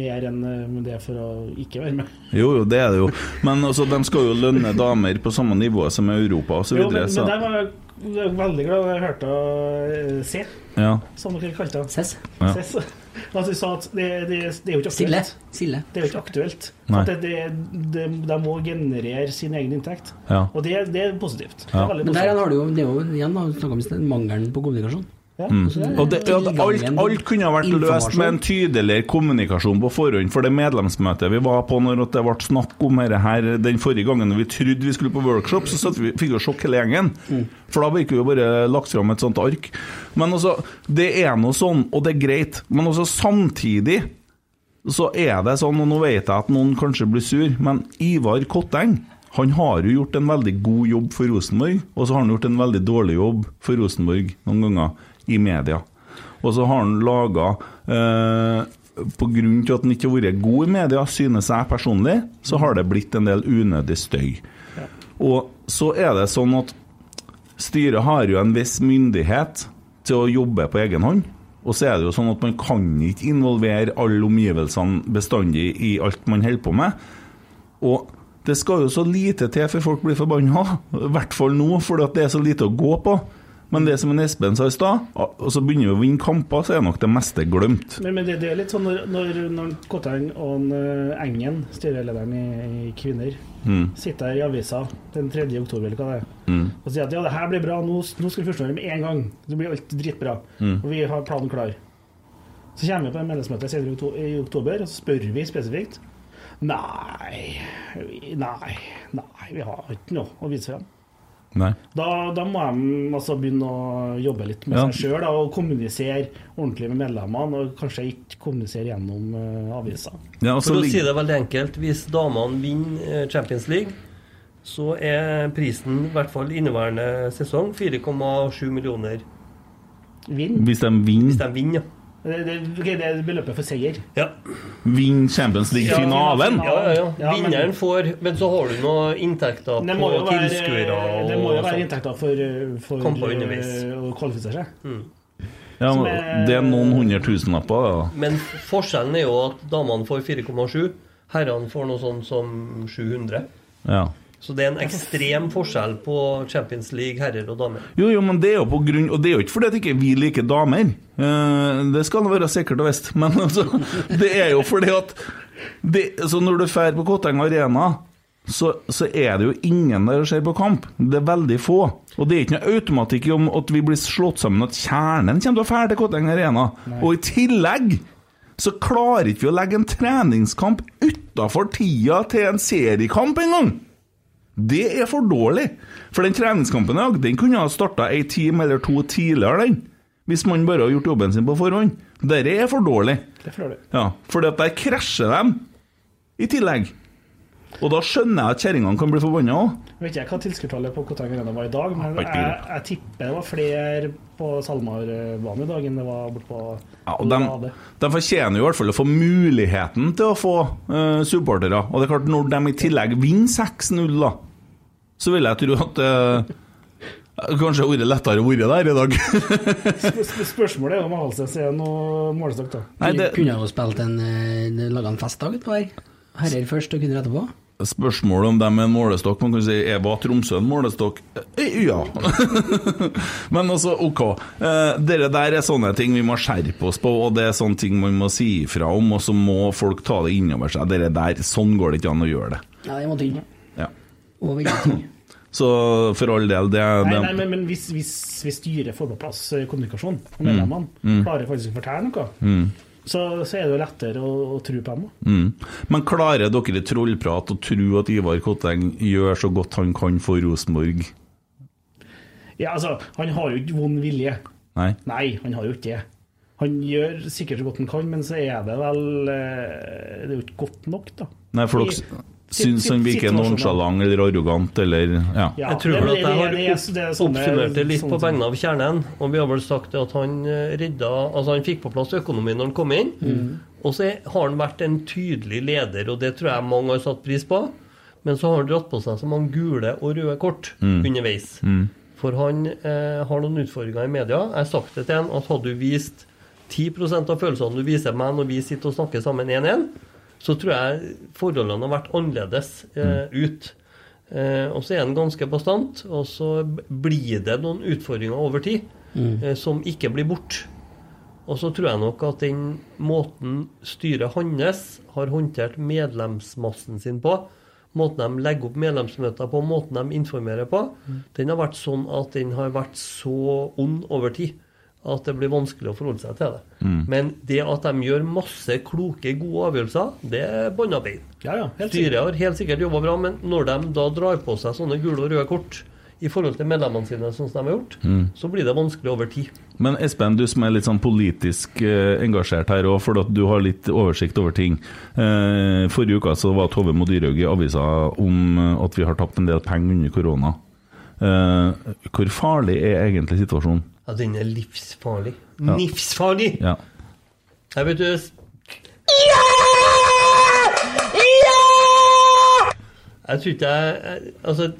mer enn eh, det for å ikke være med. Jo, jo, det er det jo. Men altså, de skal jo lønne damer på samme nivå som Europa osv. Jo, men, men der var jeg jeg er veldig glad jeg hørte eh, C, Ja. som dere kalte det. Ses. Ja. Sess. At du sa at det, det, det er jo ikke aktuelt. Sille. Det er jo ikke aktuelt. Nei. Det, det, det, de må generere sin egen inntekt. Ja. Og det, det er positivt. Det Ja. er positivt. Men der har du jo, det er jo igjen da, snakket om mangelen på kommunikasjon. Mm. Og det, ja, alt, alt kunne ha vært løst med en tydeligere kommunikasjon på forhånd. For det medlemsmøtet vi var på når det ble snakk om dette her den forrige gangen vi trodde vi skulle på workshop, så satt vi, fikk vi sjokk hele gjengen. For da virker vi bare lagt fram et sånt ark. Men altså, det er nå sånn, og det er greit. Men også samtidig så er det sånn, og nå vet jeg at noen kanskje blir sur, men Ivar Kotteng han har jo gjort en veldig god jobb for Rosenborg, og så har han gjort en veldig dårlig jobb for Rosenborg noen ganger i media. Og så har han laga eh, til at han ikke har vært god i media, synes jeg personlig, så har det blitt en del unødig støy. Og så er det sånn at styret har jo en viss myndighet til å jobbe på egen hånd. Og så er det jo sånn at man kan ikke involvere alle omgivelsene bestandig i alt man holder på med. Og det skal jo så lite til før folk blir forbanna, i hvert fall nå, fordi det er så lite å gå på. Men det som en Espen sa i stad, og så begynner vi å vinne kamper, så er nok det meste glemt. Men, men det, det er litt sånn når, når, når Kotteng og eh, Engen, styrelederen i, i Kvinner, Mm. sitter her i avisa den 3. oktober eller hva det er, Mm. og sier at ja, det her blir bra, nå, nå skal vi førsteåret med en gang. Det blir alt dritbra. Mm. Og vi har planen klar. Så kommer vi på en medlemsmøte senere i oktober, og så spør vi spesifikt. Nei, nei, nei, vi har ikke noe å vise frem. Nei. Da, da må de altså begynne å jobbe litt med Ja. seg sjøl og kommunisere ordentlig med medlemmene, og kanskje ikke kommunisere gjennom uh, aviser. Ja, For å si det veldig enkelt, hvis damene vinner eh, Champions League, så er prisen, i hvert fall inneværende sesong, 4,7 millioner. Vinn. Hvis de vinner Hvis de vinner, ja. Det, det, ok, det er beløpet for seier. Ja. Vinner Champions League-finalen? Ja, ja, ja. Ja, Vinneren får Men så har du noen inntekter Det på tilskuere og det må jo være inntekter for, uh, for uh, å kvalifisere seg. Ja, men er- det er noen hundre tusenlapper, Ja. Men forskjellen er jo at damene får 4,7, herrene får noe sånn som 700. Ja. Så det er en ekstrem forskjell på Champions League herrer og damer. Jo, jo, men det er jo på grunn Og det er jo ikke fordi at ikke vi liker damer. Eh, det skal være sikkert og visst. <laughs> Men altså, det er jo fordi at det, Så når du drar på Kotteng Arena, så, så er det jo ingen der og ser på kamp. Det er veldig få. Og det er ikke noe automatikk i om at vi blir slått sammen, at kjernen kommer til å dra til Kotteng Arena. Og i tillegg så klarer ikke vi å legge en treningskamp utafor tida til en seriekamp engang! Det er for dårlig. For den treningskampen i dag, den kunne ha starta ei time eller to tidligere, den. Hvis man bare har gjort jobben sin på forhånd. Dette er for dårlig. Det er for dårlig. Ja, For der krasjer de i tillegg. Og da skjønner jeg at kjerringene kan bli forbanna òg. Vet ikke jeg hva tilskuertallet på Kotteng Arena var i dag, men jeg, jeg tipper det var flere på SalMar-banen i dag enn det var borte på Ja, og de, de fortjener jo i hvert fall å få muligheten til å få uh, supportere. Og det er klart, når de i tillegg vinner 6-0, da, så vil jeg tro at uh, Kanskje det lettere å være der i dag. <laughs> Sp- sp- Spørsmålet er om Halsnes er noe målestokk, da. Nei, det- Kunne jo spilt en uh, Laga en festdag utpå her. Herrer først og kvinner etterpå. Spørsmålet om dem er en målestokk Man kan si er var Tromsø en målestokk? Eh, Ja. <laughs> Men altså, OK. Eh, Dere der er sånne ting vi må skjerpe oss på, og det er sånne ting man må si ifra om, og så må folk ta det innover seg. Dere der, Sånn går det ikke an å gjøre det. Ja, det må tynn. Ja. Og veldig. <clears throat> Så for all del, det, Nei, det nei, men, men hvis, hvis, hvis styret får på plass eh, kommunikasjon, og Mm. medlemmene Mm. klarer faktisk å fortelle noe, mm. Så, så er det jo lettere å, å tro på dem. Mm. Men klarer dere i trollprat å tro at Ivar Kotteng gjør så godt han kan for Rosenborg? Ja, altså, han har jo ikke vond vilje. Nei? Nei, han har jo ikke det. Han gjør sikkert så godt han kan, men så er det vel eh, Det er jo ikke godt nok, da. Nei, for dere syns han virker nonsjalant eller arrogant eller Ja. Ja, Jeg tror vel at jeg har er oppsummert det litt på vegne av kjernen. Og vi har vel sagt at han eh, redda Altså, han fikk på plass økonomien når han kom inn. Mm. Og så har han vært en tydelig leder, og det tror jeg mange har satt pris på. Men så har han dratt på seg så mange gule og røde kort Mm. underveis. Mm. For han eh, har noen utfordringer i media. Jeg har sagt det til han at hadde du vist 10% av følelsene du viser meg når vi sitter og snakker sammen 1-1, så tror jeg forholdene har vært annerledes eh, ut. Eh, og så er den ganske bastant, og så blir det noen utfordringer over tid eh, som ikke blir borte. Og så tror jeg nok at den måten styret hans har håndtert medlemsmassen sin på, måten de legger opp medlemsmøter på, måten de informerer på, den har vært sånn at den har vært så ond over tid at det blir vanskelig å forholde seg til det. Mm. Men det at de gjør masse kloke, gode avgjørelser, det er bånda bein. Ja, ja, Styret har helt sikkert jobba bra, men når de da drar på seg sånne gule og røde kort i forhold til medlemmene sine, sånn som de har gjort, Mm. så blir det vanskelig over tid. Men Espen, du som er litt sånn politisk eh, engasjert her òg, for at du har litt oversikt over ting. Eh, forrige uke så var Tove Mo Dyrhaug i avisa om eh, at vi har tapt en del penger under korona. Eh, hvor farlig er egentlig situasjonen? Ja, den er livsfarlig. Ja. Livsfarlig! Ja. Jeg vet du Jeg tror ikke jeg- Altså,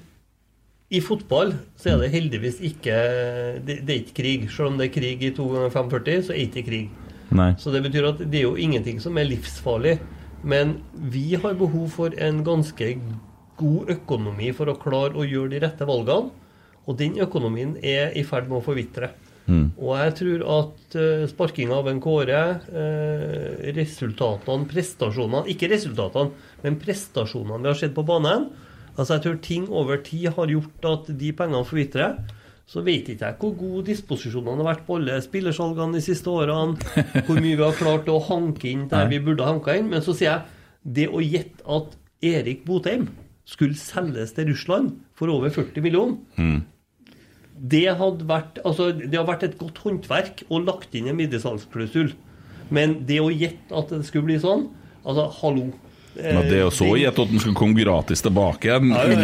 i fotball så er det heldigvis ikke Det, det er ikke krig. Selv om det er krig i 2 ganger 45, så er det ikke krig. Nei. Så det betyr at det er jo ingenting som er livsfarlig. Men vi har behov for en ganske god økonomi for å klare å gjøre de rette valgene. Og den økonomien er i ferd med å forvitre. Mm. Og jeg tror at uh, sparking av en Kåre, uh, resultatene, prestasjonene Ikke resultatene, men prestasjonene vi har sett på banen Altså Jeg tror ting over tid har gjort at de pengene forvitrer. Så vet ikke jeg hvor gode disposisjonene har vært på alle spillersalgene de siste årene. <laughs> Hvor mye vi har klart å hanke inn der vi burde ha hanka inn. Men så sier jeg det å gjette at Erik Botheim skulle selges til Russland for over 40 millioner Mm. Det hadde vært altså, Det har vært et godt håndverk å lagt inn en middelsalgsklausul. Men det å gjette at det skulle bli sånn Altså, hallo. Eh, Men det å så gjette at den skulle komme gratis tilbake igjen. Ja, ja,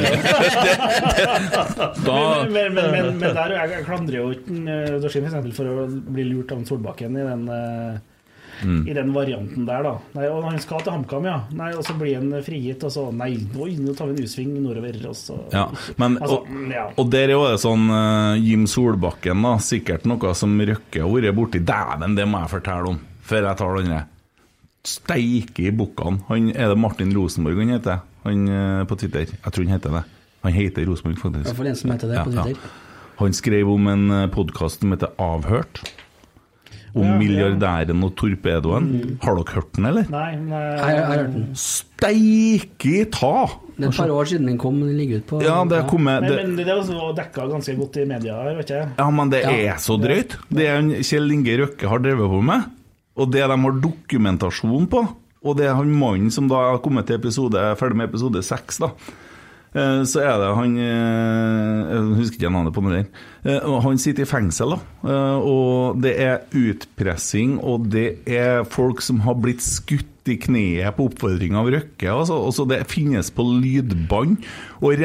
<laughs> Da Men, men, men, men, men der, jeg, klandrer jo ikke eh, Dorsin for, å bli lurt av Solbakken i den eh, Mm. I den varianten der, da. Nei, og Han skal til HamKam, ja. Nei, Og så blir han frigitt, og så Nei, oi, nå tar vi en U-sving nordover, og så Ja, men, Altså, og, ja. og der er jo det sånn uh, Jim Solbakken, da, sikkert noe som Røkke har vært borti. Dæven, det må jeg fortelle om, før jeg tar det andre. Steike i bukkene. Han, er det Martin Rosenborg han heter? Han uh, på Twitter? Jeg tror han heter det. Han heter Rosenborg, faktisk. Iallfall en som heter det på Twitter. Han skrev om en podkast som heter Avhørt. Om Ja, ja. milliardæren og torpedoen. Har dere hørt den, eller? Nei, nei Jeg har jeg har hørt den. Steike ta! Det er et par år siden den kom. Den ligger ute på Ja, det er kommet Men, det, men det er også dekka ganske godt i media her, vet jeg. Ja, men det Ja. er så drøyt. Det er en Kjell Inge Røkke har drevet på med, og det de har dokumentasjon på, og det er han mannen som da har kommet til episode, er ferdig med episode seks, da. Eh, Så er det han eh, Jeg husker ikke navnet på den der. Eh, Han sitter i fengsel, da. Og det er utpressing, og det er folk som har blitt skutt i kneet på oppfordring av Røkke. Altså. Det finnes på lydbånd. Og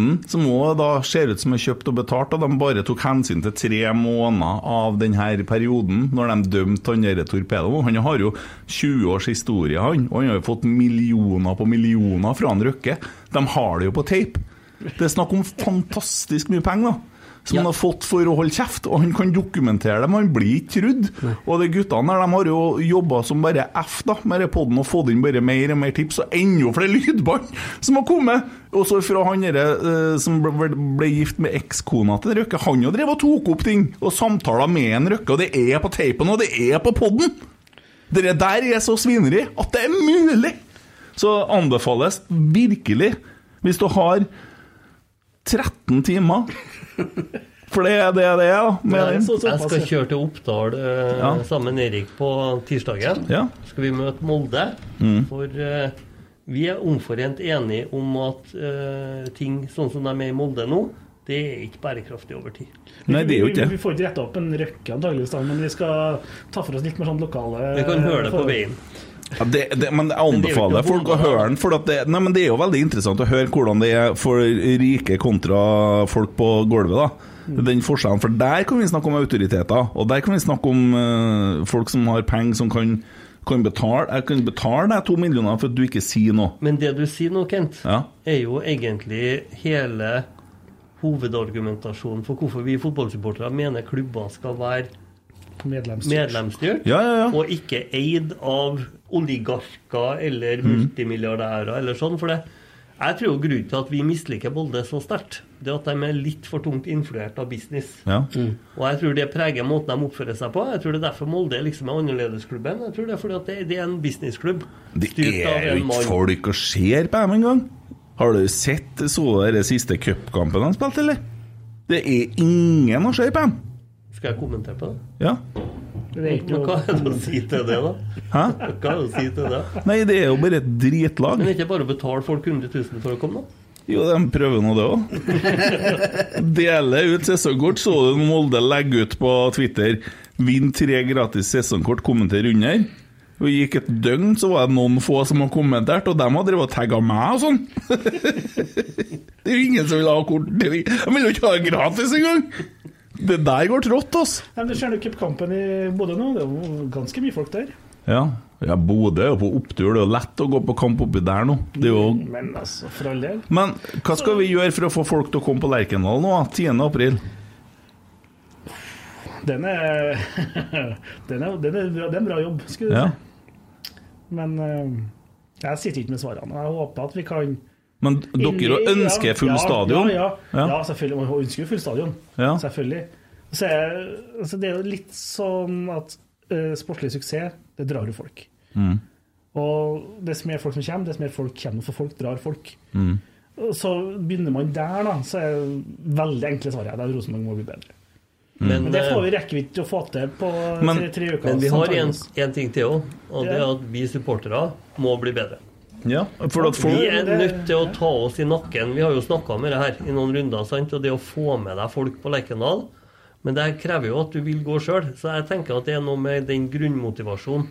retten, som òg da ser ut som er kjøpt og betalt, og de bare tok hensyn til tre måneder av denne perioden, når de dømte han derre torpedoen. Han har jo 20 års historie, han, og han har jo fått millioner på millioner fra han Røkke. De har det jo på tape. Det er snakk om fantastisk mye penger, da. Som Ja. han har fått for å holde kjeft, og han kan dokumentere det, men han blir ikke trudd. Og de guttene der, de har jo jobba som bare F da, med den podden og fått inn bare mer og mer tips, og enda flere lydbånd som har kommet! Også fra han derre uh, som ble, ble gift med ekskona til Røkke. Han jo drev og tok opp ting, og samtaler med en Røkke, og det er på teipen, og det er på podden! Det der er så svineri at det er mulig! Så anbefales virkelig, hvis du har 13 timer <laughs> For det er det det er, da. Jeg, jeg skal kjøre til Oppdal eh, Ja. sammen med Erik på tirsdagen. Ja. Skal vi møte Molde. Mm. For eh, vi er omforent enige om at eh, ting sånn som de er i Molde nå, det er ikke bærekraftig over tid. Nei, det er jo ikke vi, vi får ikke retta opp en røkke, antakeligvis, men vi skal ta for oss litt mer sånn lokale Vi kan høre det på veien. Ja, det, det, men jeg er anbefaler folk å høre den. For at det, nei, men det er jo veldig interessant å høre hvordan det er for rike kontra folk på gulvet. da Den forskjellen, For der kan vi snakke om autoriteter, og der kan vi snakke om uh, folk som har penger som kan, kan betale Jeg kan betale deg to millioner for at du ikke sier noe. Men det du sier nå, Kent, Ja. er jo egentlig hele hovedargumentasjonen for hvorfor vi fotballsupportere mener klubber skal være Medlemsstyrt. medlemsstyrt, Ja, ja, ja. og ikke eid av oligarker eller Mm. multimilliardærer eller sånn. For det, jeg tror jo grunnen til at vi misliker Molde så sterkt, det er at de er litt for tungt influert av business. Ja. Og jeg tror det preger måten de oppfører seg på. Jeg tror det er derfor Molde liksom er annerledesklubben. Jeg tror det er fordi at det, det er en businessklubb. Det er jo ikke mann. folk og ser på dem engang. Har du sett så den siste cupkampen han spilte, eller? Det er ingen å se på dem. Skal jeg kommentere på det? Ja. Det Men hva er det å si til det, da? Hæ? Hva er det å si til det? Nei, det er jo bare et dritlag. Men det er ikke bare å betale folk 100 000 for å komme, da? Jo, de prøver nå det òg. <laughs> Deler ut sesongkort. Så du Molde legge ut på Twitter 'Vinn tre gratis sesongkort', kommenter under. Og gikk et døgn, så var det noen få som har kommentert, og de har drevet og tagga meg og sånn. <laughs> det er jo ingen som vil ha kort. De vil jo ikke ha det gratis engang! Det der går trått, altså. Nei, men ser du cupkampen i Bodø nå. Det er jo ganske mye folk der. Ja. ja, Bodø er jo på opptur. Det er jo lett å gå på kamp oppi der nå. Det jo Men altså, for all del. Men hva skal vi gjøre for å få folk til å komme på Lerkendal nå, da? 10. april? <laughs> Den er, den er, den er, det er en bra jobb, skulle du Ja. si. Men eh, jeg sitter ikke med svarene. Jeg håper at vi kan Men dere Inni- ønsker full ja, stadion? Ja, ja, ja. Ja. selvfølgelig. Man ønsker jo full stadion. Ja. Selvfølgelig. Så er, altså det er jo litt sånn at uh, sportslig suksess, det drar jo folk. Mm. Og dess mer folk som kommer, dess mer folk kommer, for folk drar folk. Mm. Så begynner man der, da, så er det veldig enkle svaret at Rosenborg må bli bedre. Men, Men det får eh, vi rekker vi ikke å få til på Men- tre, tre uker. Men vi har en, ting til òg, og det er at vi supportere må bli bedre. Ja, for at folk Vi er nødt til å ta oss i nakken. Vi har jo snakka om det her i noen runder. sant? Og det å få med deg folk på Lerkendal Men det krever jo at du vil gå sjøl. Så jeg tenker at det er noe med den grunnmotivasjonen.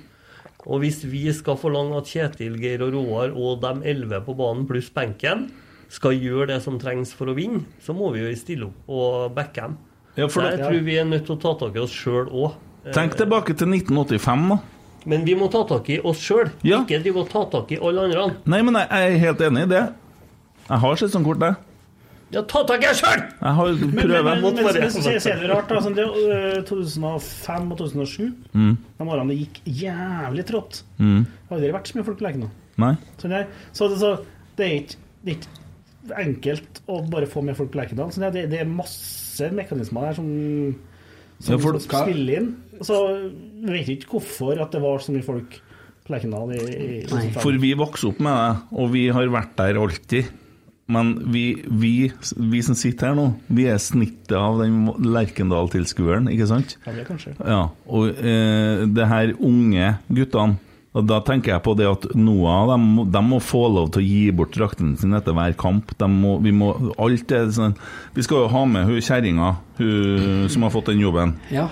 Og hvis vi skal forlange at Kjetil, Geir og Roar og de elleve på banen pluss benken skal gjøre det som trengs for å vinne, så må vi jo stille opp og backe dem. Ja, for jeg tror vi er nødt til å ta tak i oss sjøl òg. Tenk tilbake til 1985, da. Men vi må ta tak i oss sjøl, Ja. ikke drive og ta tak i alle andre. Nei, men jeg jeg er helt enig i det. Jeg har sesongkort, jeg. Ja, ta tak i deg sjøl! Jeg har Men, men, men, men, men, men så ser det rart, da. Sånn, det, er, øh, 2005 og 2007, Mm. de årene det gikk jævlig trått. Mm. Det har aldri vært så mye folk på Lerkendal. Nei. Så, det, så, det, så det er ikke, det er ikke enkelt å bare få med folk på Lerkendal. Så det, det er masse mekanismer der som, som, Ja, for- spiller inn. Så jeg vet ikke hvorfor at det var så mye folk på Lerkendal i, i, i 2005. For vi vokste opp med det, og vi har vært der alltid. Men vi, vi, vi som sitter her nå, vi er snittet av den Lerkendal-tilskueren, ikke sant? Ja, det kanskje. Ja, og eh, det her unge guttene og Da tenker jeg på det at Noah dem de må få lov til å gi bort drakten sin etter hver kamp. De må, vi må, alt sånn Vi skal jo ha med hun kjerringa som har fått den jobben. Ja.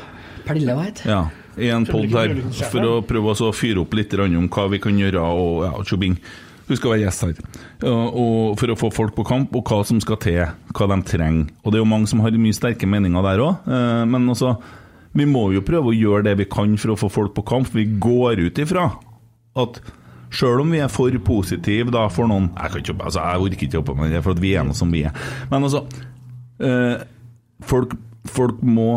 Pernille, hva Ja, i en pod her, for å prøve å fyre opp litt om hva vi kan gjøre, og ja, tjobing. Hun skal være gjest her. Og for å få folk på kamp, og hva som skal til, hva de trenger. Og det er jo mange som har mye sterke meninger der òg, men også Vi må jo prøve å gjøre det vi kan for å få folk på kamp. Vi går ut ifra at Sjøl om vi er for positive da, for noen Jeg kan ikke altså jeg orker ikke jobbe med det, for vi er noe som vi er. Men altså eh, folk, folk må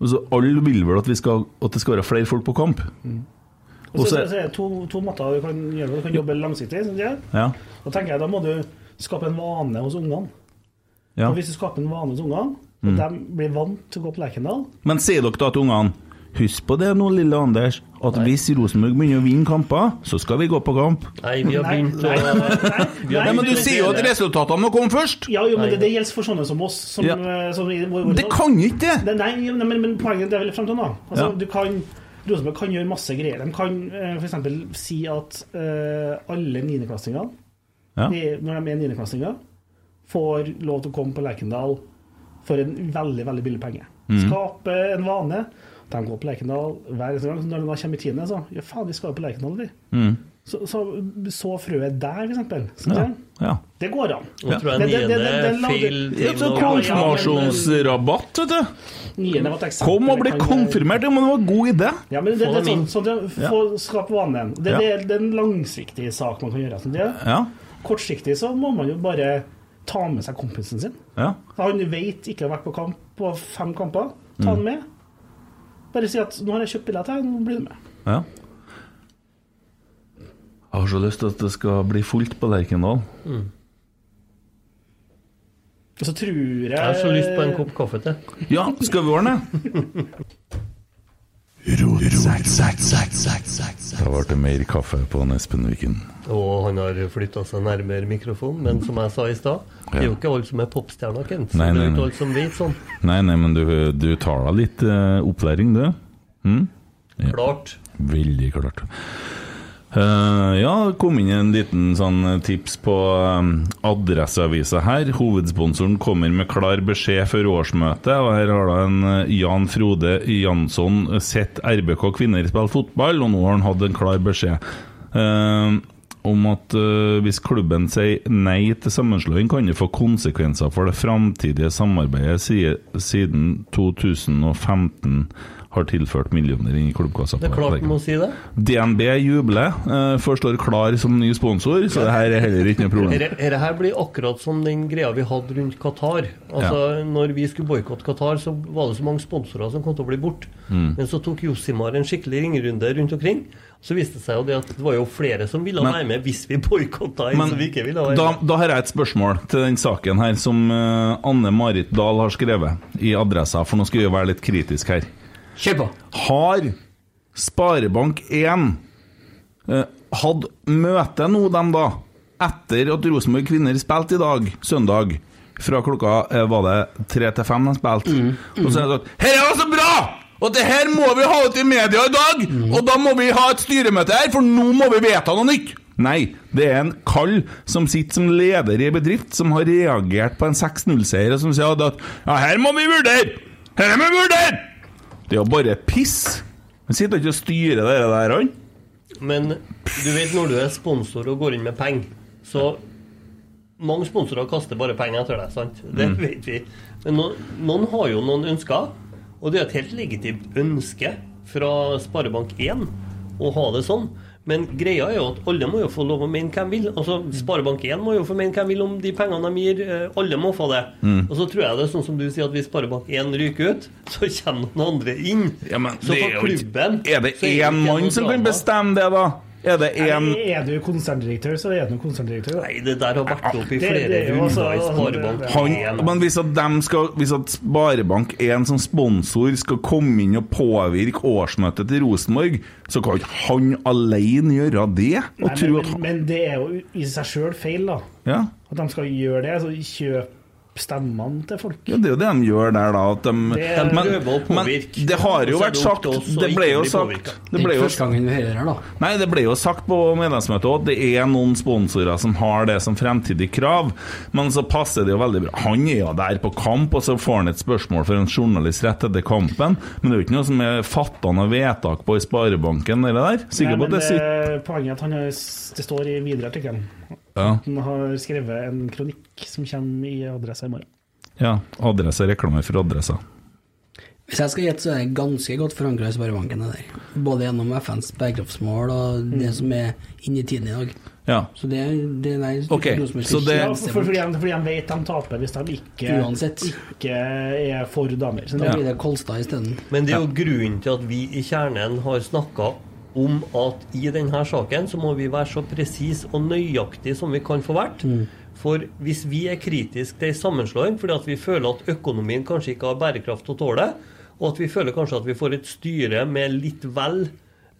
altså, Alle vil vel at, vi skal, at det skal være flere folk på kamp. Så, Og så- er det to, to måter du kan gjøre det. Du kan jobbe langsiktig. Ja. Ja. Da tenker jeg da må du skape en vane hos ungene. Ja. Og hvis du skaper en vane hos ungene, og Mm. de blir vant til å gå på Lerkendal Men sier dere da til ungene Husk på det nå, lille Anders, at hvis Rosenborg begynner å vinne kamper, så skal vi gå på kamp. Nei, vi har begynt å nei, nei, <laughs> nei, nei, Nei, men du sier jo at resultatene må komme først! Ja, jo, men det, det gjelder for sånne som oss. Som, Ja. som, som, hvor- Det kan ikke det! Det- Nei, nei, men, men poenget det er vel frem til nå. Altså, Ja. du kan, Rosenborg kan gjøre masse greier. De kan uh, f.eks. si at uh, alle niendeklassingene, Ja. når de er niendeklassinger, får lov til å komme på Lerkendal for en veldig veldig billig penge. Mm. Skape en vane. De går på Lerkendal hver eneste gang. Så Når de da kommer i tiende, så Ja, faen, vi skal jo på Lerkendal, vi. Mm. Så, så, så frøet der, for eksempel. Ja. ja. ja. Det går an. Nå tror jeg Det- det- det- niende det- feil Det ting å- konfirmasjonsrabatt, vet du. Kom og bli konfirmert, ja, men det var en god idé. Ja, men det, det, det er sånn, sånn. Få skape vanen. Det, Ja. det, er- det er en langsiktig sak man kan gjøre. Sånn det. Ja. Kortsiktig så må man jo bare ta med seg kompisen sin. ja. Han vet ikke har vært på kamp på fem kamper. Ta han med. Bare si at 'nå har jeg kjøpt billett her, nå blir du med'. Ja. Jeg har så lyst til at det skal bli fullt på Lerkendal. Og så tror jeg Jeg har så lyst på en kopp kaffe til. Ja, skal vi ordne det? Da ble det mer kaffe på Espen Viken. Og han har flytta seg nærmere mikrofonen, men som jeg sa i stad, det er jo ikke alle som er popstjerner, Kent. Nei, Nei, det nei, er jo nei. ikke alle som vet sånn. Nei, nei, men du, du tar da litt uh, opplæring, du? Mm? Ja. Klart. Veldig klart. Uh, ja, det kom inn en liten sånn tips på um, Adresseavisa her. Hovedsponsoren kommer med klar beskjed før årsmøtet. Og her har da en uh, Jan Frode Jansson sett RBK kvinner spille fotball, og nå har han hatt en klar beskjed. eh, om at uh, hvis klubben sier nei til sammenslåing, kan det få konsekvenser for det framtidige samarbeidet siden 2015 har tilført millioner inn i klubbkassa. Det er klart man må si det. DNB jubler, uh, forstår klar som ny sponsor, så det her er heller ikke noe problem. <laughs> Dette her blir akkurat som den greia vi hadde rundt Qatar. Altså, Når vi skulle boikotte Qatar, så var det så mange sponsorer som kom til å bli borte. Mm. Men så tok Josimar en skikkelig ringerunde rundt omkring. Så viste det seg jo det at det var jo flere som ville Men- være med hvis vi boikotta en som vi ikke ville være med. da har jeg et spørsmål til den saken her som eh, Anne Marit Dahl har skrevet i Adressa, for nå skal vi jo være litt kritisk her. Kjør på! Har Sparebank1 eh, hatt møte nå, dem da, etter at Rosenborg kvinner spilte i dag, søndag, fra klokka eh, var det tre til fem de spilte, og så er det sånn Her er det så bra! Og det her må vi ha ut i media i dag! Og da må vi ha et styremøte her, for nå må vi vedta noe nytt! Nei, det er en kall som sitter som leder i en bedrift, som har reagert på en 6-0-seier, og som sier at ja, her må vi vurdere! Her må vi vurdere! Det er jo bare piss. Han sitter ikke og styrer det der, han. Men du vet når du er sponsor og går inn med penger, så Mange sponsorer kaster bare penger etter deg, sant? Det Mm. vet vi. Men noen, noen har jo noen ønsker, og det er et helt legitimt ønske fra Sparebank1 å ha det sånn. Men greia er jo at alle må jo få lov å mene hvem vil. Altså, Sparebank1 må jo få mene hvem vil om de pengene de gir. Eh, Alle må få det. Mm. Og så tror jeg det er sånn som du sier, at hvis Sparebank1 ryker ut, så kommer noen andre inn. Ja, men så for klubben Er det én mann som kan bestemme det, da? Er det én Er du konserndirektør, så er du konserndirektør. da. Nei, det der har vært opp i flere det er runder altså- i Sparebank. han, men hvis at, skal, hvis at Sparebank1 som sponsor skal komme inn og påvirke årsmøtet til Rosenborg, så kan ikke han alene gjøre det? Og Nei, men, at men, men det er jo i seg sjøl feil, da. ja. At de skal gjøre det. Altså stemmene til folk. ja, det er jo det de gjør der, da. At de, Det- De men, men det har jo vært sagt Det ble jo sagt det Det er jo, første gangen vi hører det her, da. Nei, det ble jo sagt på medlemsmøtet òg at det er noen sponsorer som har det som fremtidig krav, men så passer det jo veldig bra. Han er jo der på kamp, og så får han et spørsmål for en journalist rett etter kampen, men det er jo ikke noe som er fatta noe vedtak på i Sparebanken eller der. Nei, Sikker på men at det sitter det, poenget er at han det står i videre artikkelen. Ja, Han har skrevet en kronikk som kommer i Adressa i morgen. ja, adresse reklame for Adressa. Hvis jeg skal gjette, så er det ganske godt forankra i Sparebanken. der. Både gjennom FNs bærekraftsmål og Mm. det som er inne i tiden i dag. Ja. Så det, det nei, Ok, så det- Ja, for, fordi, de, fordi de vet de taper hvis de ikke, Uansett. ikke er for damer. Så Da det, blir det Kolstad isteden. Men det er jo grunnen til at vi i Kjernen har snakka om at i denne saken så må vi være så presise og nøyaktige som vi kan få vært. For hvis vi er kritiske til en sammenslåing fordi at vi føler at økonomien kanskje ikke har bærekraft til å tåle og at vi føler kanskje at vi får et styre med litt vel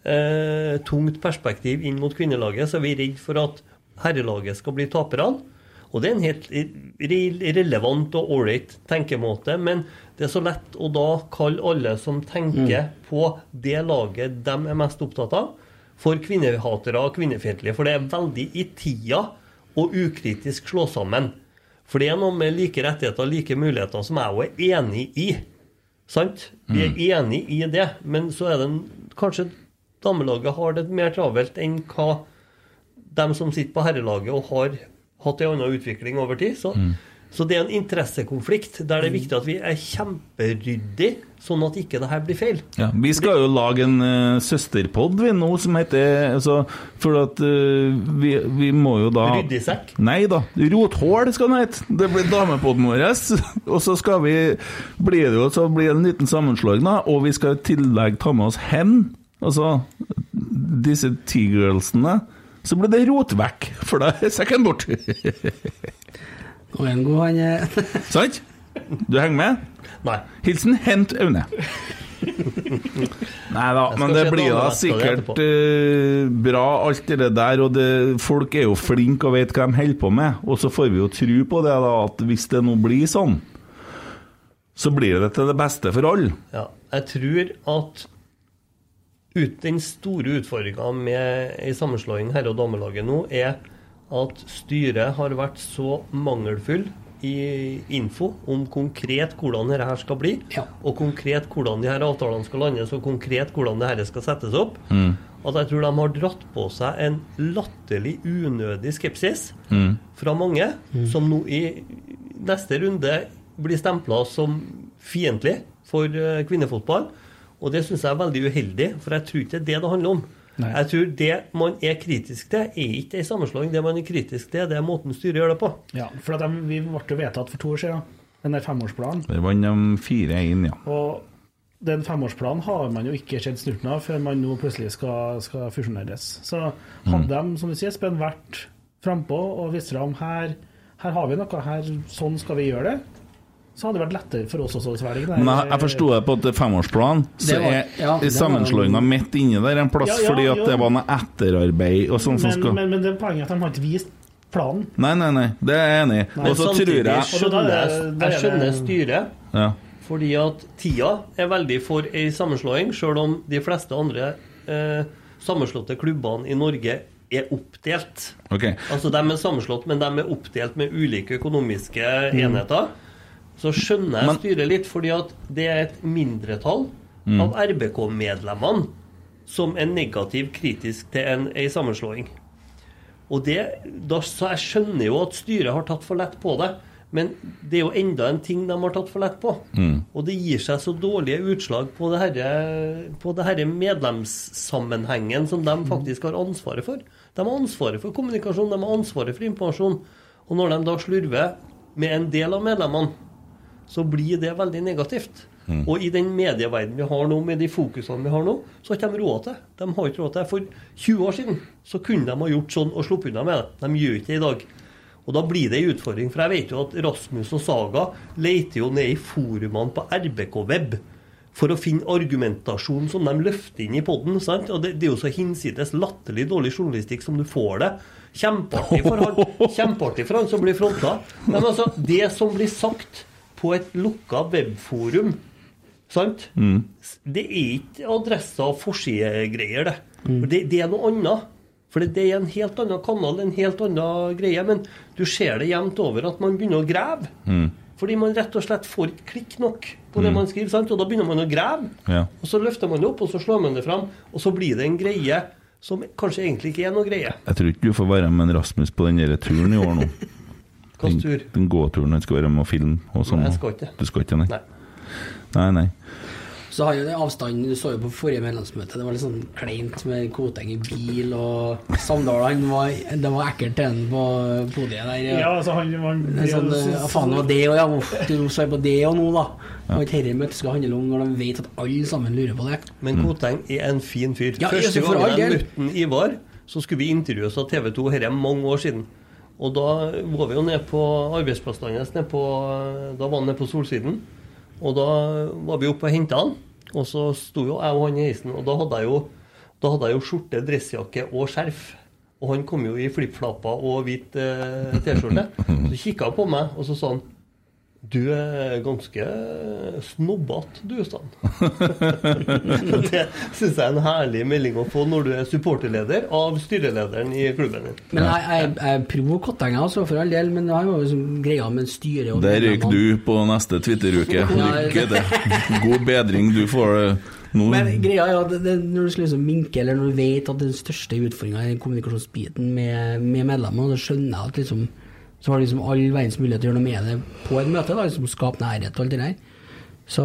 eh, tungt perspektiv inn mot kvinnelaget, så er vi redd for at herrelaget skal bli taperne. Og det er en helt irrelevant relevant og ålreit tenkemåte, men det er så lett å da kalle alle som tenker på det laget de er mest opptatt av, for kvinnehatere og kvinnefiendtlige. For det er veldig i tida å ukritisk slå sammen. For det er noe med like rettigheter og like muligheter som jeg òg er enig i. Sant? Vi er enig i det, men så er det en, kanskje damelaget har det mer travelt enn hva dem som sitter på herrelaget og har hatt en annen utvikling over tid. Så Så det er en interessekonflikt der det er viktig at vi er kjemperyddige, sånn at ikke det her blir feil. Ja, vi skal jo lage en uh, søsterpod vi nå som heter altså, For at uh, vi, vi må jo da Ryddig sekk? Nei da. Rothål skal den hete. Det blir damepodden vår. <laughs> Og så skal vi bli det jo så blir det en liten sammenslåing, da. Og vi skal i tillegg ta med oss hen. Altså disse T-girlsene. Så blir det rot vekk, for da er sekken bort. Nå er han god, han er Sant? Du henger med? Nei. Hilsen Hent Aune. Nei da, men det blir da sikkert eh, bra, alt det der. Og det, folk er jo flinke og vet hva de holder på med. Og så får vi jo tro på det, da, at hvis det nå blir sånn, så blir det til det beste for alle. Ja, jeg tror at ut, den store utfordringa med ei sammenslåing herre- og damelaget nå, er at styret har vært så mangelfull i info om konkret hvordan dette her skal bli, og konkret hvordan de her avtalene skal landes, og konkret hvordan dette skal settes opp, Mm. at jeg tror de har dratt på seg en latterlig unødig skepsis Mm. fra mange, som nå i neste runde blir stempla som fiendtlig for eh, kvinnefotball. Og det syns jeg er veldig uheldig, for jeg tror ikke det er det det handler om. Nei. Jeg tror det man er kritisk til, er ikke ei sammenslåing. Det man er kritisk til, det er måten styret gjør det på. Ja, for at de, vi ble jo vedtatt for to år siden, den der femårsplanen. Det vant de 4-1, ja. Og den femårsplanen har man jo ikke sett snurten av før man nå plutselig skal, skal fusjoneres. Så hadde de, som du sier, Espen, vært frampå og vist fram her, her har vi noe, her, sånn skal vi gjøre det, så hadde det vært lettere for oss også å svelge det. Men jeg, jeg forsto det på at det er femårsplan, så Det var- er ja, det sammenslåinga midt inni der en plass Ja, ja, fordi at jo. det var noe etterarbeid og sånn som men, skal men, men det er poenget at de har ikke vist planen. Nei, nei, nei, det er jeg enig i. Og så tror samtidig jeg skjønner, er er jeg skjønner styret, ja. fordi at tida er veldig for ei sammenslåing, sjøl om de fleste andre eh, sammenslåtte klubbene i Norge er oppdelt. Okay. Altså De er sammenslått, men de er oppdelt med ulike økonomiske Mm. Så skjønner jeg styret litt, fordi at det er et mindretall Mm. av RBK-medlemmene som er negativ kritisk til en, en sammenslåing. Og det, da, så Jeg skjønner jo at styret har tatt for lett på det, men det er jo enda en ting de har tatt for lett på. Mm. Og det gir seg så dårlige utslag på det herre, på det herre medlemssammenhengen som de faktisk har ansvaret for. De har ansvaret for kommunikasjon, de har ansvaret for informasjon. Og når de da slurver med en del av medlemmene, så blir det veldig negativt. Mm. Og i den medieverdenen vi har nå, med de fokusene vi har nå, så har de råd til. De har ikke råd til. For 20 år siden så kunne de ha gjort sånn og sluppet unna med det. De gjør ikke det i dag. Og da blir det en utfordring. For jeg vet jo at Rasmus og Saga leter jo ned i forumene på RBK-web for å finne argumentasjon som de løfter inn i poden. Og det, det er jo så hinsides latterlig dårlig journalistikk som du får det. Kjempeartig for han, <laughs> kjempeartig for han som blir fronta. Men altså, det som blir sagt på et lukka webforum, sant? Mm. Det er ikke adresser og forsidegreier, det. Mm. det. Det er noe annet. For det er en helt annen kanal, en helt annen greie. Men du ser det jevnt over at man begynner å grave. Mm. Fordi man rett og slett får ikke klikk nok på det Mm. man skriver. sant? Og da begynner man å grave. Ja. Og så løfter man det opp, og så slår man det fram. Og så blir det en greie som kanskje egentlig ikke er noe greie. Jeg tror ikke du får være med en Rasmus på den der turen i år nå. <laughs> Hvilken Den, tur? den gåturen han skal være med og filme. Og sånn. Nei, jeg skal ikke. Du skal ikke, nei? Nei. Nei, nei. Så har jo den avstanden Du så jo på forrige medlemsmøte, det var litt sånn kleint med Koteng i bil, og Samdal han var, Det var ekkelt til han på podiet der. Ja, altså han, var sånn, ja, faen, det var det og ja, du svarer på det og nå, da. Og ikke dette møtet skal handle om når de vet at alle sammen lurer på det. Men Koteng er en fin fyr. Ja, Første altså, gangen jeg møtte Ivar, så skulle vi intervjues av TV 2 her er mange år siden. Og da var vi jo nede på arbeidsplassen hans. Da var han nede på Solsiden. Og da var vi oppe og henta han. Og så sto jo jeg og han i heisen, og da hadde jeg jo, hadde jeg jo skjorte, dressjakke og skjerf. Og han kom jo i flipflapper og hvit eh, T-skjorte. Så kikka han på meg, og så sa han du er ganske snobbete, du, Stan. <laughs> det syns jeg er en herlig melding å få når du er supporterleder av styrelederen i klubben din. Men jeg, jeg, jeg er pro Koteng, altså, for all del, men jeg var jo liksom greia med styret og Der røyk du på neste Twitter-uke. Lykke til. God bedring. Du får det nå. Men greia er at det, det, når du skal liksom minke, eller når du vet at den største utfordringa er kommunikasjonsbiten med, med medlemmer, så skjønner jeg at liksom Så har de liksom all verdens mulighet til å gjøre noe med det på et møte, da, liksom skape nærhet og alt det der. Så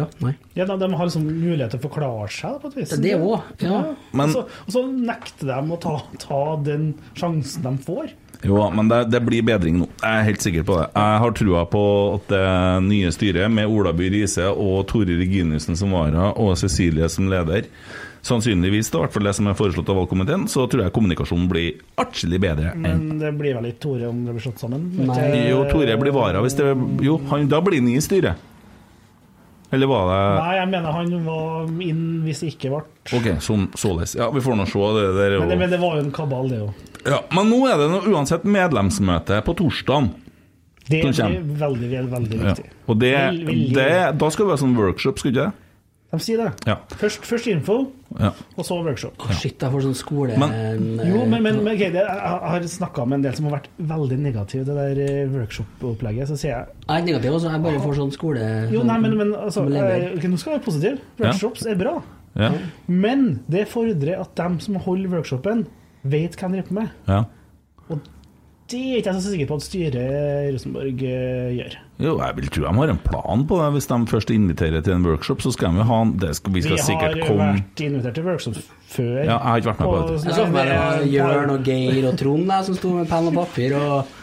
ja, nei. Ja, de, de har liksom mulighet til å forklare seg, da, på et vis. Det det også, ja. Men- og, så, og så nekter de å ta, ta den sjansen de får. Jo, men det, det blir bedring nå. Jeg er helt sikker på det. Jeg har trua på at det nye styret, med Ola By Riise og Tore Reginiussen som vara, og Cecilie som leder, sannsynligvis, da, i hvert fall det som er foreslått av valgkomiteen, så tror jeg kommunikasjonen blir atskillig bedre. enn Men det blir vel ikke Tore om det blir slått sammen? Nei. Jo, Tore blir vara hvis det Jo, han, da blir han i styret. Eller var det Nei, jeg mener han var inn hvis det ikke ble Ok, sånn, således. Ja, vi får nå se. Det det er men det, men det var jo en kabal, det òg. ja, Men nå er det noe, uansett medlemsmøte på torsdag. Det er veldig, veldig, viktig. Ja. Og det, det Da skal det være sånn workshop, skulle ikke det? De sier det. Ja. Først, først info, ja. og så workshop. Å, shit, jeg får sånn skole... Men- Jo, men, men, men ok, det, jeg har snakka med en del som har vært veldig negative til det der eh, workshop-opplegget. Så sier jeg Jeg er negativ, også. Jeg bare får sånn skole... jo, nei, men, men altså, elever. eh, ok, Nå skal jeg være positiv. Workshops er bra. Ja. Men det fordrer at dem som holder workshopen, vet hva de driver med. ja. Det er ikke jeg så sikker på at styret i Rosenborg eh, gjør. Jo, jeg vil tro de har en plan på det. Hvis de først inviterer til en workshop, så skal de jo ha det skal, Vi skal Vi har sikkert komme vært invitert til workshop før. Ja, jeg har ikke vært med på det. Jeg så for meg det Jørn og Geir og Trond der, som sto med penn og papir og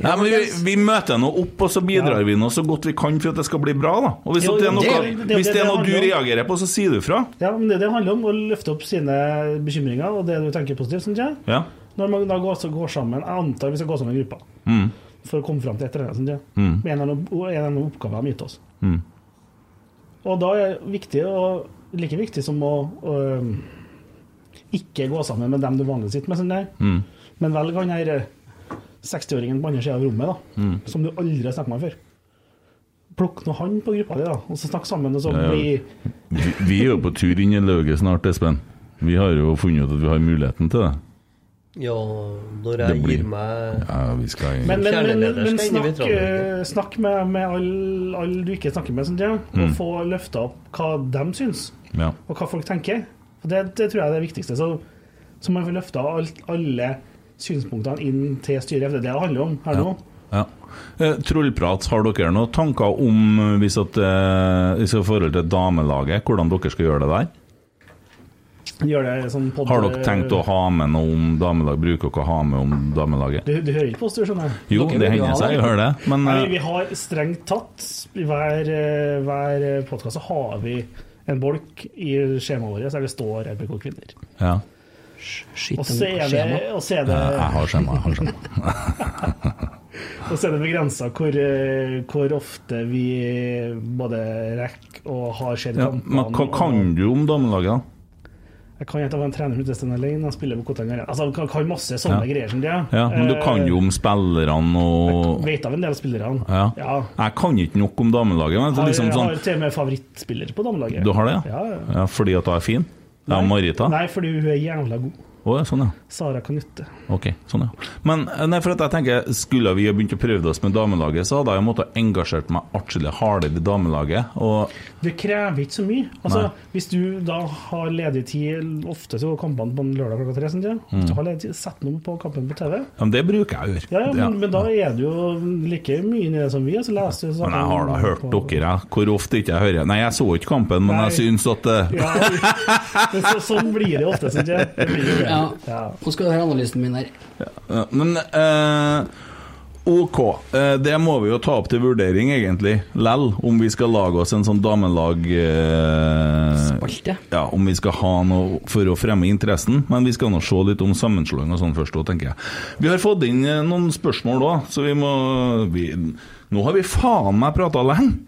Nei, men vi, vi møter nå opp, og så bidrar vi nå så godt vi kan for at det skal bli bra. da Og Hvis Jo, det er noe, det- det- hvis det er det noe du reagerer på, så sier du fra. Ja, men det det handler om, å løfte opp sine bekymringer og det du tenker positivt, synes jeg. Ja. Når man da går, så går sammen, jeg antar vi skal gå sammen i grupper Mm. For å komme fram til et eller annet. Mm. En eller annen en eller annen oppgave de har gitt oss. Mm. Og da er det viktig, og like viktig som å å ikke gå sammen med dem du vanligvis sitter med, sånn der. Mm. men velg han her eh, 60-åringen på andre sida av rommet, da, Mm. som du aldri har snakket med før. Plukk nå han på gruppa di, da, og så snakk sammen, og så Ja, ja. bli Vi, vi er jo på tur inn i lauget snart, Espen. Vi har jo funnet ut at vi har muligheten til det. Ja, når jeg blir- gir meg Ja, vi skal Men, men, men, men snakk, eh, snakk med, med alle all du ikke snakker med, sånn, ja, og Mm. få løfta opp hva de syns, Ja. og hva folk tenker. For det, det tror jeg er det viktigste. Så, så man får løfta alle synspunktene inn til styret. Det er det det handler om her nå. Ja. Eh, Trollprat, har dere noen tanker om eh, hvis at, eh, i forhold til damelaget, hvordan dere skal gjøre det der? Gjør det sånn Har dere tenkt å ha med noe om damelag? Bruker dere å ha med om damelaget? Du, du hører ikke på oss, du skjønner. Jo, Dere det hender seg, jeg hører det. Men Nei, eh, vi har strengt tatt I hver, eh, hver podkast så har vi en bolk i skjemaet vårt der det står RBK Kvinner. ja. Og så er det, og så er det, Eh, Jeg har skjema. Jeg har skjema. <laughs> og så er det begrensa hvor, eh, hvor ofte vi både rekker og har sett Ja, men hva kan du om damelaget, da? Jeg kan ikke være en trener Sten Alene, og spiller på Kottang Arena. Altså, han kan, masse sånne Ja. greier som det. Ja, men du kan jo Eh, om spillerne og Jeg Vet av en del av spillerne. ja. Ja. Jeg kan ikke nok om damelaget. Men er liksom sånn jeg har til og med favorittspiller på damelaget. Du har det, Ja, ja. ja? Fordi at hun er fin? Ja, Marita? Nei, fordi hun er jævla god. Ja, sånn, ja. Sara Kanutte. Ok, sånn ja. Men eh, nei, for at jeg tenker, skulle vi ha begynt å prøve oss med damelaget, så hadde jeg måttet engasjert meg atskillig hardere i damelaget. Og Det krever ikke så mye. Altså, Nei. hvis du da har ledig tid Ofte så kampene på en lørdag klokka tre. Sånn, ja. Hvis du har ledig tid, sett noe på kampen på TV. ja, men det bruker jeg å gjøre. Ja, ja, men, Ja. men da er du jo like mye nede som vi. Så leser du Men jeg har da hørt på- dere. Hvor ofte ikke jeg hører Nei, jeg så ikke kampen, men Nei. jeg syns at uh... Ja, <laughs> så, sånn blir det ofte, syns jeg. Det blir jo det. Ja. Nå skal du høre analysen min her. Ja, Men eh, OK. Eh, det må vi jo ta opp til vurdering, egentlig. Lell, om vi skal lage oss en sånn damelag eh, Spalte. Ja, om vi skal ha noe for å fremme interessen. Men vi skal nå se litt om sammenslåing og sånn først òg, tenker jeg. Vi har fått inn eh, noen spørsmål òg, så vi må vi, Nå har vi faen meg prata lenge!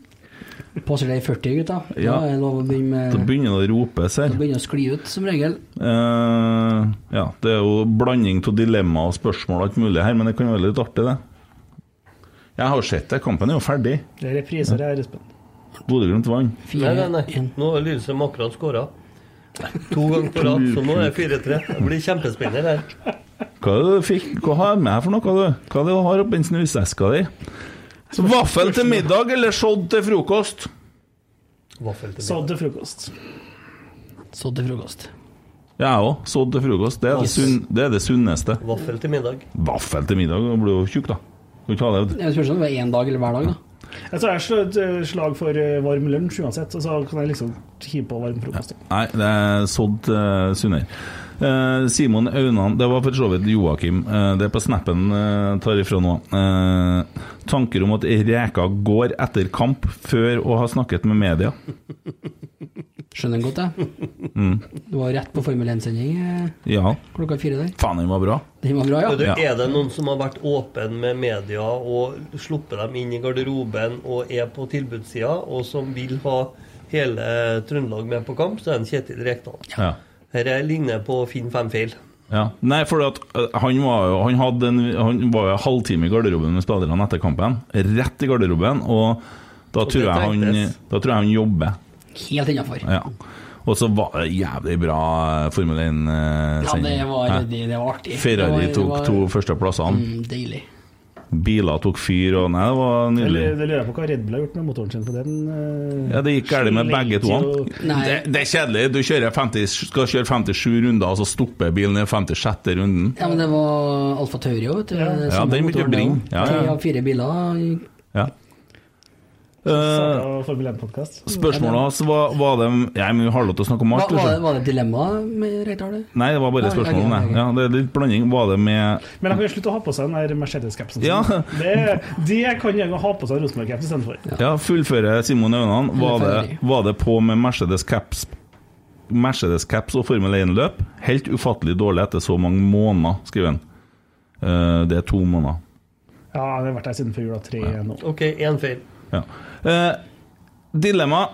Passer det i 40, gutta? Ja. Da er det lov å begynne Det Da begynner det å ropes her. Da begynner å skli ut, som regel. Uh, ja, det er jo blanding av dilemma og spørsmål og alt mulig her, men det kan være litt artig, det. Jeg har sett det. Kampen er jo ferdig. Det er repriser her, Espen. Bodø-Glimt vant. Nei, nei, nei. Nå har Lillestrøm akkurat skåra. To ganger på rad, så nå er det 4-3. Det blir kjempespennende her. Hva er det du fikk? Hva har du med her for noe, du? Hva er det du har oppi snuseska di? Vaffel til middag eller sodd til frokost? Vaffel til middag. middag. til frokost. Sodd til frokost. Jeg òg. Sådd til frokost. Det er det, sunn, det er det sunneste. Vaffel til middag. Vaffel til middag, da blir du tjukk, da. Kan ikke ha det. Spørs om det var én dag eller hver dag, da. Jeg tror jeg slår et eh, slag for eh, varm lunsj uansett, og så kan jeg liksom hive på varm frokost. Nei, det er sådd uh, sunnere. Eh, Simon Aunan Det var for så vidt Joakim. Eh, det er på snappen uh, tar ifra nå. Eh, tanker om at Reka går etter kamp før å ha snakket med media. Skjønner den godt, jeg. Mm. Du var rett på Formel 1-sending eh, Ja. klokka fire der. Faen, den var bra. Den var bra, ja. Du, Er det noen som har vært åpen med media og sluppet dem inn i garderoben og er på tilbudssida, og som vil ha hele Trøndelag med på kamp, så er det Kjetil Rekdal. Ja. Dette ligner på Finn fem feil. Ja. Nei, for at øh, han var jo Han, hadde en, han var jo halvtime i garderoben med spillerne etter kampen. Rett i garderoben. Og da Og tror jeg han, da tror jeg han jobber. Helt innafor. Ja. Og så var det jævlig bra eh, Formel 1-sending. det var, det, det var artig. Ferrari Det var- det tok var- to førsteplassene. Mm, deilig. Biler tok fyr, og Nei, det var nydelig. Det lurer jeg på hva Red Bull har gjort med motoren sin på den. uh, Ja, Det gikk galt med begge to. Og... Det, det er kjedelig. Du 50, skal kjøre 57 runder, og så stopper bilen i 56. runden. Ja, men det var Alfa Taurio, vet du. Ja, ja den begynte å bringe. ja. Tre av fire biler. Ja. Eh, 1-podkast. spørsmålet hans var, var det Jeg vi har lov til å snakke om alt. var, det, var det et dilemma med Reitar? Nei, det var bare Ja, spørsmål om det. Ja, det er litt blanding. Var det med Men han kan jo slutte å ha på seg den der Mercedes-capsen. Ja. Det, det kan jeg ha på seg Rosenborg-caps istedenfor. Ja, fullføre Simon Aunan. Var var det på med Mercedes Caps Mercedes Caps og Formel 1-løp? Helt ufattelig dårlig etter så mange måneder, skriver han. Eh, det er to måneder. Ja, det har vært der siden før jula tre nå. OK, én feil. Ja. Eh, dilemma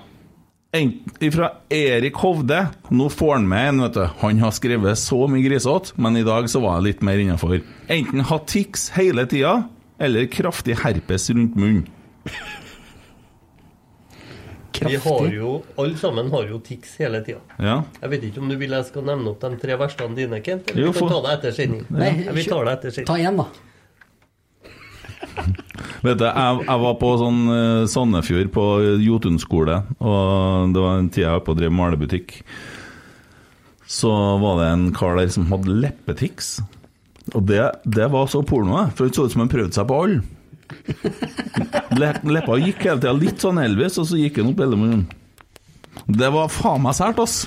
fra Erik Hovde. Nå får han med en, vet du. Han har skrevet så mye grisete, men i dag så var jeg litt mer innafor. Enten ha tics hele tida, eller kraftig herpes rundt munnen. Vi har jo, Alle sammen har jo tics hele tida. Ja. Jeg vet ikke om du vil jeg skal nevne opp de tre verstene dine, Kent? Eller vi kan ta det etter sending. Nei, vi tar det etter sending. Ta igjen, da. Vet du, jeg, jeg var på sånn eh, Sandefjord på Jotun skole, og det var en tid jeg var på å drive malebutikk. Så var det en kar der som hadde leppetics. Og det, det var så porno, for det så ut som han prøvde seg på alle. Le, leppa gikk hele tida litt sånn Elvis, og så gikk han opp hele munnen. Det var faen meg sært, ass.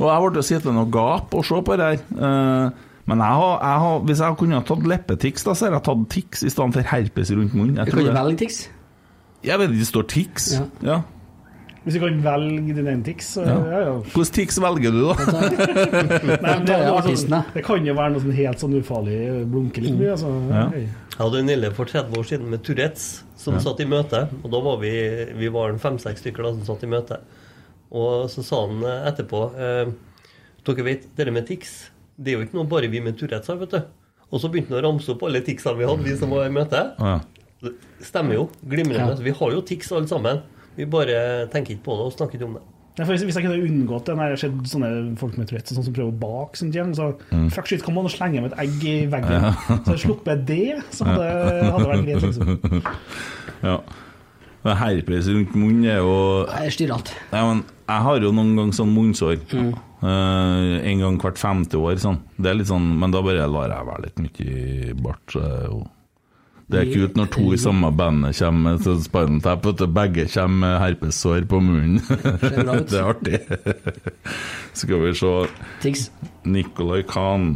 Og jeg ble sittende og gape og se på det her. Eh, men jeg har, jeg har, hvis jeg kunne ha tatt leppetics, da, så har jeg tatt Tix i stedet for herpes rundt munnen. Jeg Du kan jo velge Tix? Jeg vet ikke, det står Tix. Ja. Ja. Hvis du kan velge din egen Tix, så Ja. ja, ja. Hvilken Tix velger du, da? <laughs> Nei, men det, er sånn, det kan jo være noe sånn helt sånn ufarlig blunke litt mye. Altså. Ja. Jeg hadde en elev for 30 år siden med Tourettes som Ja. satt i møte. Og da var vi, vi var fem-seks stykker da som satt i møte. Og så sa han eh, etterpå eh, Dere vet, dere med tics, det er jo ikke noe bare vi med Tourettes har, vet du. Og så begynte han å ramse opp alle ticsene vi hadde, vi som var i møte. Ja. Stemmer jo. Glimrende. Ja. Vi har jo tics alle sammen. Vi bare tenker ikke på det og snakker ikke om det. Ja, for hvis, hvis jeg kunne unngått det når jeg har sett sånne folk med Tourettes sånn som prøver å bake sånt hjem, så Mm. fuck shit, kan man slenge med et egg i veggen? Så hadde jeg sluppet det, så hadde hadde det vært greit, liksom. <laughs> ja. Herpes rundt munnen er jo Jeg er styrete. Jeg har jo noen ganger sånn munnsår. Eh, en gang hvert femte år. Sånn. Det er litt sånn, men da bare lar jeg være litt mye bart. Er det er kult når to i samme bandet kommer med sånn sparrentepp, og. Begge kommer med herpessår på munnen. <laughs> det er artig. <laughs> Skal vi se Nicolay Nicolai Kahn.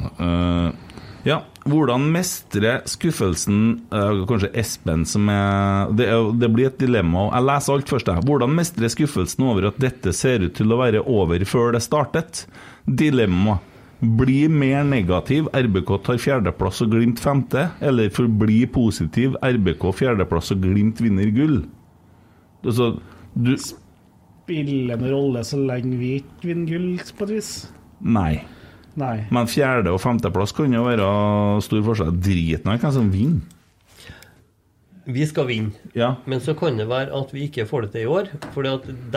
Ja, hvordan mestre skuffelsen eh, Kanskje Espen som er det, det blir et dilemma. Jeg leser alt først. jeg. Hvordan mestre skuffelsen over at dette ser ut til å være over før det startet? Dilemma. Bli mer negativ, RBK tar fjerdeplass og Glimt femte, eller forbli positiv, RBK fjerdeplass og Glimt vinner gull? Altså, du Spiller en rolle så lenge vi ikke vinner gull, på et vis. Nei. Nei. Men fjerde- og femteplass kan jo være stor forskjell. Drit nå i hvem som vinner. Vi skal vinne. Ja. Men så kan det være at vi ikke får det til i år. For de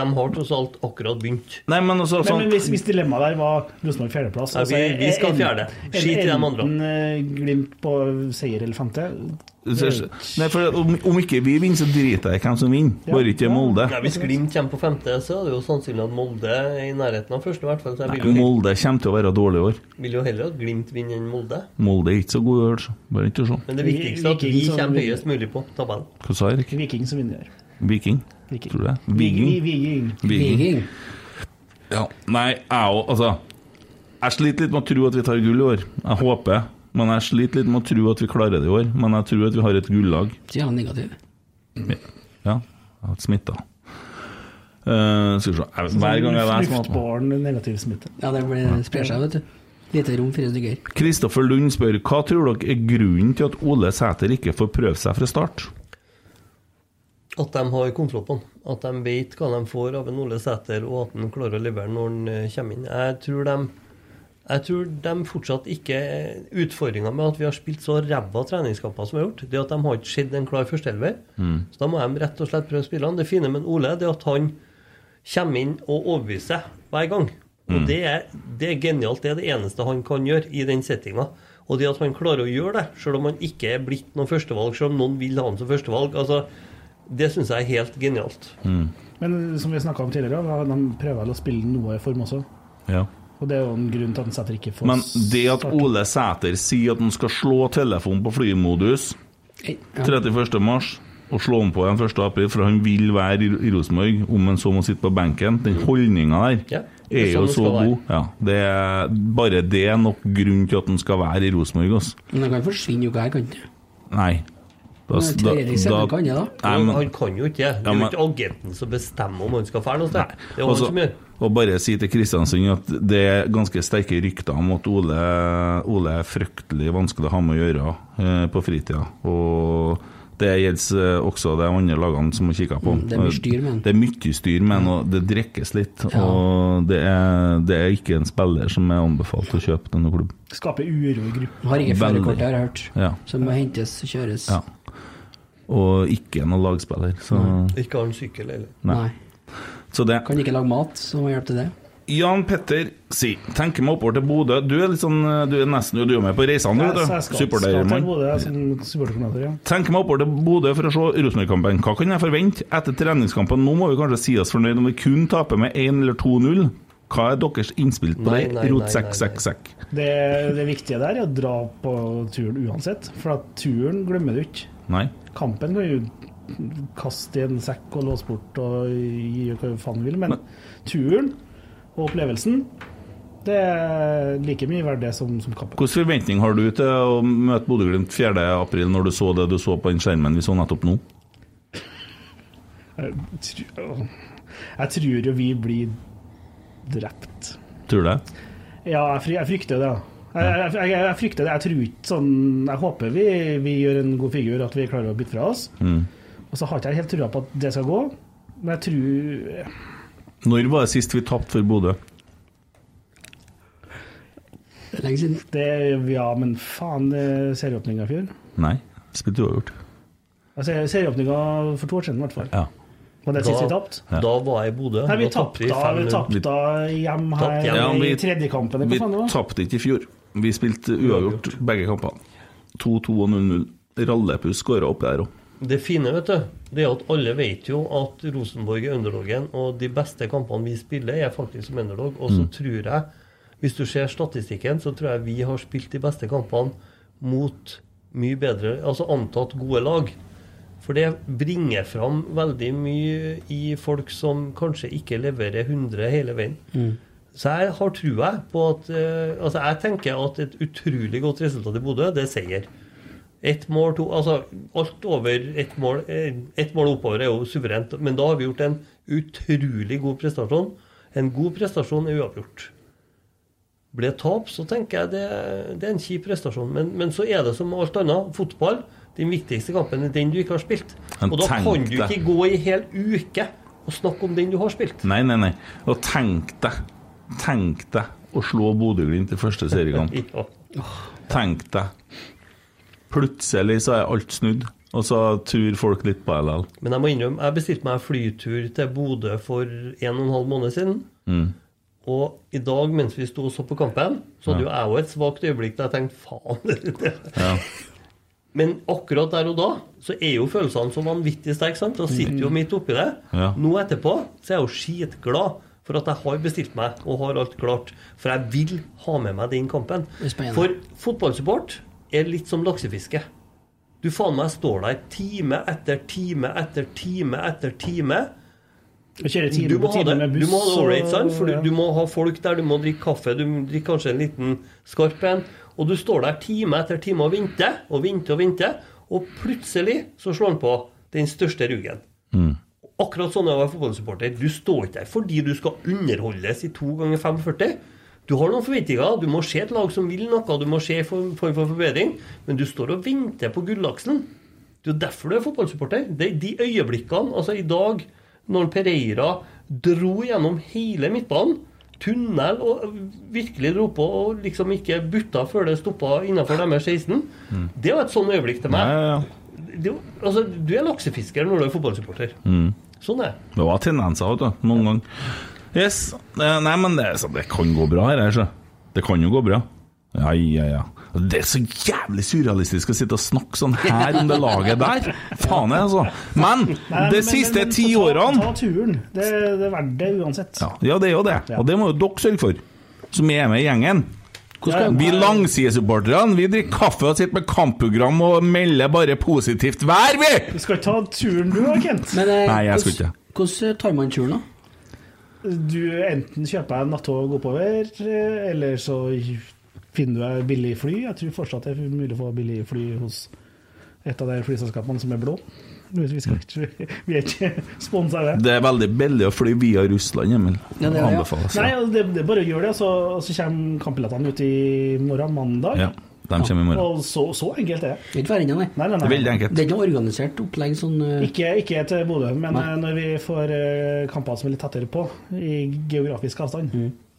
har tross alt akkurat begynt. Nei, men altså Men, men hvis, hvis dilemmaet der var Rosenborg fjerdeplass Ja, altså, vi- vi skal fjerde. Skit i de andre. Enten eh, Glimt på seier eller femte. Nei, for om, om ikke vi vinner, så driter jeg i hvem som vinner. Bare ikke Molde. Ja, Hvis Glimt kommer på femte, så er det jo sannsynlig at Molde er i nærheten av første. i hvert fall. Så jeg Nei, Molde kommer til å være dårlig i år. vil jo heller at Glimt vinner enn Molde. Molde er ikke så god i år, så bare ikke se. Men det viktigste er at vi kommer høyest mulig på tabellen. Hva sa Erik? Viking som vinner. Viking? Viking. Tror du det? Viking. Viking? Viking. Viking. Ja. Nei, jeg òg, altså Jeg sliter litt med å tro at vi tar gull i år. Jeg håper. Men jeg sliter litt med å tro at vi klarer det i år. Men jeg tror at vi har et gullag. Sier han negativ. Ja. Jeg har smitta. Uh, skal vi se Jeg- Hver gang jeg leser Luftbåren negativ smitte. Ja, det blir- sprer seg, vet du. Lite rom, fire stykker. Kristoffer Lund spør hva tror dere er grunnen til at Ole Sæter ikke får prøve seg fra start? At de har kontroll på den. At de vet hva de får av en Ole Sæter, og at han klarer å levere når han eh, kommer inn. Jeg tror de jeg tror de fortsatt ikke Utfordringa med at vi har spilt så ræva treningskamper som vi har gjort, det er at de har ikke sett en klar førsteelver. Mm. Så da må de rett og slett prøve å spille han. Det fine med Ole det er at han kommer inn og overbeviser hver gang. Og Mm. det er, det er genialt. Det er det eneste han kan gjøre i den settinga. Og det at han klarer å gjøre det, selv om han ikke er blitt noen førstevalg, selv om noen vil ha han som førstevalg, altså, det syns jeg er helt genialt. Men som vi snakka om tidligere, han de prøver vel å spille noe i form også. Ja. Og det er jo en grunn til at han setter ikke får Men det at Ole Sæter sier at han skal slå telefonen på flymodus 31. mars og slå den på igjen 1. april, for han vil være i, Rosenborg, om han så må sitte på benken, den holdninga der Ja, er er jo sånn så god. Ja, det er, bare det er nok grunn til at han skal være i Rosenborg. Altså. Men han kan forsvinne jo ikke, han kant. Nei. Men da, da, kan jeg, da? Nei, men- han kan jo ikke det. Det er jo ikke agenten som bestemmer om han skal dra noe sted. Det er jo han som gjør. Og bare si til Kristiansund at det er ganske sterke rykter om at Ole, Ole er fryktelig vanskelig å ha med å gjøre eh, på fritida. Og det gjelder eh, også de andre lagene som har kikka på. Mm, det er mye styr med. Det er mye styr med han, og det drikkes litt. Og det er, det er ikke en spiller som er anbefalt å kjøpe til noen klubb. Skaper uro i gruppen. Har ikke førerkort, har jeg hørt. Ja. Som må hentes og kjøres. Ja. Og ikke noen lagspiller. Så, Ikke har han sykkel heller. Nei. Så det Kan ikke lage mat, så må hjelpe til det. Jan Petter si, Tenker meg oppover til Bodø. Du er litt sånn Du er nesten du er med på reisene, du. Supportermann. Ja. Tenker meg oppover til Bodø for å se Rosenborg-kampen. Hva kan jeg forvente etter treningskampen? Nå må vi kanskje si oss fornøyd om vi kun taper med 1 eller 2-0. Hva er deres innspill på Nei, det? nei, nei, Rot nei, nei. sekk. Det, det viktige der er å dra på turen uansett, for at turen glemmer du ikke. Nei. Kampen kan du kaste i en sekk og låse bort og gi hva faen du vil, men turen og opplevelsen, det er like mye verdt det som, som kampen. Hvilken forventning har du til å møte Bodø-Glimt 4. april når du så det du så på den skjermen vi så nettopp nå? Jeg tror, jeg tror jo vi blir drept. Tror du det? Ja, jeg frykter det. Jeg, jeg, jeg, frykter det. Jeg tror ikke sånn Jeg håper vi, vi gjør en god figur, at vi klarer å bytte fra oss. Mm. Og så har ikke jeg helt trua på at det skal gå, men jeg tror Når var det sist vi tapte for Bodø? Lenge siden. det, Ja, men faen, serieåpninga i fjor. Nei, spilte uavgjort. Altså, serieåpninga for to år siden, i hvert fall. Ja. Var det sist vi tapte? Ja. Da var jeg i Bodø. Nei, vi Da tapte tapte da, vi 5-0. tapte da hjem her Tapt hjem. Ja, vi- i tredjekampen. Vi tapte ikke i fjor. Vi spilte uavgjort begge kampene. 2-2 og 0-0. Rallepus skåra oppi der òg. Det fine vet du, det er at alle vet jo at Rosenborg er underdogen, og de beste kampene vi spiller, er faktisk som underdog. Og så Mm. tror jeg, hvis du ser statistikken, så tror jeg vi har spilt de beste kampene mot mye bedre, altså antatt gode lag. For det bringer fram veldig mye i folk som kanskje ikke leverer 100 hele veien. Så jeg har trua på at eh, Altså, jeg tenker at et utrolig godt resultat i Bodø, det er seier. Ett mål, to Altså alt over ett mål et Ett mål oppover er jo suverent, men da har vi gjort en utrolig god prestasjon. En god prestasjon er uavgjort. Blir det tap, så tenker jeg det, det er en kjip prestasjon. Men, men så er det som alt annet. Fotball, den viktigste kampen er den du ikke har spilt. Og da kan du ikke gå i hel uke og snakke om den du har spilt. Nei, nei, nei. Og tenk deg Tenk deg å slå Bodø-Glimt i første seriekamp. <laughs> Ja. Tenk deg. Plutselig så er alt snudd, og så tror folk litt på LL. Men jeg må innrømme, jeg bestilte meg flytur til Bodø for en og en halv måned siden. Mm. Og i dag, mens vi sto og så på kampen, så hadde jo jeg òg et svakt øyeblikk da jeg tenkte faen. det- Ja. <laughs> Men akkurat der og da så er jo følelsene så vanvittig sterke. Da sitter jo midt oppi det. Ja. Nå etterpå så er jeg jo skitglad for at jeg har bestilt meg og har alt klart. For jeg vil ha med meg den kampen. For fotballsupport er litt som laksefiske. Du faen meg står der time etter time etter time etter time. Du må ha det. Du må ha det ålreit, sant? For du, du må ha folk der, du må drikke kaffe, du må drikke kanskje en liten skarp en. Og du står der time etter time og venter og venter og venter, og plutselig så slår han på den største ruggen. Akkurat sånn er å være fotballsupporter. Du står ikke der fordi du skal underholdes i to ganger 45. Du har noen forventninger, du må se et lag som vil noe, du må se en form for forbedring, men du står og venter på gullaksen. Det er jo derfor du er fotballsupporter. Det er de øyeblikkene, altså i dag, når Pereira dro gjennom hele midtbanen, tunnel, og virkelig dro på og liksom ikke butta før det stoppa innenfor deres 16, det var et sånn øyeblikk til meg. Nei, ja, ja. Det, altså, du er laksefisker når du er fotballsupporter. Mm. Sånn er det. Var tendenser, vet du. Noen ganger. Yes. Eh, Nei, men det, så det kan gå bra, her. Det kan jo gå bra. Ja, ja, ja. Det er så jævlig surrealistisk å sitte og snakke sånn her om det laget der. Faen, jeg, altså. Men de siste men- men ti ta- årene Ta turen. Det, det er verdt det uansett. ja, ja, det er jo det. Og det må jo dere sørge for, som er med i gjengen. Ja, Vi langsidesupporterne vi drikker kaffe og sitter med kampprogram og melder bare positivt vær, vi! Du skal ikke ta turen du Kent. Men eh, Nei, jeg skal ikke. Hvordan tar man turen, da? Du enten kjøper deg nattog oppover, eh, eller så finner du deg billig fly. Jeg tror fortsatt det er mulig å få billig fly hos et av de flyselskapene som er blå. Vi, skal ikke, vi er ikke sponsa av det. Det er veldig billig å fly via Russland, Emil. Ja, det er det, ja. Nei, altså, det, det er bare å gjøre det, så, og så kommer kampbillettene ut i morgen, mandag. Ja, de kommer i morgen. Og så, så enkelt er det. Det er ikke verre nei. Nei, nei, Det er veldig enkelt. Det er ikke noe organisert opplegg sånn uh... Ikke, ikke til Bodø, men Nei. eh, når vi får uh, kamper som er litt tettere på, i geografisk avstand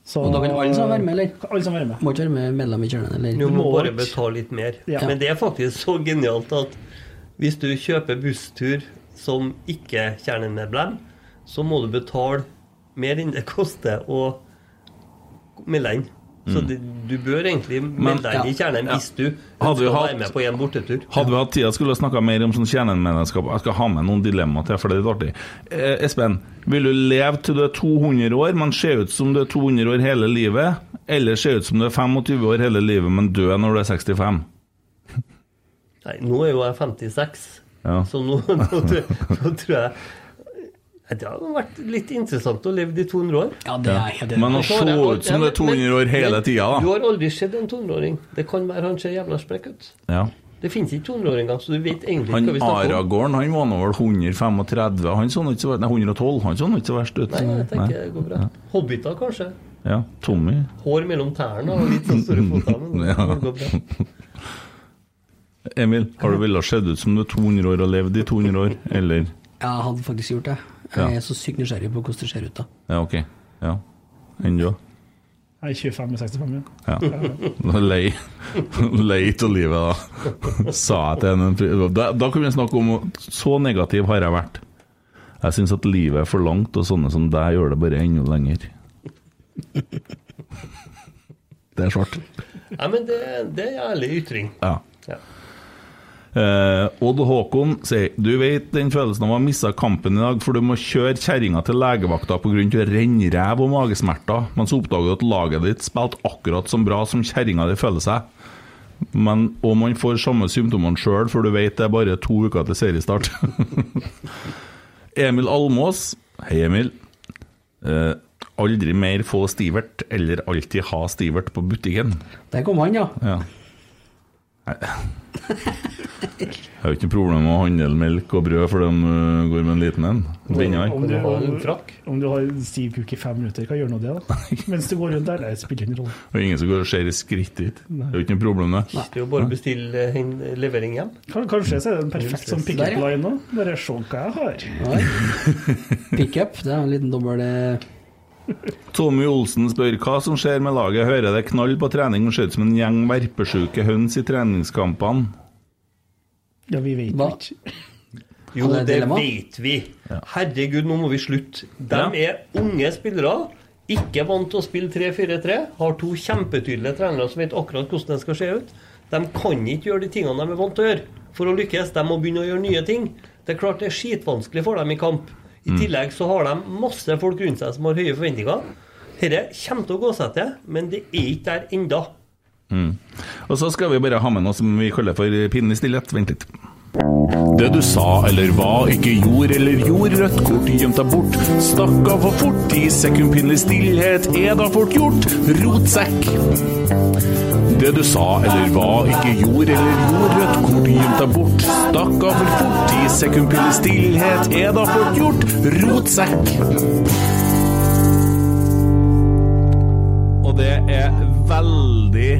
så, Og da kan alle sammen være med, eller? Alle sammen være med. Må ikke være med medlem i kjernen, eller? Du må må bare betale litt mer. Ja. Men det er faktisk så genialt at hvis du kjøper busstur som ikke kjernemedlem, så må du betale mer enn det koster å melde inn. Så det, du bør egentlig melde deg inn i kjernen hvis du Hadde vi hatt- være med på en bortetur. Hadde vi hatt tid, skulle vi snakka mer om sånn kjernemedlemskap. Jeg skal ha med noen dilemmaer til, for det er litt artig. Eh, Espen, vil du leve til du er 200 år, men se ut som du er 200 år hele livet? Eller se ut som du er 25 år hele livet, men dø når du er 65? Nei, nå er jo jeg 56, Ja. så nå, nå, <laughs> tror- nå tror jeg Nei, Det hadde vært litt interessant å leve i 200 år. Ja, det er helt Men å se ut som det er 200 år hele tida, Du har aldri sett en 200-åring. Det kan være han ser jævla sprekk ut. Ja. Det finnes ikke 200-åringer, så du vet egentlig Han ikke hva vi snakker om. Aragorn han var nå vel 135, han så ikke så verst Nei, 112, han så nå ikke så verst ut. Nei, jeg tenker det går bra. Hobbiter, kanskje. Ja, Tommy. Hår mellom tærne og litt sånn store fotene. <laughs> Ja. det går bra. Emil, har du villet se ut som du er 200 år og levd i 200 år, eller? Jeg hadde faktisk gjort det. Jeg er så sykt nysgjerrig på hvordan det ser ut, da. Ja, ok. Ja. Enn du? Jeg er 25 med 65, ja. Ja. Lei <laughs> Lei av livet, da. Sa jeg til henne. Da, da kan vi snakke om Så negativ har jeg vært. Jeg syns at livet er for langt, og sånne som deg gjør det bare enda lenger. Det er svart. Nei, men det, det er ærlig ytring. Ja. Ja. Eh, Odd Håkon sier Du vet den følelsen av å ha mista kampen i dag, for du må kjøre kjerringa til legevakta pga. rennræv og magesmerter, men så oppdager du at laget ditt spilte akkurat så bra som kjerringa di føler seg. Men, og man får samme symptomene sjøl, for du vet det er bare to uker til seriestart. <laughs> Emil Almås. Hei, Emil. Eh, aldri mer få Stivert, eller alltid ha Stivert på butikken. Der kom han, ja. Ja. Nei. Jeg har jo ikke noe problem med å handle melk og brød for de øh, går med en liten en. Om du, har en frakk? om du har stiv kuk i fem minutter, hva gjør nå det, da? <laughs> Mens du går rundt der? Det spiller ingen rolle. Og ingen som går og ser i skritt dit. Det er jo ikke noe problem, det. Det er jo bare å bestille en levering hjem. Kanskje så er det en perfekt sånn pick-up-line nå. Bare se hva jeg har. Pickup. Det er en liten dobbel eh, Tommy Olsen spør hva som skjer med laget. Hører det knall på trening og ser ut som en gjeng verpesjuke høns i treningskampene. Ja, vi vet jo ikke. Jo, det det vet vi. Herregud, nå må vi slutte. De er unge spillere. Ikke vant til å spille 3-4-3. Har to kjempetydelige trenere som vet akkurat hvordan det skal se ut. De kan ikke gjøre de tingene de er vant til å gjøre for å lykkes. De må begynne å gjøre nye ting. Det er klart det er skitvanskelig for dem i kamp. I Mm. tillegg så har de masse folk rundt seg som har høye forventninger. Dette kommer til å gå seg til, men det er ikke der enda. Mm. Og så skal vi bare ha med noe som vi kaller for pinlig stillhet. Vent litt. Det du sa eller hva, ikke gjorde eller gjorde, rødt kort gjemt deg bort. Stakk av for fort, i sekund pinlig stillhet er da fort gjort. Rotsekk. Det du sa eller hva, ikke gjorde eller gjorde, rødt kort gjemt deg bort. Stakk av for fort, i sekund pinlig stillhet er da fort gjort. Rotsekk. Og det er veldig,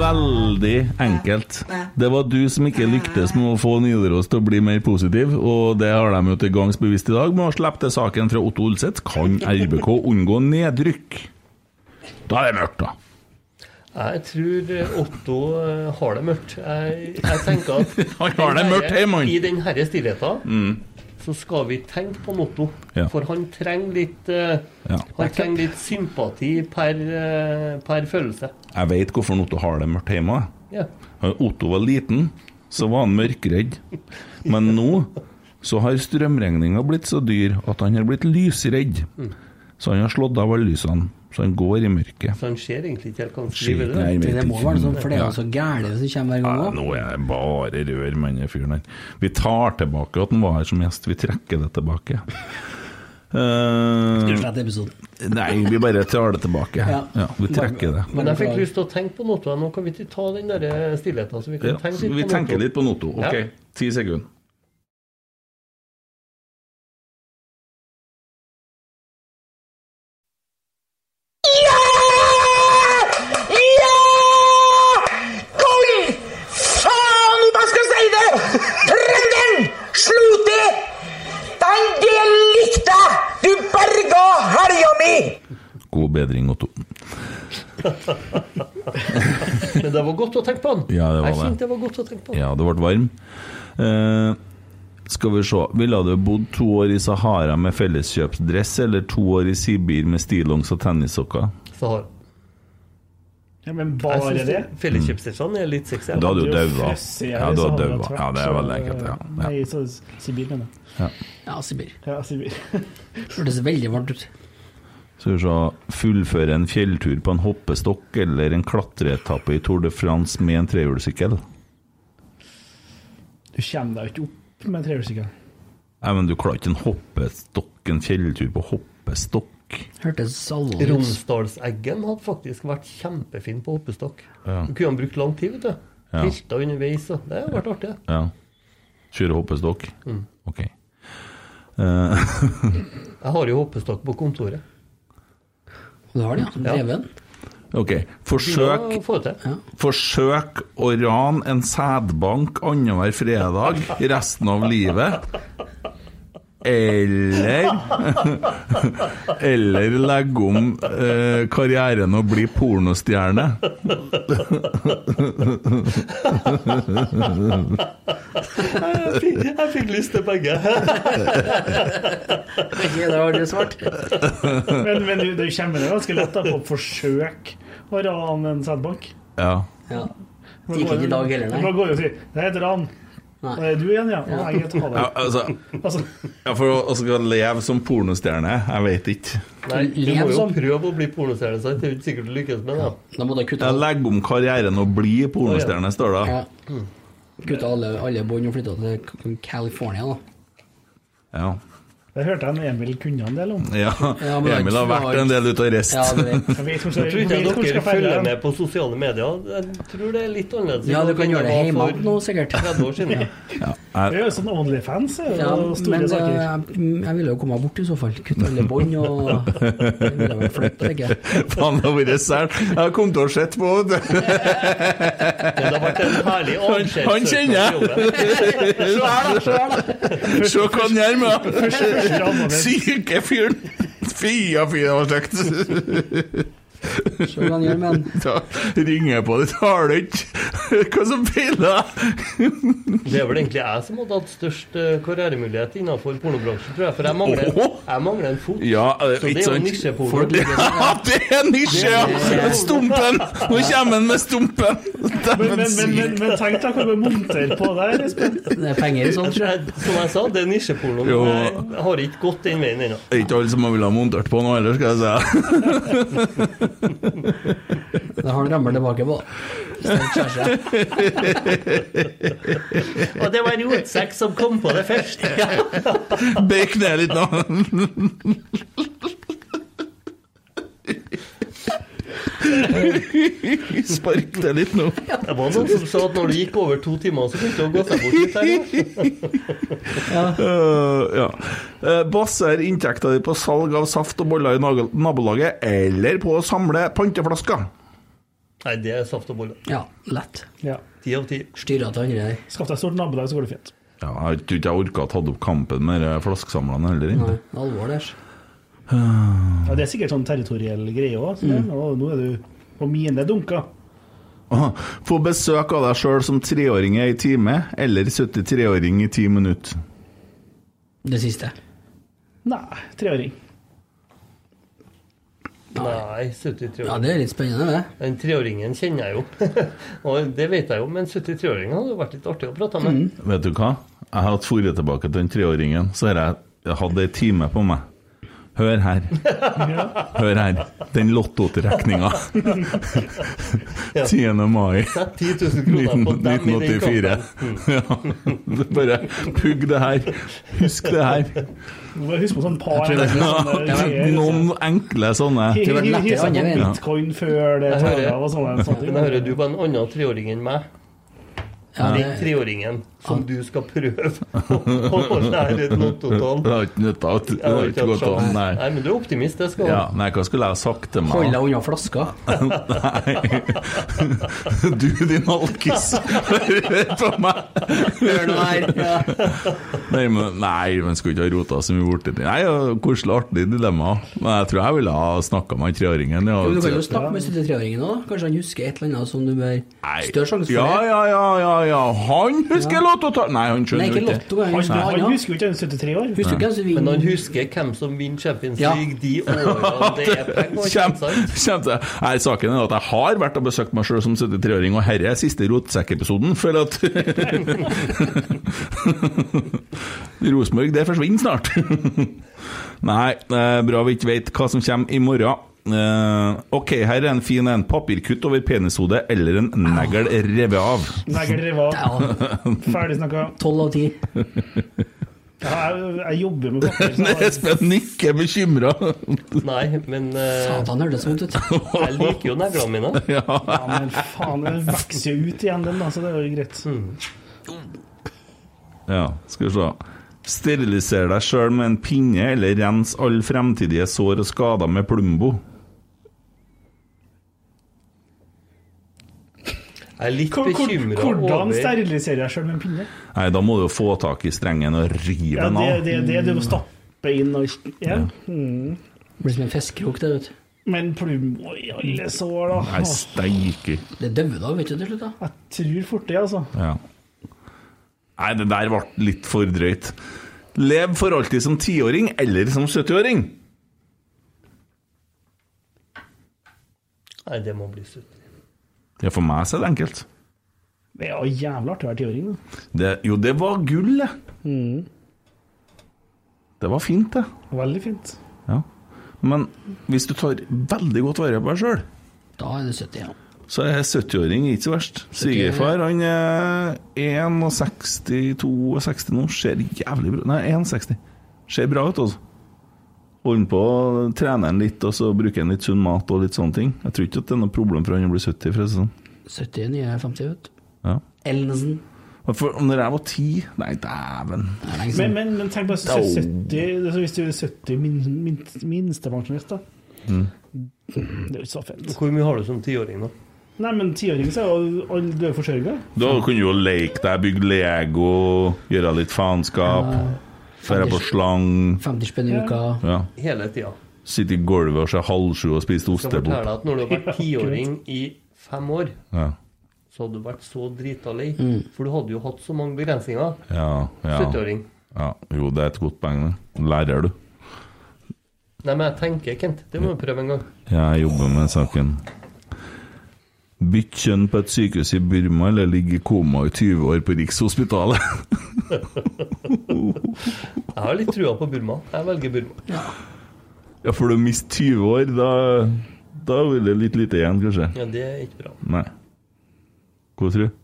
veldig enkelt. Det var du som ikke lyktes med å få Nidaros til å bli mer positiv, og det har de jo til gangs bevisst i dag. Med å slippe til saken fra Otto Olseth kan RBK unngå nedrykk. Da er det mørkt, da. Jeg tror Otto eh, har det mørkt. Jeg, jeg tenker at <laughs> Han har det mørkt hjemme. I den herre stillheten Mm. Så skal vi tenke på Notto. Ja. For han trenger litt uh, Ja. Han trenger litt sympati per, uh, per følelse. Jeg vet hvorfor Otto har det mørkt hjemme. Ja. Otto var liten, så var han mørkredd. Men nå så har strømregninga blitt så dyr at han har blitt lysredd. Mm. Så han har slått av alle lysene. Så han går i mørket. Så han ser egentlig ikke helt hva han skriver. nei, jeg Det må være sånn, for det er jo så gærent som kommer hver gang Ja, nå er det bare rør med den fyren her. Vi tar tilbake at han var her som gjest. Vi trekker det tilbake. Uh, <laughs> Skal slette episoden? nei, vi bare tar det tilbake. <laughs> Ja. Ja, vi trekker det. Men jeg fikk lyst til å tenke på noe. Nå kan vi ikke ta den der eh, stillheten. Så vi kan Ja, tenke litt vi på tenker noe. litt på Noto. Ok, Ja. ti sekunder. Kom! Faen, hva skal jeg si det? Trønderen! Slut det! Den del likte jeg! Du berga helga mi! God bedring, Otto. <laughs> Men det var godt å tenke på han. Ja, det var jeg det. kjente det var godt å tenke på. han. Ja, det ble varm. Eh, skal vi se. Ville du bodd to år i Sahara med felleskjøpsdress eller to år i Sibir med stillongs og tennissokker? Sahara. Ja, men Jeg bare synes det? Felleskjøpsdressene er litt sexy. Da hadde du Det daua. Ja, du hadde daua. Ja, det er veldig enkelt. Ja. Ja. Nei, så Sibir, mener jeg. Ja. Ja, Sibir. Ja, Sibir. Hørtes veldig varmt ut. Så vi se, fullføre en fjelltur på en hoppestokk eller en klatreetappe i Tour de France med en trehjulssykkel? Du kommer deg jo ikke opp med trehjulssykkel. Nei, men du klarer ikke en hoppestokk, en fjelltur på hoppestokk. Hørtes alvorlig ut. Romsdalseggen hadde faktisk vært kjempefin på hoppestokk. Ja. Du kunne ha brukt lang tid, vet du. Ja. Pilta underveis. Og. Det hadde vært artig. Ja. Kjøre hoppestokk? Mm. Ok. Uh, <laughs> Jeg har jo hoppestokk på kontoret. Du har det, ja? Som Ja. dreven? ok. Forsøk, Ja, få det til. forsøk å rane en sædbank annenhver fredag resten av livet. Eller Eller legge om eh, karrieren og bli pornostjerne. Jeg fikk, jeg fikk lyst til begge. Begge, det var det svart. Men, men du, det kommer deg ganske lett da, på forsøk å rane en sædbank. Ja. Ja. Det gikk ikke i dag heller, Man nei. går jo og sier 'det er et ran'. Nei. Det er du igjen, ja? Og jeg heter ja altså, Altså, ja, for å, å skal leve som pornostjerne, jeg vet ikke. Nei, du må jo som- prøve å bli pornostjerne. sant? Det er ikke sikkert du lykkes med det. Da må du kutte, Jeg legger om karrieren og bli pornostjerne, står det. ja. kutte alle, alle bånd og flytte til California, da. Ja. Det hørte jeg Emil kunne en del om. ja. Ja, Emil har vært en del ute og reist. Ja. <laughs> Jeg tror ikke dere følger med på sosiale medier. Jeg tror det er litt annerledes. Ja, du kan gjøre det hjemme nå, sikkert. 30 år siden. <laughs> Ja, Det er jo sånn Onlyfans er jo Ja, store men saker. eh, jeg ville jo komme meg bort i så fall. Kutte alle bånd og <laughs> tenker jeg. faen, det har vært sært. Jeg har kommet til å sett på vet du. Det har vært en herlig Han, avskjedssøknad han kjenner jeg! Se her, da! Se her, da! Se hva han gjør med henne. Syke fyren! Fy a fy, det var stygt. Han gjør. <laughs> Da ringer jeg på, det tar du ikke. <laughs> Hva som feiler? <laughs> Det er vel egentlig jeg som hadde hatt størst eh, karrieremulighet innenfor pornobransjen, tror jeg. For jeg mangler, jeg mangler en fot. Ja, eh, Så det er jo nisjeporno. Det, ja, det er nisje! ja! Stumpen! Nå kommer han med stumpen! Men, men, men, men, men tenk deg hva du monterer på der, Espen. Det er penger i sånt, Som jeg sa, det er nisjeporno. Jeg har ikke gått den veien ennå. Det er ikke alle som ville ha montert på noe heller, skal jeg si. Det har han rammer tilbake på. Og det var en rotsekk som kom på det først. Bøy kneet litt nå. <laughs> Spark det litt nå. Det var noen som sa at når du gikk over to timer, så begynte det å gå seg bort litt her. Uh, ja. <laughs> Uh, baser inntekta di på salg av saft og boller i nabolaget, eller på å samle panteflasker? Nei, det er saft og boller. Ja, lett. Ja. Ti av ti. Styrer til andre der. Skaff deg stort nabolag, så går det fint. Ja, jeg tror ikke jeg orka å ta opp kampen med flaskesamlerne heller. Nei, ikke? alvor der. Ja, det er sikkert sånn territoriell greie òg. Nå er du på mine dunker. Aha. Få besøk av deg sjøl som treåring i ei time, eller 73-åring i ti minutter. Det siste. Nei, treåring. Nei, 73 år. Ja, det er litt spennende, det. Den treåringen kjenner jeg jo. <laughs> og det vet jeg jo, men 73-åringen hadde vært litt artig å prate med. Vet du hva? Jeg har hatt forrige tilbake til den treåringen, så har jeg, hatt ei time på meg. Hør her. Hør her. Den lottotrekninga. 10. mai 10 000 kroner på dem i den 1984. Ja. Bare pugg det her. Husk det her. Husk på sånn par Noen enkle sånne. Veien. bitcoin før det Jeg tar hører- du på en annen treåring enn meg. Ja, Den treåringen som du skal prøve å lære et lottotall. Det har ikke nytta. Det har ikke gått an, nei. Nei, men du er optimist, det skal du. Ja, nei, hva skulle jeg ha sagt til meg? hold deg unna flaska. <laughs> Nei. Du, din alkis. Hør på meg. Hør nå her. Nei, men, nei, men skulle ikke ha rota så mye borti det. Nei, Koselig, artig dilemma. Men jeg tror jeg ville ha snakka med han treåringen. Ja, Du kan jo snakke med 73-åringen òg. Kanskje han husker et eller annet som du bør Større sjanse for ja, ja, ja, ja, ja. Han husker Ja. Lottotall! Nei, han Nei, skjønner ikke jo ikke. Lotto. Han Han, husker han husker jo ikke han er 73 år. Husker ikke hvem som Men han husker hvem som vinner Champions League de årene det er penger. <laughs> Nei, saken er at jeg har vært og besøkt meg sjøl som 73-åring, og herre er siste rotsekkepisoden, for at <laughs> Rosenborg, det forsvinner snart. <laughs> Nei, det er bra vi ikke vet hva som kommer i morgen. Eh, ok, her er en fin en. Papirkutt over penishodet eller en negl revet av. Negl revet av. Ferdig snakka. Tolv av ti. Ja, jeg, jeg jobber med papir. Espen nikker bekymra. Nei, men uh, Satan hørtes vondt ut. jeg liker jo neglene mine. <laughs> Ja, men faen, den vokser jo ut igjen, den, da, så det er jo greit. Ja, skal vi se. Steriliser deg sjøl med en pinne, eller rens alle fremtidige sår og skader med Plumbo. Jeg er litt bekymra over Hvordan steriliserer jeg sjøl med en pinne? Nei, da må du jo få tak i strengen og rive Ja, den det, er det, det du må stappe inn og ja. Mm. Blir som en fiskekrok, det, vet du. Men Plumbo i alle sår, da. Nei, steike. Det dauer da, vet du, til slutt. da. Jeg tror fort det, altså. Ja. Nei, det der ble litt for drøyt. Lev for alltid som tiåring eller som 70-åring. Nei, det må bli slutt. Ja, for meg så er det enkelt. Det er jo jævlig artig å være tiåring. da. Det, jo, det var gull, det. Mm. Det var fint, det. Veldig fint. Ja. Men hvis du tar veldig godt vare på deg sjøl, Da er det 70, ja. så er 70-åring ikke så verst. Svigerfar han er 61-62 nå, ser jævlig bra Nei, 61. Ser bra ut, altså. Holder på å trene litt, og så bruker han litt sunn mat og litt sånne ting. Jeg tror ikke at det er noe problem for han å bli 70, for å si det sånn. 70 nye 50, vet du. Ja. Elnesen. For når jeg var ti Nei, dæven. Men, men, men tenk på det, 70, altså hvis du er 70 min, min, minstepensjonist, da. Mm. Det er jo ikke så fett. Hvor mye har du som tiåring, da? Nei, men tiåring så er jo alle døde er. Da kunne du jo leke deg, bygge Lego, gjøre litt faenskap. Dra på slang. 50 spenn i uka. Ja. Hele tida. Sitte i gulvet og se halv sju og spise at når du har vært tiåring i fem år, Ja. så hadde du vært så drita lei. Mm. For du hadde jo hatt så mange begrensninger. Ja, ja. 70-åring. ja. Jo, det er et godt poeng, det. Lærer du. Nei, men jeg tenker, Kent, det må du prøve en gang. Jeg jobber med saken. Bytt kjønn på et sykehus i Burma, eller ligge i koma i 20 år på Rikshospitalet. <laughs> Jeg har litt trua på Burma. Jeg velger Burma. ja, for du mister 20 år, da, da blir det litt lite igjen, kanskje. Ja, det er ikke bra. Nei. Hva tror du?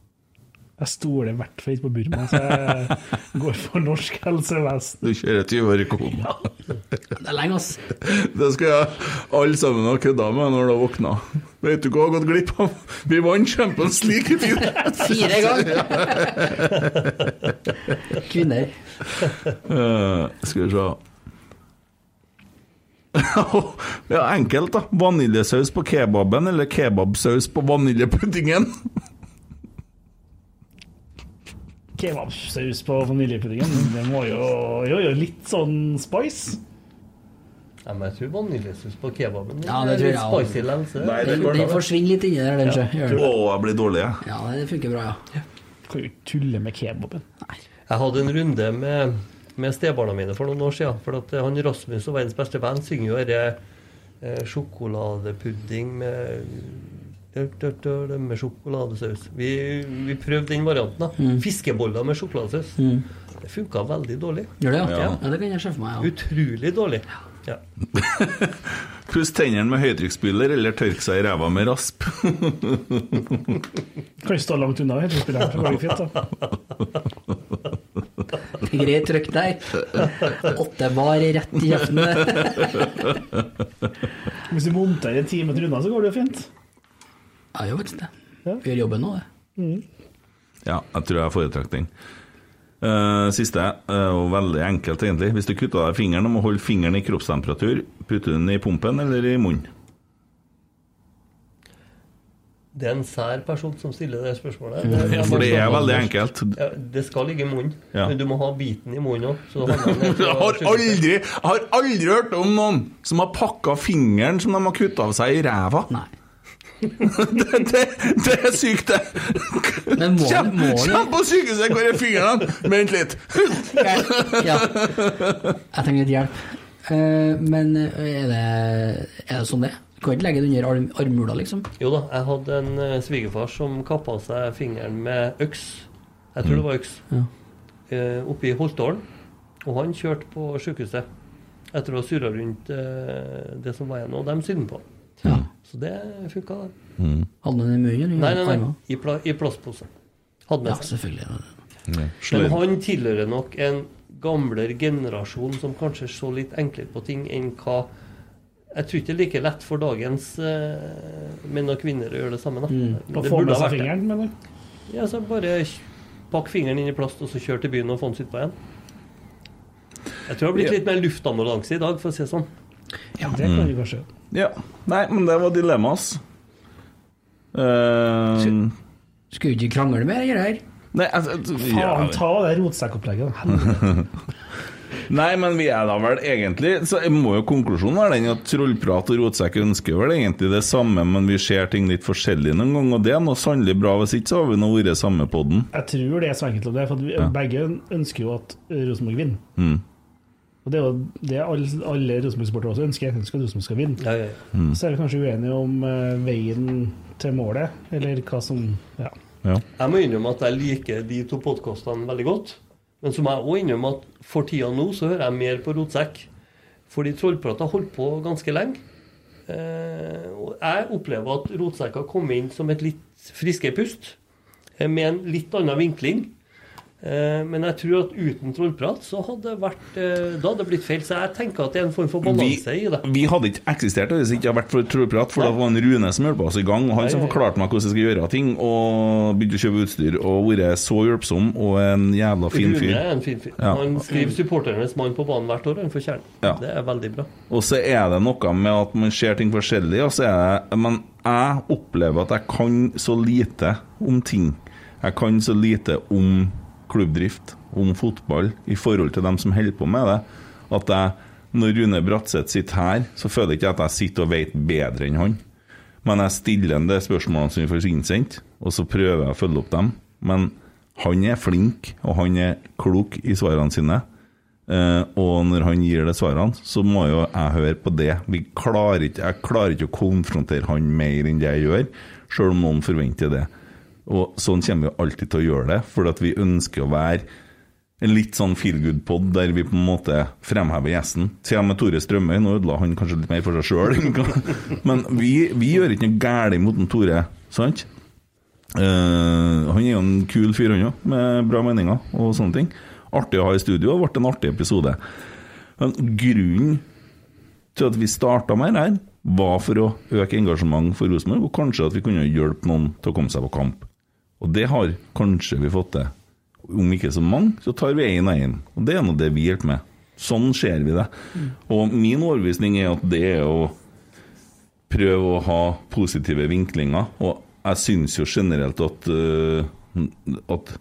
Jeg stoler i hvert fall ikke på Burma, så jeg går for norsk helsevesen. Du kjører 20 år i koma. Det er lenge, ass. Det skal jeg alle sammen ha kødda med når du har våkna. Vet du hva jeg har gått glipp av? Vi vant Champions League i fjor! Fire ganger. Kvinner. Uh, skal vi se Ja, enkelt, da. Vaniljesaus på kebaben eller kebabsaus på vaniljepuddingen? Kebabsaus på vaniljepuddingen, det må jo jo, litt sånn spice. Ja, men jeg tror vaniljesaus på kebaben Ja, det tror jeg litt spicy. Nei, det Den, forsvinner litt inni der, den, Ja. Gjør Å, jeg blir dårlig, jeg. Ja, det funker bra, ja. Kan jo ikke tulle med kebaben. Jeg hadde en runde med, med stebarna mine for noen år siden. For at eh, han Rasmus og verdens beste venn synger jo dette eh, sjokoladepudding med med sjokoladesaus. Vi, vi prøvde den varianten. da. Mm. Fiskeboller med sjokoladesaus. Det funka veldig dårlig. Gjør det, ja? Ja. ja? det kan jeg se for meg. ja. Utrolig dårlig. Ja. <laughs> Puss tennene med høytrykksspyler eller tørke seg i ræva med rasp. Kan jo stå langt unna høytrykksspyleren, så går det fint, da. <laughs> Greit trykk der. Åtte var rett i kjeften. Hvis du monterer en time til unna, så går det jo fint. Ja, gjør faktisk det. Gjør jobben nå, det. Ja, jeg tror jeg foretrakk den. Uh, siste, eh, og veldig enkelt egentlig. Hvis du kutter av deg fingeren må holde fingeren i kroppstemperatur, putter du den i pumpen eller i munnen? Det er en sær person som stiller det spørsmålet. Ja, for det er veldig enkelt. Ja, det skal ligge i munnen, Ja. men du må ha biten i munnen òg. <laughs> Jeg har aldri, jeg har aldri hørt om noen som har pakka fingeren som de har kutta av seg i ræva. Nei. <laughs> det, det, det er sykt, det! Men må, Kjem, må kjem på sykehuset, hvor er fingrene? Vent litt. <laughs> Ja. Jeg trenger litt hjelp. Eh, men er det, er det sånn det er? Du kan ikke legge det under arm, armhula, liksom? Jo da, jeg hadde en uh, svigerfar som kappa seg fingeren med øks. Jeg tror det var øks. Ja. Uh, oppe i Holtålen. Og han kjørte på sykehuset etter å ha surra rundt uh, det som var igjen, og de sydde på. Ja. Så det funka, det. Mm. Hadde han den i munnen? Nei, nei, nei. I, pla i plastpose. Hadde Ja, med seg. selvfølgelig. Men han tilhører nok en gamlere generasjon som kanskje så litt enklere på ting enn hva Jeg tror ikke det er like lett for dagens uh, menn og kvinner å gjøre det samme. Da. Mm. Det få burde med ha seg fingeren, mener du? Ja, så bare pakk fingeren inn i plast, og så kjør til byen og få den sitt på igjen. Jeg tror det har blitt Ja. litt mer luftambulanse i dag, for å si det sånn. Ja, det kan vi kanskje. Ja. Nei, men det var dilemmas. Uh, <laughs> Skulle du ikke krangle mer, det her? nei, altså, ja. Faen, ta det rotsekkopplegget. <laughs> nei, men vi er da vel egentlig Så jeg må jo konklusjonen være den at trollprat og rotsekk ønsker vel egentlig det samme, men vi ser ting litt forskjellig noen ganger, og det er noe sannelig bra. Hvis ikke så har vi nå vært samme podden. Jeg tror det er så enkelt, det for at vi, Ja. begge ønsker jo at Rosenborg vinner. Mm. Og det er jo det alle, alle Rosenborg-sportere også ønsker. Jeg ønsker at Rosenborg skal vinne. Ja, ja, ja. Mm. Så er vi kanskje uenige om uh, veien til målet, eller hva som Ja. Ja. Jeg må innrømme at jeg liker de to podkastene veldig godt. Men så må jeg òg innrømme at for tida nå så hører jeg mer på Rotsekk. Fordi Trollprat har holdt på ganske lenge. Eh, jeg opplever at Rotsekk har kommet inn som et litt friskere pust. eh, Med en litt annen vinkling. Eh, men jeg tror at uten trollprat så hadde det vært eh, Da hadde det blitt feil. Så jeg tenker at det er en form for balanse i det. vi hadde ikke eksistert hvis det ikke hadde vært for trollprat, for det var en Rune som hjalp oss i gang, og han Nei, som forklarte meg hvordan jeg skal gjøre ting, og begynte å kjøpe utstyr, og vært så hjelpsom og en jævla fin fyr. Rune er en fin fyr. Ja. Han skriver supporternes mann på banen hvert år. Han fortjener Ja. det. er veldig bra. Og så er det noe med at man ser ting forskjellig, og så er det Men jeg opplever at jeg kan så lite om ting. Jeg kan så lite om klubbdrift, om fotball, i forhold til dem som holder på med det, at jeg, når Rune Bratseth sitter her, så føler jeg ikke at jeg sitter og vet bedre enn han. Men jeg stiller en de spørsmålene som vi får innsendt, og så prøver jeg å følge opp dem. Men han er flink, og han er klok i svarene sine. Uh, og når han gir de svarene, så må jo jeg høre på det. Klarer ikke, jeg klarer ikke å konfrontere han mer enn det jeg gjør, sjøl om noen forventer det. Og sånn kommer vi alltid til å gjøre det, for at vi ønsker å være en litt sånn feel good-pod der vi på en måte fremhever gjesten. Siden med Tore Strømøy, nå ødela han kanskje litt mer for seg sjøl. <laughs> Men vi, vi gjør ikke noe galt mot en Tore, sant? Uh, han er jo en kul fyr, han òg, med bra meninger og sånne ting. Artig å ha i studio, og ble en artig episode. Men grunnen til at vi starta med dette, var for å øke engasjement for Rosenborg, og kanskje at vi kunne hjelpe noen til å komme seg på kamp. Og det har kanskje vi fått til. Om ikke så mange, så tar vi én og én. Og det er nå det vi hjelper med. Sånn ser vi det. Og min overbevisning er at det er å prøve å ha positive vinklinger. Og jeg syns jo generelt at, øh, at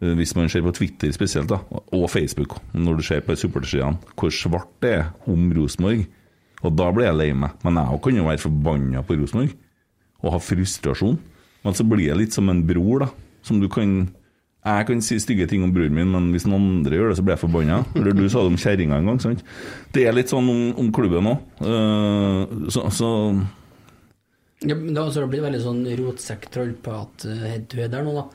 øh, hvis man ser på Twitter spesielt, da, og Facebook, når du ser på supportersidene, hvor svart det er om Rosenborg, og da blir jeg lei meg. Men jeg kan jo være forbanna på Rosenborg og ha frustrasjon. Men så blir jeg litt som en bror, da, som du kan jeg kan si stygge ting om broren min, men hvis noen andre gjør det, så blir jeg forbanna. Eller du sa det om kjerringa en gang. sant? Det er litt sånn om, om klubben òg. så, så Ja, det altså, det blir veldig sånn rotsekk-trollprat at head to head der nå, da.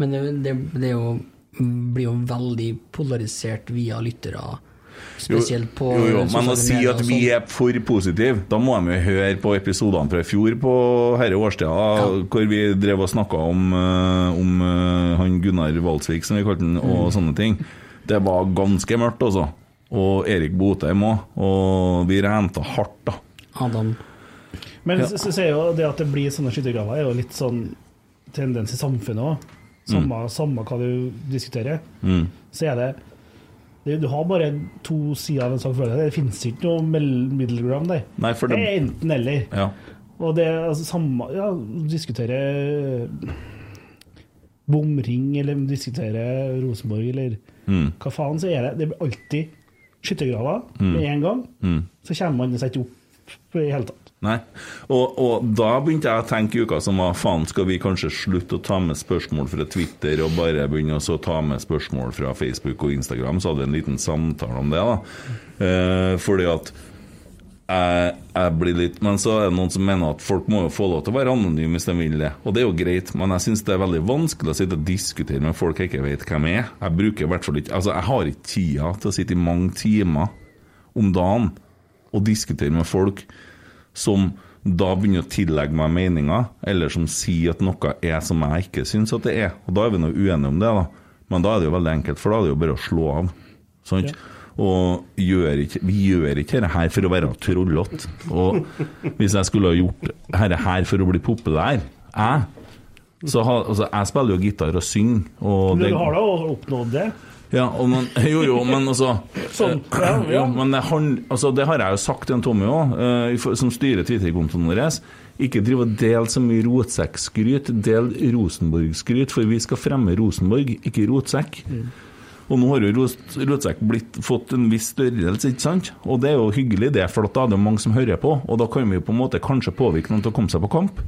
Men det, det, det er jo, blir jo veldig polarisert via lyttere. Spesielt på jo, jo, Men å si at vi sånn. er for positive, da må de jo høre på episodene fra i fjor på herre årstida, hvor vi drev og snakka om, eh, om eh, han Gunnar Valsvik, som vi kalte han, og Mm. sånne ting. Det var ganske mørkt, altså. Og Erik Botheim òg. Og vi renta hardt, da. Adam. Men Ja. så, så ser jo det at det blir sånne skyttergraver, er jo litt sånn tendens i samfunnet òg. Samme, samme hva du diskuterer, Mm. så er det, Du har bare to sider av en sak. Det finnes ikke noe middle ground der. Nei, for det det er enten eller. Ja. Og det er altså samme Ja, diskutere bomring, eller diskutere Rosenborg, eller Mm. hva faen, så er det Det blir alltid skyttergraver med en gang. Mm. Så kommer man seg ikke opp i det hele tatt. Nei. Og, og da begynte jeg å tenke i uka som var faen, skal vi kanskje slutte å ta med spørsmål fra Twitter og bare begynne å ta med spørsmål fra Facebook og Instagram? Så hadde vi en liten samtale om det, da. Eh, fordi at jeg, jeg blir litt Men så er det noen som mener at folk må jo få lov til å være anonyme hvis de vil det. Og det er jo greit, men jeg syns det er veldig vanskelig å sitte og diskutere med folk jeg ikke vet hvem er. Jeg bruker i hvert fall ikke Altså, jeg har ikke tida til å sitte i mange timer om dagen og diskutere med folk som da begynner å tillegge meg meninger, eller som sier at noe er som jeg ikke syns at det er. Og da er vi nå uenige om det, da. Men da er det jo veldig enkelt, for da er det jo bare å slå av. Sant? Og gjør ikke, vi gjør ikke dette her for å være trollete. Og hvis jeg skulle ha gjort dette her for å bli populær, jeg så ha, altså, Jeg spiller jo gitar og synger. Og Men det, du har da oppnådd det? Ja, men, <laughs> jo, jo, men altså Sånn, ja, ja. Jo, men det, han, altså, det har jeg jo sagt til en Tommy òg, som styrer Twitter-kontoen vår. Ikke driv og del så mye rotsekkskryt, del Rosenborg-skryt, for vi skal fremme Rosenborg, ikke rotsekk. Og nå har jo rotsekk fått en viss størrelse, ikke sant? Og det er jo hyggelig, det, for da er det mange som hører på, og da kan vi på en måte kanskje påvirke noen til å komme seg på kamp.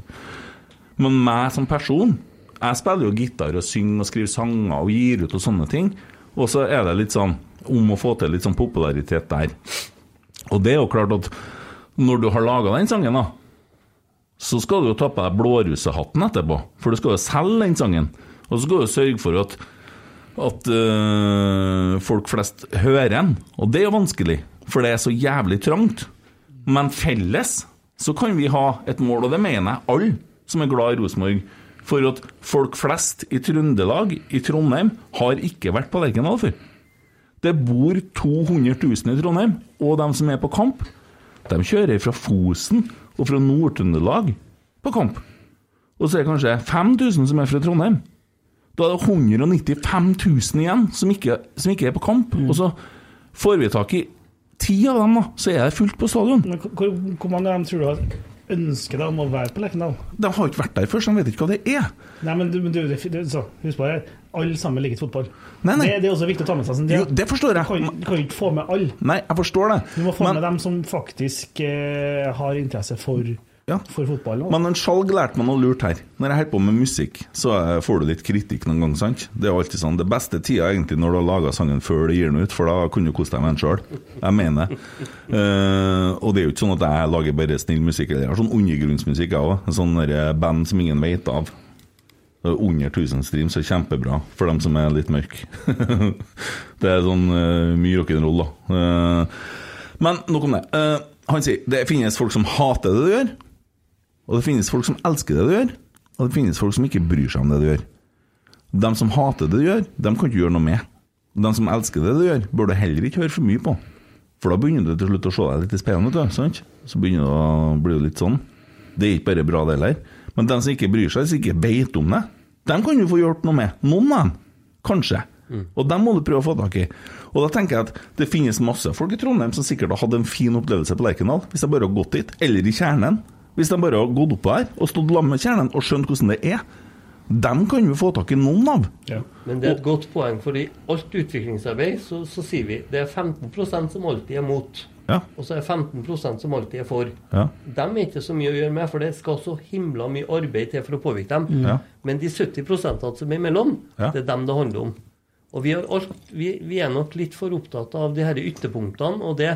Men meg som person Jeg spiller jo gitar og synger og skriver sanger og gir ut og sånne ting. Og så er det litt sånn om å få til litt sånn popularitet der. Og det er jo klart at når du har laga den sangen, da, så skal du jo ta på deg blårusehatten etterpå. For du skal jo selge den sangen. Og så skal du sørge for at at øh, folk flest hører den. Og det er jo vanskelig, for det er så jævlig trangt. Men felles så kan vi ha et mål, og det mener jeg alle som er glad i Rosenborg. For at folk flest i Trøndelag, i Trondheim, har ikke vært på Lerkendal før. Det bor 200 000 i Trondheim, og de som er på kamp, de kjører fra Fosen og fra Nord-Trøndelag på kamp. Og så er det kanskje 5000 som er fra Trondheim. Da er det 195 000 igjen som ikke, som ikke er på kamp. Og så får vi tak i ti av dem, da, så er det fullt på stadion. Hvor, hvor mange av dem tror du har ønske deg om å være på Lerkendal? De har ikke vært der før, så de vet ikke hva det er. Nei, men du, du, du det, det, så, husk på det, alle sammen liker fotball. Nei, nei. Det, det er også viktig å ta med seg. Sånn, Jo, det forstår Du jeg. kan, du kan ikke få med alle. Nei, jeg forstår det. Du må få Men- med dem som faktisk eh, har interesse for Ja. for fotball. også. Men en Skjalg lærte meg noe lurt her. Når jeg holder på med musikk, så eh, får du litt kritikk noen gang, sant? Det er jo alltid sånn. Det beste tida er egentlig når du har laga sangen før du gir den ut, for da kunne du kose deg med den sjøl. Jeg mener det. Eh, og det er jo ikke sånn at jeg lager bare snill musikk. Jeg har sånn undergrunnsmusikk, jeg òg. Sånn band som ingen vet av. Er Under 1000 streams er kjempebra for dem som er litt mørke. <laughs> det er sånn uh, mye rock'n'roll, da. Uh, men nok om det. Uh, han sier det finnes folk som hater det du gjør, og det finnes folk som elsker det du gjør, og det finnes folk som ikke bryr seg om det du gjør. De som hater det du gjør, dem kan ikke gjøre noe med. De som elsker det du gjør, bør du heller ikke høre for mye på. For da begynner du til slutt å se deg litt i speilet? Så begynner det å bli litt sånn. Det er ikke bare bra, det heller. Men de som ikke bryr seg, som ikke vet om det, dem kan du få gjort noe med. Noen av dem. Kanskje. Og dem må du prøve å få tak i. Og da tenker jeg at det finnes masse folk i Trondheim som sikkert har hatt en fin opplevelse på Lerkendal, hvis jeg bare har gått dit. Eller i Kjernen. Hvis de bare har gått opp der og stått sammen med Kjernen og skjønt hvordan det er. Dem kan vi få tak i noen av. Men det er et godt poeng, for i alt utviklingsarbeid så, så sier vi det er 15% som alltid er mot. Ja. Og så er det 15% som alltid er for. Ja. Dem er ikke så mye å gjøre med, for det skal så himla mye arbeid til for å påvirke dem. Ja. Men de 70% som er imellom, Ja. det er dem det handler om. Og vi, har alt, vi, vi er nok litt for opptatt av de her ytterpunktene, og det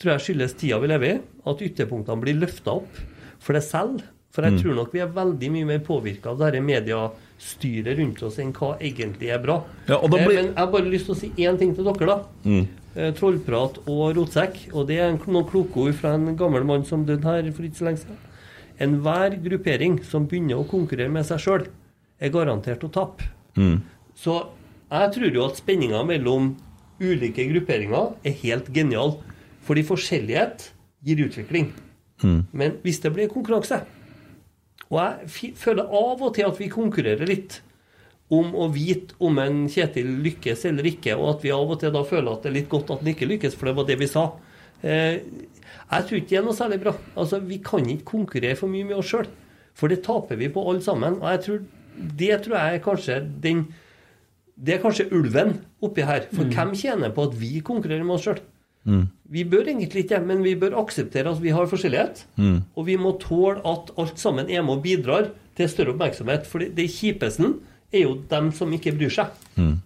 tror jeg skyldes tida vi lever i. At ytterpunktene blir løfta opp for det selv. For jeg Mm. tror nok vi er veldig mye mer påvirka av det dette mediestyret rundt oss enn hva egentlig er bra. Ja, Eh, blir- Men jeg har bare lyst til å si én ting til dere, da. Mm. Eh, Trollprat og rotsekk. Og det er noen kloke ord fra en gammel mann som døde her for ikke så lenge siden. Enhver gruppering som begynner å konkurrere med seg sjøl, er garantert å tape. Mm. Så jeg tror jo at spenninga mellom ulike grupperinger er helt genial. Fordi forskjellighet gir utvikling. Mm. Men hvis det blir konkurranse Og jeg føler av og til at vi konkurrerer litt om å vite om en Kjetil lykkes eller ikke, og at vi av og til da føler at det er litt godt at han ikke lykkes, for det var det vi sa. Eh, jeg tror ikke det er noe særlig bra. Altså, Vi kan ikke konkurrere for mye med oss sjøl, for det taper vi på alle sammen. Og jeg tror, det tror jeg er kanskje den Det er kanskje ulven oppi her. For Mm. hvem tjener på at vi konkurrerer med oss sjøl? Mm. Vi bør egentlig ikke det, men vi bør akseptere at vi har forskjellighet. Mm. Og vi må tåle at alt sammen er med og bidrar til større oppmerksomhet. For det kjipeste er jo dem som ikke bryr seg. Mm.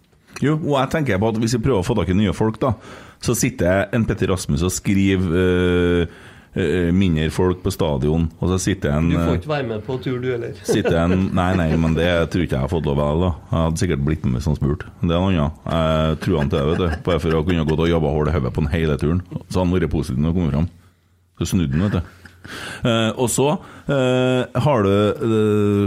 Jo, og jeg tenker på at hvis vi prøver å få tak i nye folk, da, så sitter en Petter Rasmus og skriver eh, mindre folk på stadion, og så sitter en Du får eh, ikke være med på tur, du heller. <laughs> Sitter en Nei, nei, men det tror ikke jeg har fått lov av. da Jeg hadde sikkert blitt med han spurte Det er noe annet. Jeg tror han til det, vet du. Bare for å kunne gått og jobba hull i hodet på den hele turen. Så hadde han vært positiv når han kom fram. Så snudde han, vet du. Eh, og så uh, har du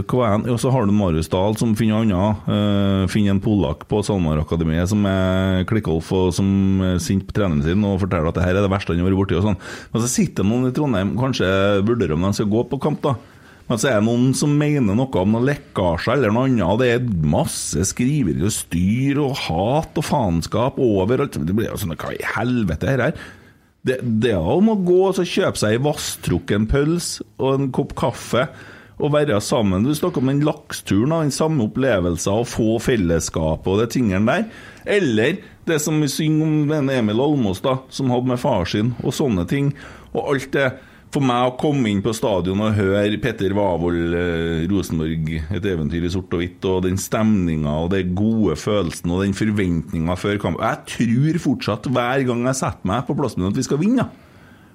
uh, er han? Så har du Marius Dahl som finner annet. Eh, finner en polakk på SalMar-akademiet som er klikkolf og som er sint på treneren sin og forteller at det her er det verste han har vært borti. og sånn. Men så sitter noen i Trondheim kanskje vurderer om de skal gå på kamp, da. Men så er det noen som mener noe om noe lekkasje eller noe annet. Det er masse skriverier og styr og hat og faenskap overalt. Det blir jo sånn Hva i helvete er det her? Det, det er om å gå og kjøpe seg ei vasstrukken pølse og en kopp kaffe og være sammen. Du snakker om den laksturen den samme opplevelsen og få fellesskap og de tingene der. Eller det som vi synger om denne Emil Almås, da, som hadde med far sin, og sånne ting. Og alt det For meg å komme inn på stadion og høre Petter Wavold, eh, Rosenborg, et eventyr i sort og hvitt, og den stemninga og den gode følelsen og den forventninga før kamp Jeg tror fortsatt, hver gang jeg setter meg på plassen min, at vi skal vinne.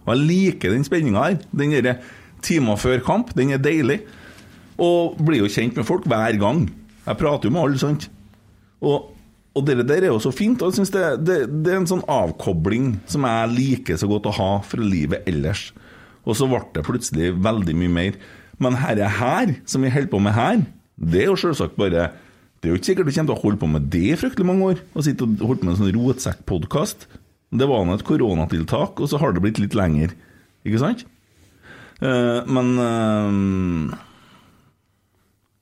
Og jeg liker den spenninga her. Den derre timer før kamp, den er deilig. Og blir jo kjent med folk hver gang. Jeg prater jo med alle, sant. Og, og det der er jo så fint. Og jeg synes det, det, det er en sånn avkobling som jeg liker så godt å ha fra livet ellers. Og så ble det plutselig veldig mye mer. Men herre her, som vi holder på med her, det er jo selvsagt bare Det er jo ikke sikkert du kommer til å holde på med det i fryktelig mange år. Å sitte og holde på med en sånn rotsekkpodkast. Det var nå et koronatiltak, og så har det blitt litt lenger. Ikke sant? Eh, men eh,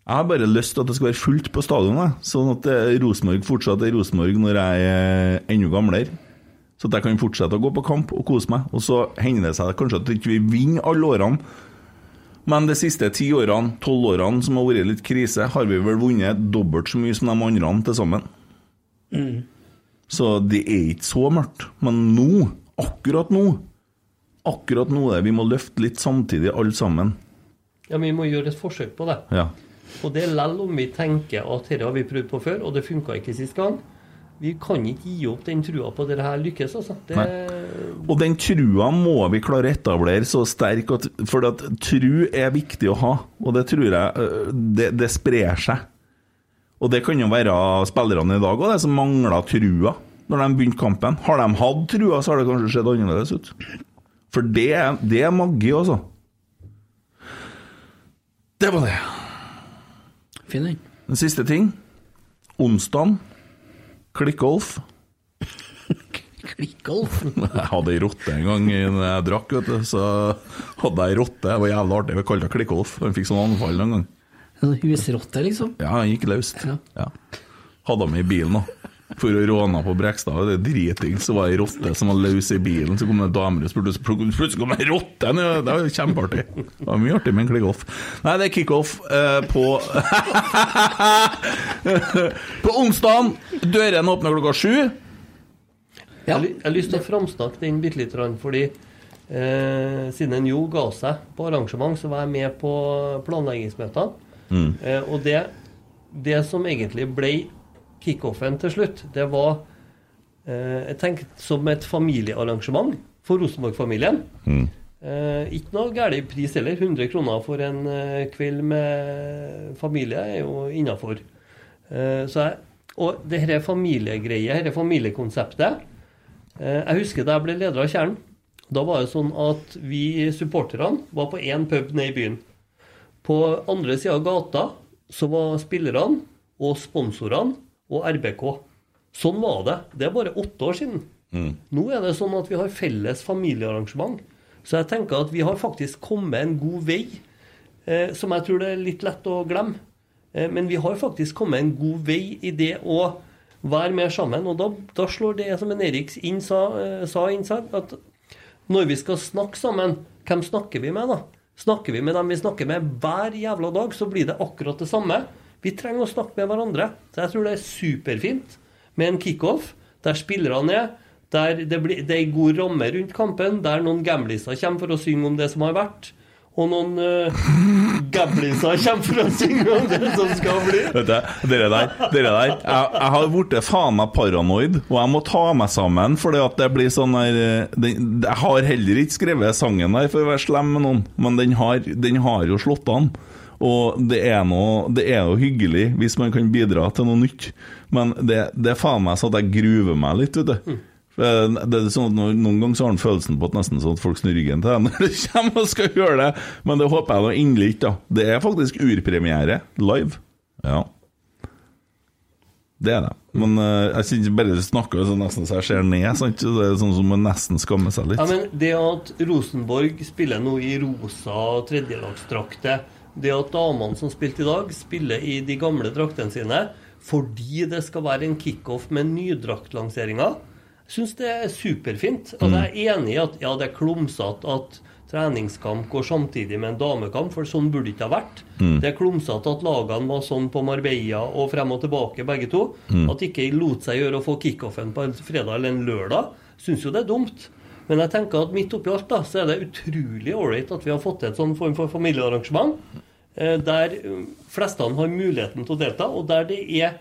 jeg har bare lyst til at det skal være fullt på stadionet, sånn at eh, Rosenborg fortsatt er Rosenborg når jeg er enda gamlere. Så at jeg kan fortsette å gå på kamp og kose meg. Og så hender det seg kanskje at vi ikke vinner alle årene. Men de siste ti årene, tolv årene som har vært litt krise, har vi vel vunnet dobbelt så mye som de andre til sammen. Så det er ikke så mørkt. Men nå, akkurat nå, akkurat nå er det vi må løfte litt samtidig, alle sammen. Ja, men vi må gjøre et forsøk på det. Ja. Og det er lell om vi tenker at dette har vi prøvd på før, og det funka ikke sist gang. Vi kan ikke gi opp den trua på at dette her lykkes, altså. Det, Og den trua må vi klare å etablere så sterk at For at tru er viktig å ha, og det tror jeg Det, det sprer seg. Og det kan jo være spillerne i dag òg, som mangler trua når de begynte kampen. Har de hatt trua, så har det kanskje sett annerledes ut. For det, er- det er magi, altså. Det var det. Fin den. En siste ting. Onsdag, klikkgolf. Klikkolf? <laughs> Jeg hadde ei rotte en gang jeg drakk, vet du. Så hadde jeg ei rotte. Det var jævlig artig. Vi kalte det Klikkolf. Han fikk sånn anfall en gang. En husrotte, liksom? Ja, han gikk løst. Ja. Hadde han med i bilen òg. For å råne på Brekstad. Det er driting. Så var det ei rotte som var løs i bilen. Så kom det damer og spurte, plutselig kom det ei rotte! Det var kjempeartig. Det var mye artig med en kickoff. Nei, det er kickoff eh, på <laughs> På onsdag. Dørene åpner klokka sju. Jeg, har jeg har lyst til å framsnakke den bitte lite grann, fordi eh, siden Jo ga seg på arrangement, så var jeg med på planleggingsmøtene. Mm. Eh, og det, det som egentlig ble kickoffen til slutt, det var eh, Jeg tenkte som et familiearrangement for Rosenborg-familien. Mm. Eh, ikke noe gæren pris heller. 100 kroner for en eh, kveld med familie er jo innafor. Eh, og det her familiegreie, dette familiekonseptet eh, Jeg husker da jeg ble leder av Kjernen. Da var det sånn at vi supporterne var på én pub nede i byen. På andre sida av gata så var spillerne og sponsorene og RBK. Sånn var det. Det er bare åtte år siden. Nå er det sånn at vi har felles familiearrangement. Så jeg tenker at vi har faktisk kommet en god vei, eh, som jeg tror det er litt lett å glemme. Eh, men vi har faktisk kommet en god vei i det å være mer sammen. Og da, da slår det som en Erik sa, eh, sa inn, at når vi skal snakke sammen, hvem snakker vi med da? Snakker vi med dem vi snakker med hver jævla dag, så blir det akkurat det samme. Vi trenger å snakke med hverandre. Så jeg tror det er superfint med en kickoff der spillerne er, der det, blir, det er en god ramme rundt kampen, der noen gamliser kommer for å synge om det som har vært, og noen uh, <laughs> gamliser kommer for å synge om det som skal bli. Vet du, dere der, dere der jeg, jeg har blitt faen meg paranoid, og jeg må ta meg sammen, at det blir sånn der eh, Jeg har heller ikke skrevet sangen der for å være slem med noen, men den har, den har jo slått an. Og det er, noe, det er jo hyggelig hvis man kan bidra til noe nytt, men det, det er faen meg sånn at jeg gruver meg litt, vet du. For Det er sånn at noen- ganger så har han følelsen på at nesten sånn at folk snur ryggen til deg <laughs> når du kommer og skal gjøre det, men det håper jeg da inderlig ikke. da Det er faktisk urpremiere live. Ja. Det er det. Men eh, jeg synes bare du snakker så nesten så jeg ser ned. Sant? Det er sånn som man nesten skammer seg litt. Ja, men Det at Rosenborg spiller nå i rosa tredjelagsdrakter, det at damene som spilte i dag, spiller i de gamle draktene sine fordi det skal være en kickoff med nydraktlanseringa, syns det er superfint. Og jeg er enig i at ja, det er klumsete at treningskamp går samtidig med en damekamp, for sånn burde det ikke ha vært. Mm. Det er klumsete at lagene var sånn på Marbella og frem og tilbake, begge to. Mm. At ikke lot seg gjøre å få kickoffen på en fredag eller en lørdag. Syns jo det er dumt. Men jeg tenker at midt oppi alt da, så er det utrolig ålreit at vi har fått til et sånn form for familiearrangement, eh, der eh, flestene har muligheten til å delta, og der det er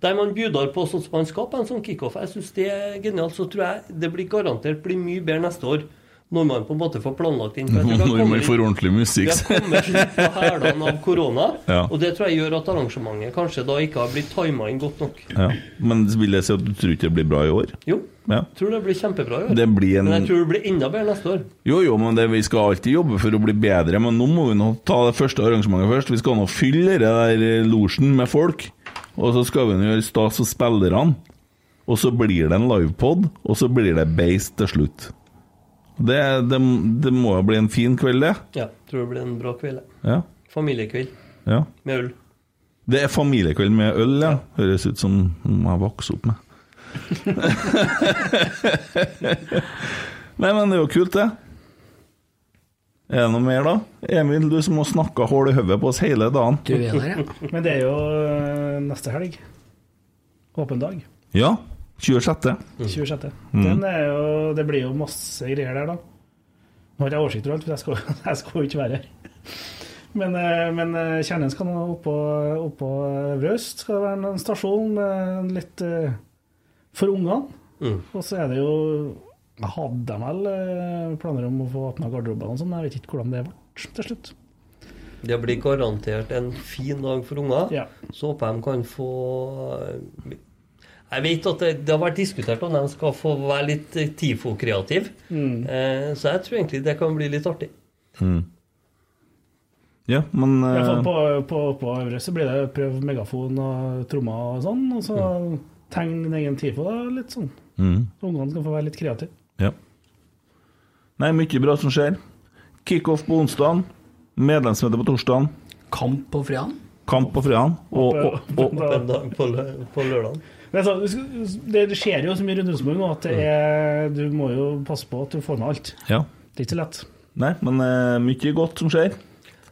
der man bjuder på sånn som man skal på en sånn kickoff. Jeg syns det er genialt. Så tror jeg det blir garantert blir mye bedre neste år. Når man på en måte får planlagt inn. <laughs> Når man kommet får ordentlig musikk. Vi har kommet litt på hælene av korona, <laughs> Ja. og det tror jeg gjør at arrangementet kanskje da ikke har blitt tima inn godt nok. Ja. Men vil jeg si at du tror ikke det blir bra i år? Jo, Ja. tror det blir kjempebra i år. Det blir en- Men jeg tror det blir enda bedre neste år. Jo, jo, men det, vi skal alltid jobbe for å bli bedre. Men nå må vi nå ta det første arrangementet først. Vi skal nå fylle det der eh, losjen med folk. Og så skal vi nå gjøre stas for spillerne. Og så blir det en livepod, og så blir det beist til slutt. Det, det, det må jo bli en fin kveld, det. Ja, tror det blir en bra kveld. Ja. Familiekveld ja. med øl. Det er familiekveld med øl, ja. Høres ut som om jeg vokste opp med. <laughs> Nei, men det er jo kult, det. Er det noe mer, da? Emil, du som har snakka hull i hodet på oss hele dagen. Du er der, ja. <laughs> Men det er jo øh, neste helg. Åpen dag. Ja. 26. 26. Mm. Den er jo, det blir jo masse greier der, da. Nå har jeg oversikt over alt, for jeg skal, <laughs> jeg skal jo ikke være her. Men, eh, men eh, Kjernen skal nå oppå, oppå Røst. Skal det være en stasjon med litt eh, for ungene. Mm. Og så er det jo hadde vel eh, planer om å få åpna garderobene og sånn, jeg vet ikke hvordan det ble til slutt. Det blir garantert en fin dag for unger. Ja. Så håper jeg de kan få Jeg vet at det, det har vært diskutert om de skal få være litt eh, TIFO-kreative. Mm. Eh, så jeg tror egentlig det kan bli litt artig. Mm. Ja, men eh, på, på, på Øvre så blir det prøv megafon og trommer og sånn, og så tegn din egen TIFO, da, litt sånn. mm. Så ungene skal få være litt kreative. Ja. Nei, mye bra som skjer. Kickoff på onsdag. Medlemsmøte på torsdag. Kamp på fredagen. Kamp på fredag. Og, og, og, og på, lø- på lørdag. Men så, det skjer jo så mye rundt Rosenborg nå at det er, du må jo passe på at du får med alt. ja. Det er ikke så lett. Nei, men uh, mye godt som skjer.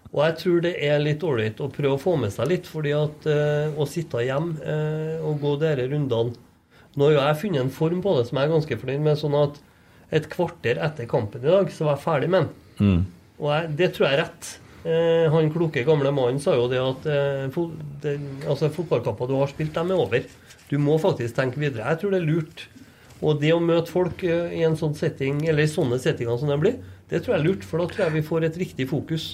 Og jeg tror det er litt ålreit å prøve å få med seg litt, fordi at uh, å sitte hjemme uh, og gå dere rundene Nå har jo jeg funnet en form på det som jeg er ganske fornøyd med, sånn at et kvarter etter kampen i dag, så var jeg ferdig med den. Mm. Og jeg, det tror jeg er rett. Eh, han kloke gamle mannen sa jo det at eh, fo det, altså fotballkamper du har spilt, dem er over. Du må faktisk tenke videre. Jeg tror det er lurt. Og det å møte folk eh, i en sånn setting, eller i sånne settinger som det blir, det tror jeg er lurt, for da tror jeg vi får et riktig fokus.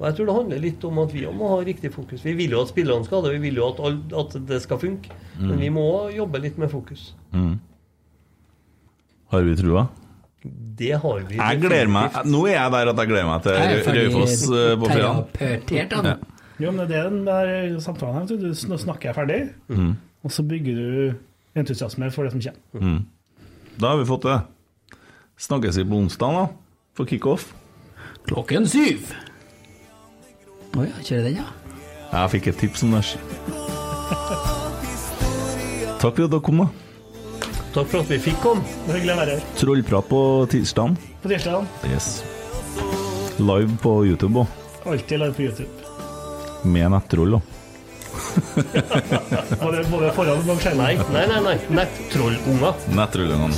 Og jeg tror det handler litt om at vi også må ha riktig fokus. Vi vil jo at spillerne skal ha det, vi vil jo at, all, at det skal funke. Men Mm. vi må jobbe litt med fokus. Mm. Har vi trua? Det har vi. Jeg gleder meg Nå er jeg der at jeg gleder meg til Raufoss eh, på fredag. Ja. Jo, men det er den der samtalen her. du. Nå snakker jeg ferdig, Mm. Og så bygger du entusiasme for det som kommer. Mm. Da har vi fått det. Snakkes vi på onsdag, da? For kickoff? Klokken syv. Å ja, kjører den, ja. Jeg fikk et tips om det. Takk for at dere kom, da. Takk for at vi fikk komme. Det hyggelig å være her. Trollprat på tirsdagen. På tirsdagen. Yes. Live på YouTube òg. Alltid live på YouTube. Med nettroll, da. Var det, var det foran noen skjermer? Nei, nei, nei. Nettrollungene. Nettrollungene.